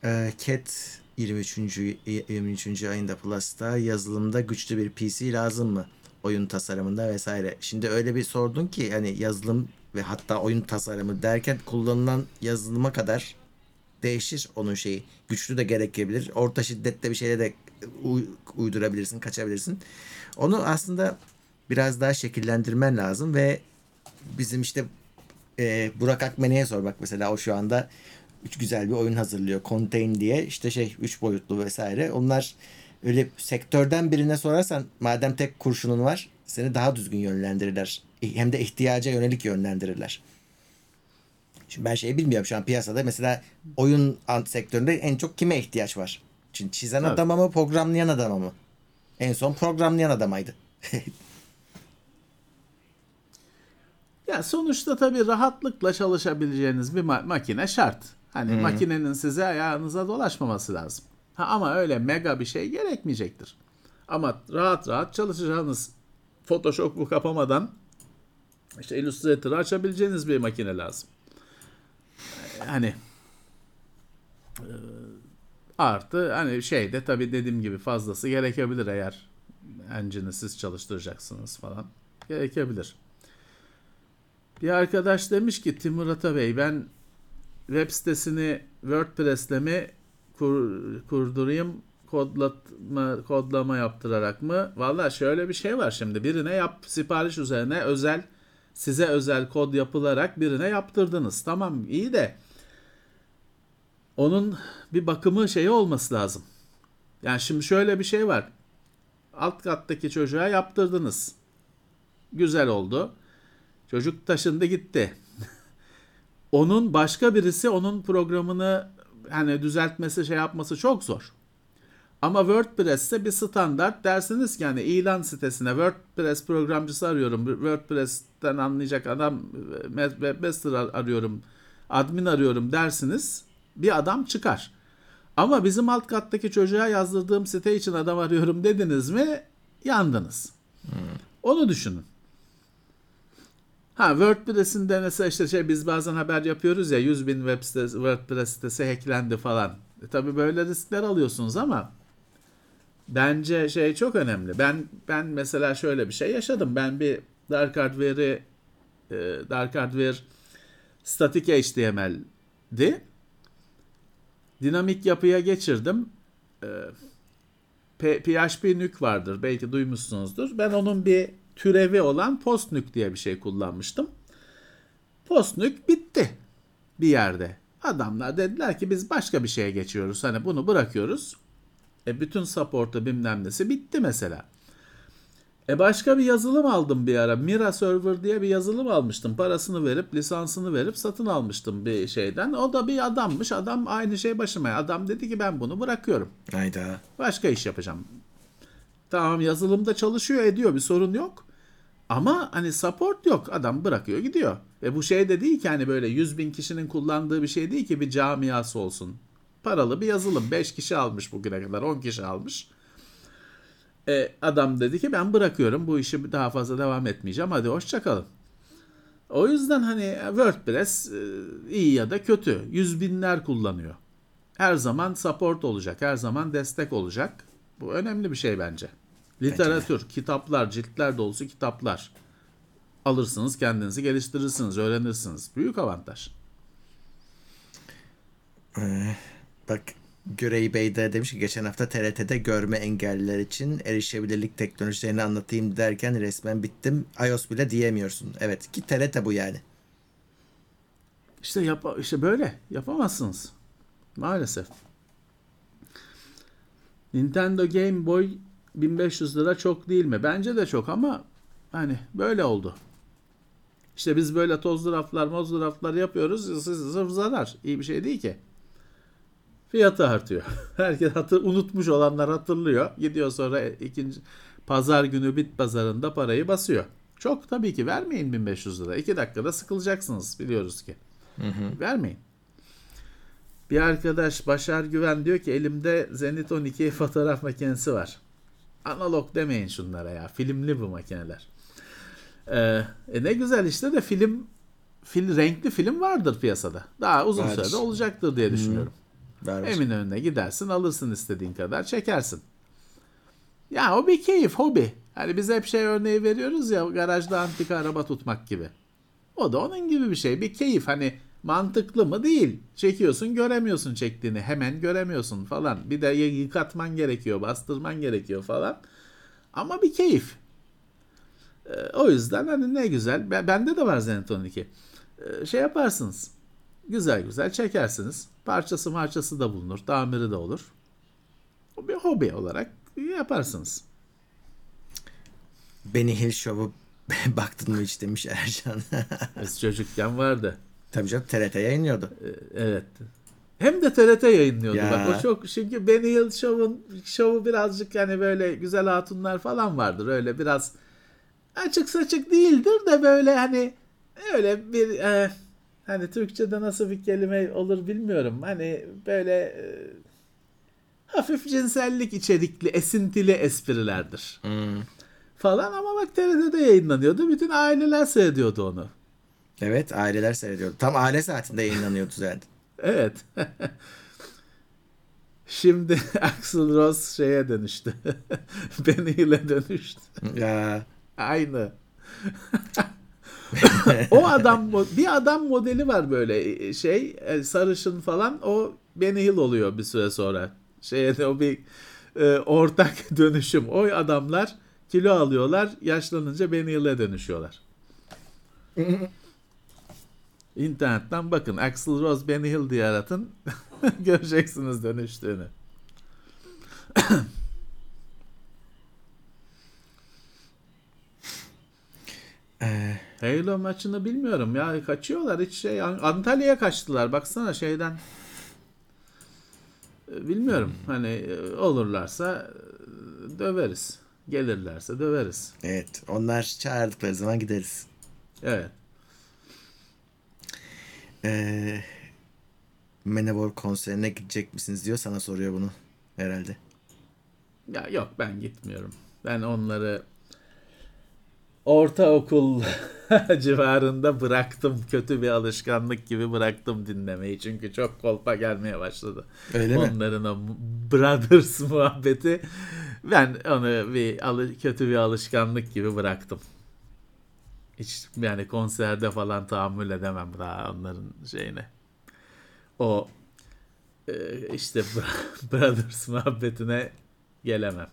Ee, Cat 23. 23. ayında Plus'ta yazılımda güçlü bir PC lazım mı? Oyun tasarımında vesaire. Şimdi öyle bir sordun ki hani yazılım ve hatta oyun tasarımı derken kullanılan yazılıma kadar değişir onun şeyi. Güçlü de gerekebilir. Orta şiddette bir şeyle de uy- uydurabilirsin, kaçabilirsin. Onu aslında biraz daha şekillendirmen lazım ve bizim işte e, Burak Akmen'e sor bak mesela o şu anda üç güzel bir oyun hazırlıyor. Contain diye işte şey üç boyutlu vesaire. Onlar öyle sektörden birine sorarsan madem tek kurşunun var seni daha düzgün yönlendirirler. Hem de ihtiyaca yönelik yönlendirirler. Şimdi ben şey bilmiyorum şu an piyasada mesela oyun sektöründe en çok kime ihtiyaç var? Şimdi çizen Evet. adama mı programlayan adama mı? En son programlayan adamaydı. Ya sonuçta tabii rahatlıkla çalışabileceğiniz bir ma- makine şart. Hani makinenin size ayağınıza dolaşmaması lazım. Ha, ama öyle mega bir şey gerekmeyecektir. Ama rahat rahat çalışacağınız Photoshop'u kapamadan işte Illustrator'ı açabileceğiniz bir makine lazım. Hani e, artı hani şeyde tabii dediğim gibi fazlası gerekebilir eğer engine'i siz çalıştıracaksınız falan. Gerekebilir. Bir arkadaş demiş ki Timur Atabey ben web sitesini WordPress'le mi kur- kurdurayım kodlama, kodlama yaptırarak mı? Valla şöyle bir şey var şimdi birine yap sipariş üzerine özel size özel kod yapılarak birine yaptırdınız. Tamam iyi de onun bir bakımı şeyi olması lazım. Yani şimdi şöyle bir şey var. Alt kattaki çocuğa yaptırdınız. Güzel oldu. Çocuk taşındı gitti. Onun başka birisi onun programını hani düzeltmesi şey yapması çok zor. Ama WordPress'te bir standart dersiniz ki hani ilan sitesine WordPress programcısı arıyorum. WordPress'ten anlayacak adam webmaster ar- arıyorum. Admin arıyorum dersiniz. Bir adam çıkar. Ama bizim alt kattaki çocuğa yazdırdığım site için adam arıyorum dediniz mi yandınız. Onu düşünün. Ha WordPress'in de mesela işte şey biz bazen haber yapıyoruz ya 100 bin web sitesi, WordPress sitesi hacklendi falan. E, tabii böyle riskler alıyorsunuz ama bence şey çok önemli. Ben ben mesela şöyle bir şey yaşadım. Ben bir Dark Hardware'i e, Dark Hardware statik HTML'di. Dinamik yapıya geçirdim. E, PHP nük vardır. Belki duymuşsunuzdur. Ben onun bir türevi olan postnük diye bir şey kullanmıştım. Postnük bitti bir yerde. Adamlar dediler ki biz başka bir şeye geçiyoruz. Hani bunu bırakıyoruz. E bütün support'u bilmem nesi bitti mesela. E başka bir yazılım aldım bir ara. Mira Server diye bir yazılım almıştım. Parasını verip lisansını verip satın almıştım bir şeyden. O da bir adammış. Adam aynı şey başıma. Adam dedi ki ben bunu bırakıyorum. Hayda. Başka iş yapacağım. Tamam yazılımda çalışıyor ediyor bir sorun yok. Ama hani support yok. Adam bırakıyor gidiyor. Ve bu şey de değil ki hani böyle 100 bin kişinin kullandığı bir şey değil ki bir camiası olsun. Paralı bir yazılım. 5 kişi almış bugüne kadar 10 kişi almış. E, adam dedi ki ben bırakıyorum bu işi daha fazla devam etmeyeceğim. Hadi hoşçakalın. O yüzden hani WordPress e, iyi ya da kötü. Yüz binler kullanıyor. Her zaman support olacak. Her zaman destek olacak. Bu önemli bir şey bence. Literatür, kitaplar, ciltler dolusu kitaplar. Alırsınız, kendinizi geliştirirsiniz, öğrenirsiniz. Büyük avantaj. Bak Görey Bey de demiş ki geçen hafta TRT'de görme engelliler için erişebilirlik teknolojilerini anlatayım derken resmen bittim. iOS bile diyemiyorsun. Evet ki TRT bu yani. İşte yap işte böyle yapamazsınız. Maalesef. Nintendo Game Boy 1500 lira çok değil mi? Bence de çok ama hani böyle oldu. İşte biz böyle tozlu raflar, mozlu raflar yapıyoruz. Sırf zarar. İyi bir şey değil ki. Fiyatı artıyor. Herkes hatır, unutmuş olanlar hatırlıyor. Gidiyor sonra ikinci pazar günü bit pazarında parayı basıyor. Çok tabii ki vermeyin 1500 lira. 2 dakikada sıkılacaksınız biliyoruz ki. Vermeyin. Bir arkadaş Başar Güven diyor ki elimde Zenit 12 fotoğraf makinesi var. Analog demeyin şunlara ya. Filmli bu makineler. Ee, e ne güzel işte de film fil, renkli film vardır piyasada. Daha uzun Vardır. sürede olacaktır diye düşünüyorum. Ver ver. Eminönü'ne gidersin alırsın istediğin kadar çekersin. Ya o bir keyif, hobi. Hani biz hep şey örneği veriyoruz ya garajda antika araba tutmak gibi. O da onun gibi bir şey. Bir keyif hani mantıklı mı değil. Çekiyorsun göremiyorsun çektiğini. Hemen göremiyorsun falan. Bir de yıkatman gerekiyor, bastırman gerekiyor falan. Ama bir keyif. Ee, o yüzden hani ne güzel. Ben, bende de var Zenit 12. Ee, şey yaparsınız. Güzel güzel çekersiniz. Parçası marçası da bulunur. Tamiri de olur. O bir hobi olarak yaparsınız. Benny Hill Show'u baktın mı hiç demiş Ercan. Biz çocukken vardı. Tabii canım TRT yayınlıyordu. Ee, Evet. Hem de TRT yayınlıyordu. Ya. Bak o çok çünkü Benny Hill Show'un şovu birazcık hani böyle güzel hatunlar falan vardır. Öyle biraz açık saçık değildir de böyle hani öyle bir e, hani Türkçe'de nasıl bir kelime olur bilmiyorum. Hani böyle e, hafif cinsellik içerikli, esintili esprilerdir. Hmm. Falan ama bak TRT'de yayınlanıyordu. Bütün aileler seyrediyordu onu. Evet aileler seyrediyordu. Tam aile saatinde yayınlanıyordu zaten. Evet. Şimdi Axl Rose şeye dönüştü. Benny Hill'e dönüştü. ya Aynı. o adam bir adam modeli var böyle şey e, sarışın falan o Benny Hill oluyor bir süre sonra. Şeye de o bir e, ortak dönüşüm. O adamlar kilo alıyorlar yaşlanınca Benny Hill'e dönüşüyorlar. İnternetten bakın. Axl Rose Benny Hill diye aratın. Göreceksiniz dönüştüğünü. Ee, Halo maçını bilmiyorum ya. Kaçıyorlar. Hiç şey An- Antalya'ya kaçtılar. Baksana şeyden. E, bilmiyorum. Hani e, olurlarsa e, döveriz. Gelirlerse döveriz. Evet. Onlar çağırdıkları zaman gideriz. evet Ee, Manowar konserine gidecek misiniz diyor sana soruyor bunu herhalde. ya yok ben gitmiyorum ben onları ortaokul civarında bıraktım kötü bir alışkanlık gibi bıraktım dinlemeyi çünkü çok kolpa gelmeye başladı Öyle mi? Onların o Brothers muhabbeti ben onu bir kötü bir alışkanlık gibi bıraktım. Hiç yani konserde falan tahammül edemem daha onların şeyine. O e, işte Brothers muhabbetine gelemem.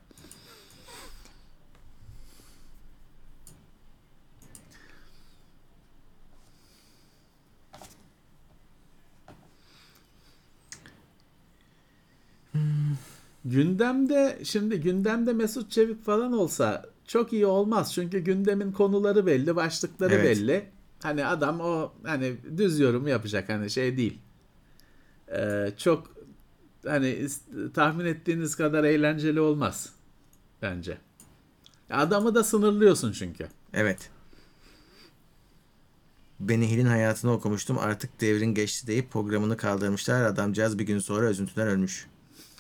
Gündemde şimdi gündemde Mesut Çevik falan olsa çok iyi olmaz. Çünkü gündemin konuları belli, başlıkları Evet. belli. Hani adam o hani düz yorum yapacak hani şey değil. Ee, çok hani tahmin ettiğiniz kadar eğlenceli olmaz bence. Adamı da sınırlıyorsun çünkü. Evet. Benny Hill'in hayatını okumuştum. Artık devrin geçti deyip programını kaldırmışlar. Adamcağız bir gün sonra üzüntüden ölmüş.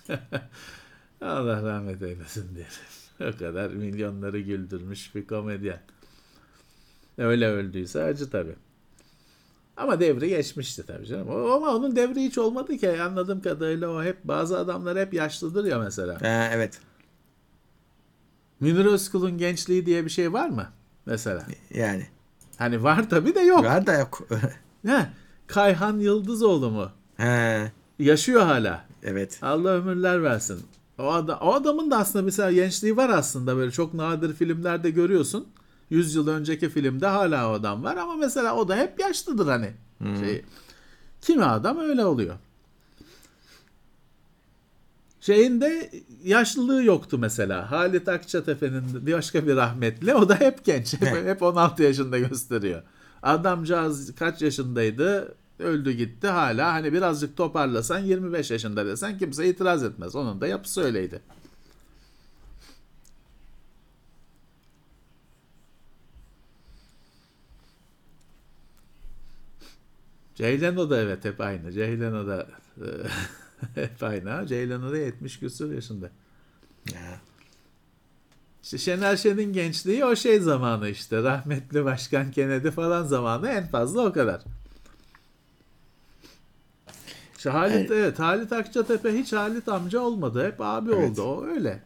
Allah rahmet eylesin diyelim. O kadar milyonları güldürmüş bir komedyen. Öyle öldüyse acı tabii. Ama devri geçmişti tabii canım. Ama onun devri hiç olmadı ki. Anladığım kadarıyla o hep bazı adamlar hep yaşlıdır ya mesela. Ha, evet. Münir Özkul'un gençliği diye bir şey var mı? Mesela. Yani. Hani var tabii de yok. Var da yok. Ha, Kayhan Yıldızoğlu mu? ha, Yaşıyor hala. evet. Allah ömürler versin. O, ada- o adamın da aslında mesela gençliği var aslında böyle çok nadir filmlerde görüyorsun. 100 yıl önceki filmde hala o adam var ama mesela o da hep yaşlıdır hani. Şey, kimi adam öyle oluyor. Şeyinde yaşlılığı yoktu mesela. Halit Akçatepe'nin başka bir rahmetli. O da hep genç. Hep 16 yaşında gösteriyor. Adamcağız kaç yaşındaydı? Öldü gitti hala. Hani birazcık toparlasan 25 yaşında desen kimse itiraz etmez. Onun da yapısı öyleydi. Jay Leno da evet hep aynı. Jay Leno da e, hep aynı. Leno da 70 küsur yaşında. Ya. İşte Şener Şen'in gençliği o şey zamanı işte. Rahmetli Başkan Kennedy falan zamanı en fazla o kadar. İşte Halit Evet. evet Halit Akçatepe hiç Halit amca olmadı. Hep abi Evet. oldu. O öyle.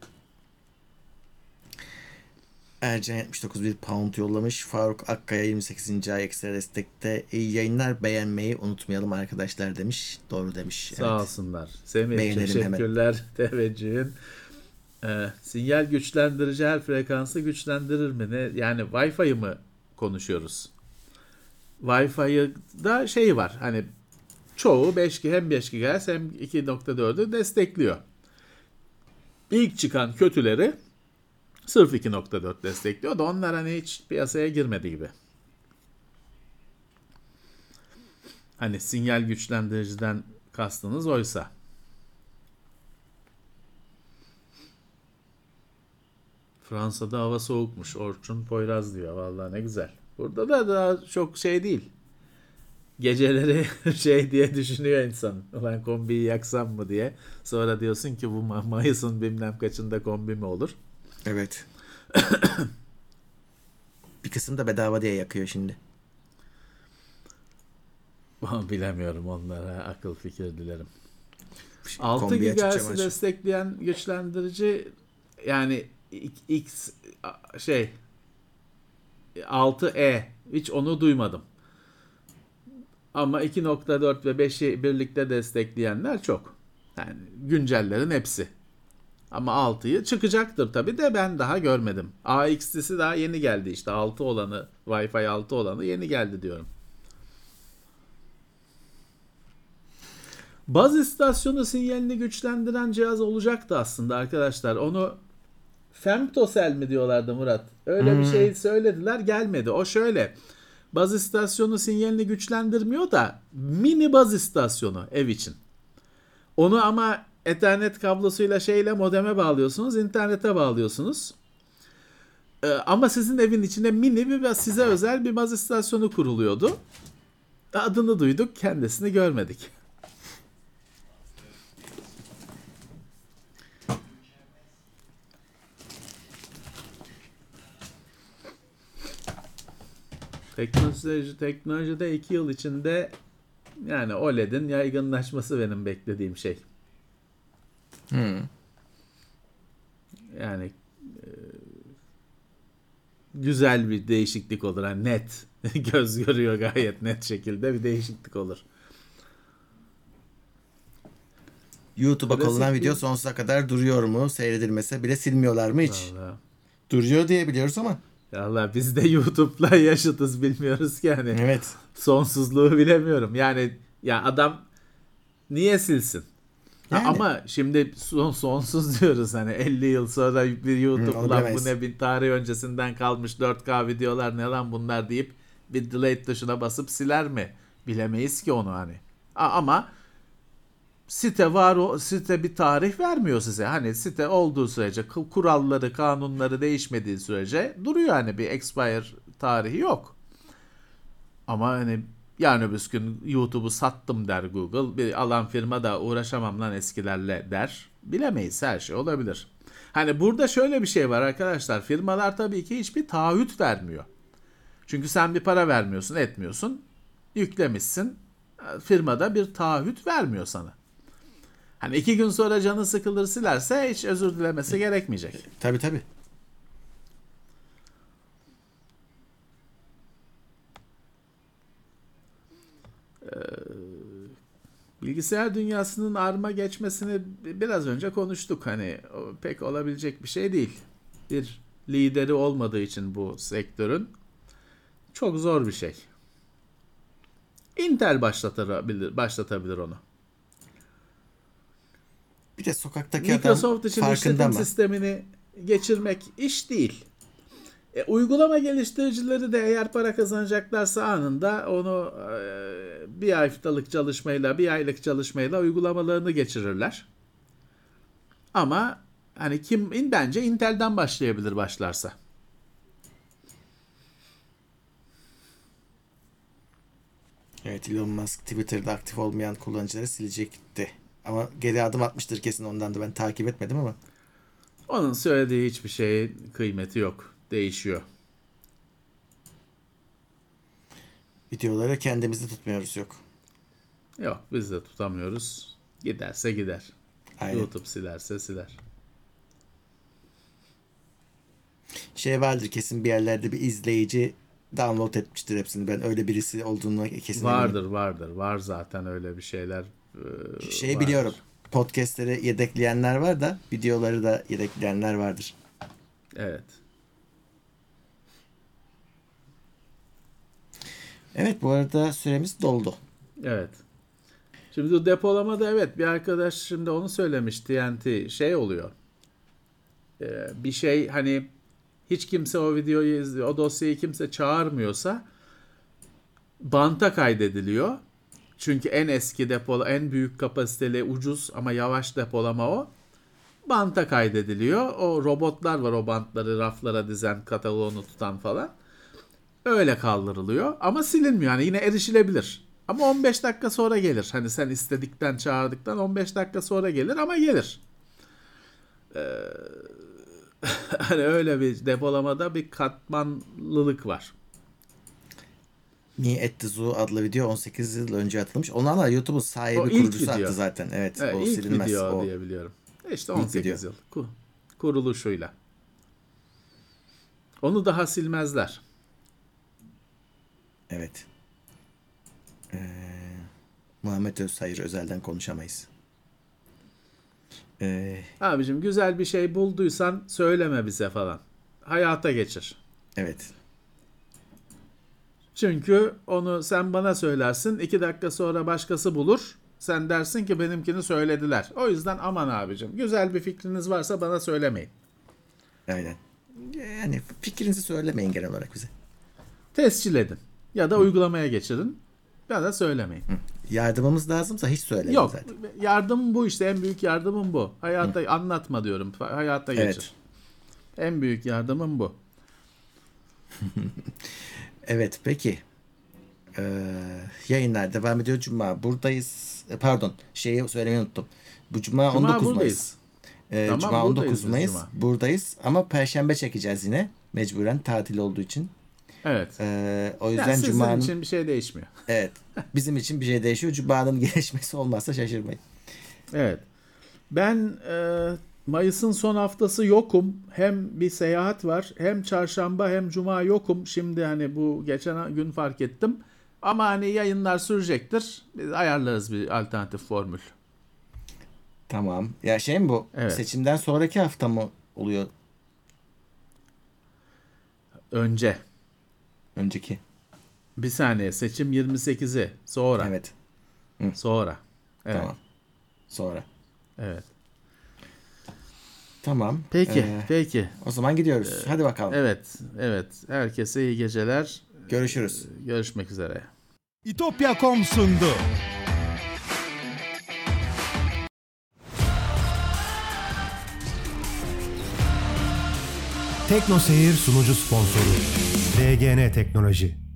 Ercan 79 bir pound yollamış. Faruk Akkaya 28. ay ekstra destekte. İyi yayınlar beğenmeyi unutmayalım arkadaşlar demiş. Doğru demiş. Sağ Evet. olsunlar. Semih teşekkürler teveccühün. Ee, sinyal güçlendirici her frekansı güçlendirir mi? Ne? Yani Wi-Fi'yi mı konuşuyoruz? Wi-Fi'da şey var. Hani çoğu 5 hem 5 GHz hem 2.4'ü destekliyor. İlk çıkan kötüleri sırf 2.4 destekliyor da onlar hani hiç piyasaya girmedi gibi. Hani sinyal güçlendiriciden kastınız oysa. Fransa'da hava soğukmuş. Orçun Poyraz diyor. Vallahi ne güzel. Burada da daha çok şey değil. Geceleri şey diye düşünüyor insan. Ulan kombiyi yaksam mı diye. Sonra diyorsun ki bu Ma- Mayıs'ın bilmem kaçında kombi mi olur? Evet. bir kısım da bedava diye yakıyor şimdi. Bilemiyorum onlara akıl fikir dilerim. Şimdi 6 kombiyi açacağım GHz'i destekleyen güçlendirici yani X şey 6E hiç onu duymadım. Ama 2.4 ve 5'i birlikte destekleyenler çok. Yani güncellerin hepsi. Ama 6'yı çıkacaktır tabi de ben daha görmedim. AX'lisi daha yeni geldi işte 6 olanı Wi-Fi 6 olanı yeni geldi diyorum. Baz istasyonu sinyalini güçlendiren cihaz olacaktı aslında arkadaşlar. Onu Femtosel mi diyorlardı Murat? Öyle bir şey söylediler gelmedi. O şöyle. Baz istasyonu sinyalini güçlendirmiyor da mini baz istasyonu ev için. Onu ama Ethernet kablosuyla şeyle modeme bağlıyorsunuz, internete bağlıyorsunuz. Ee, ama sizin evin içinde mini bir size özel bir baz istasyonu kuruluyordu. Adını duyduk, kendisini görmedik. Teknoloji, teknolojide iki yıl içinde yani OLED'in yaygınlaşması benim beklediğim şey. Hmm. Yani e, güzel bir değişiklik olur. Yani net. Göz görüyor gayet net şekilde bir değişiklik olur. YouTube'a konulan video sonsuza kadar duruyor mu? Seyredilmese bile silmiyorlar mı hiç? Vallahi. Duruyor diye biliyoruz ama. Vallahi biz de YouTube'la yaşıtız bilmiyoruz ki hani. Evet. Sonsuzluğu bilemiyorum. Yani ya adam niye silsin? Ha, Yani. ama şimdi son, sonsuz diyoruz hani 50 yıl sonra bir YouTube Hı, lan bu ne bir tarih öncesinden kalmış 4K videolar ne lan bunlar deyip bir delete tuşuna basıp siler mi? Bilemeyiz ki onu hani. A- ama site var o site bir tarih vermiyor size. Hani site olduğu sürece ku- kuralları, kanunları değişmediği sürece duruyor hani bir expire tarihi yok. Ama hani yani öbür gün YouTube'u sattım der Google. Bir alan firma da uğraşamam lan eskilerle der. Bilemeyiz her şey olabilir. Hani burada şöyle bir şey var arkadaşlar. Firmalar tabii ki hiçbir taahhüt vermiyor. Çünkü sen bir para vermiyorsun, etmiyorsun. Yüklemişsin. Firmada bir taahhüt vermiyor sana. Hani iki gün sonra canı sıkılır silerse hiç özür dilemesi gerekmeyecek. Tabii tabii. Bilgisayar dünyasının arma geçmesini biraz önce konuştuk. Hani pek olabilecek bir şey değil. Bir lideri olmadığı için bu sektörün çok zor bir şey. Intel başlatabilir, başlatabilir onu. Bir de sokaktaki Microsoft adam için farkında işletim mı? sistemini geçirmek iş değil. E, uygulama geliştiricileri de eğer para kazanacaklarsa anında onu e, bir haftalık çalışmayla, bir aylık çalışmayla uygulamalarını geçirirler. Ama hani kim bence Intel'den başlayabilir başlarsa. Evet Elon Musk Twitter'da aktif olmayan kullanıcıları silecekti. Ama geri adım atmıştır kesin ondan da ben takip etmedim ama. Onun söylediği hiçbir şeyin kıymeti yok. Değişiyor. Videoları kendimizde tutmuyoruz yok. Yok biz de tutamıyoruz. Giderse gider. Aynen. YouTube silerse siler. Şey vardır kesin bir yerlerde bir izleyici download etmiştir hepsini. Ben öyle birisi olduğunu kesin eminim. Vardır vardır. Var zaten öyle bir şeyler. Ee, Şey vardır. biliyorum. Podcast'leri yedekleyenler var da videoları da yedekleyenler vardır. Evet. Evet bu arada süremiz doldu. Evet. Şimdi o depolamada evet bir arkadaş şimdi onu söylemiş TNT şey oluyor. Ee, bir şey hani hiç kimse o videoyu izliyor, o dosyayı kimse çağırmıyorsa banta kaydediliyor. Çünkü en eski depola, en büyük kapasiteli, ucuz ama yavaş depolama o. Banta kaydediliyor. O robotlar var o bantları raflara dizen, kataloğunu tutan falan. Öyle kaldırılıyor ama silinmiyor. Yani yine erişilebilir. Ama 15 dakika sonra gelir. Hani sen istedikten çağırdıktan 15 dakika sonra gelir ama gelir. Ee, hani öyle bir depolamada bir katmanlılık var. Me at the Zoo adlı video 18 yıl önce atılmış. Onlarla YouTube'un sahibi O kurucusu video. attı zaten. Evet, Evet, o ilk silinmez. video o. diye biliyorum. İşte İlk 18 video. yıl ku- kuruluşuyla. Onu daha silmezler. Evet. Ee, Muhammed Özhayır özelden konuşamayız. Ee, Abicim güzel bir şey bulduysan söyleme bize falan. Hayata geçir. evet. Çünkü onu sen bana söylersin. iki dakika sonra başkası bulur. Sen dersin ki benimkini söylediler. O yüzden aman abicim. Güzel bir fikriniz varsa bana söylemeyin. Aynen. Yani fikrinizi söylemeyin genel olarak bize. Tescil edin. Ya da uygulamaya geçirin. Ya da söylemeyin. Yardımımız lazımsa hiç söylemeyin Yok. zaten. Yardımım bu işte. En büyük yardımım bu. Hayata anlatma diyorum. Hayata geçir. Evet. En büyük yardımım bu. Evet peki. Ee, yayınlar devam ediyor. Cuma buradayız. E, Pardon şeyi söylemeyi unuttum. Bu Cuma, Cuma 19 buradayız. Mayıs. Ee, Tamam, Cuma buradayız 19 biz Mayıs. Cuma. Buradayız ama Perşembe çekeceğiz yine. Mecburen tatil olduğu için. Evet. Ee, o yüzden sizin Cuma'nın için bir şey değişmiyor. evet bizim için bir şey değişiyor. Cuma'nın gelişmesi olmazsa şaşırmayın. Evet. Ben e, Mayıs'ın son haftası yokum. Hem bir seyahat var, hem çarşamba hem cuma yokum. Şimdi hani bu geçen gün fark ettim. Ama hani yayınlar sürecektir. Biz ayarlarız bir alternatif formül. Tamam. Ya şey mi bu? Evet. Seçimden sonraki hafta mı oluyor Önce. önceki? Bir saniye seçim 28'i. Sonra. Evet. Sonra. Evet. Tamam. Sonra. Evet. Tamam. Peki, Ee, peki. o zaman gidiyoruz. Hadi bakalım. Evet, evet. Herkese iyi geceler. Görüşürüz. Görüşmek üzere. İtopya.com sundu. Tekno Seyir sunucu sponsoru DGN Teknoloji.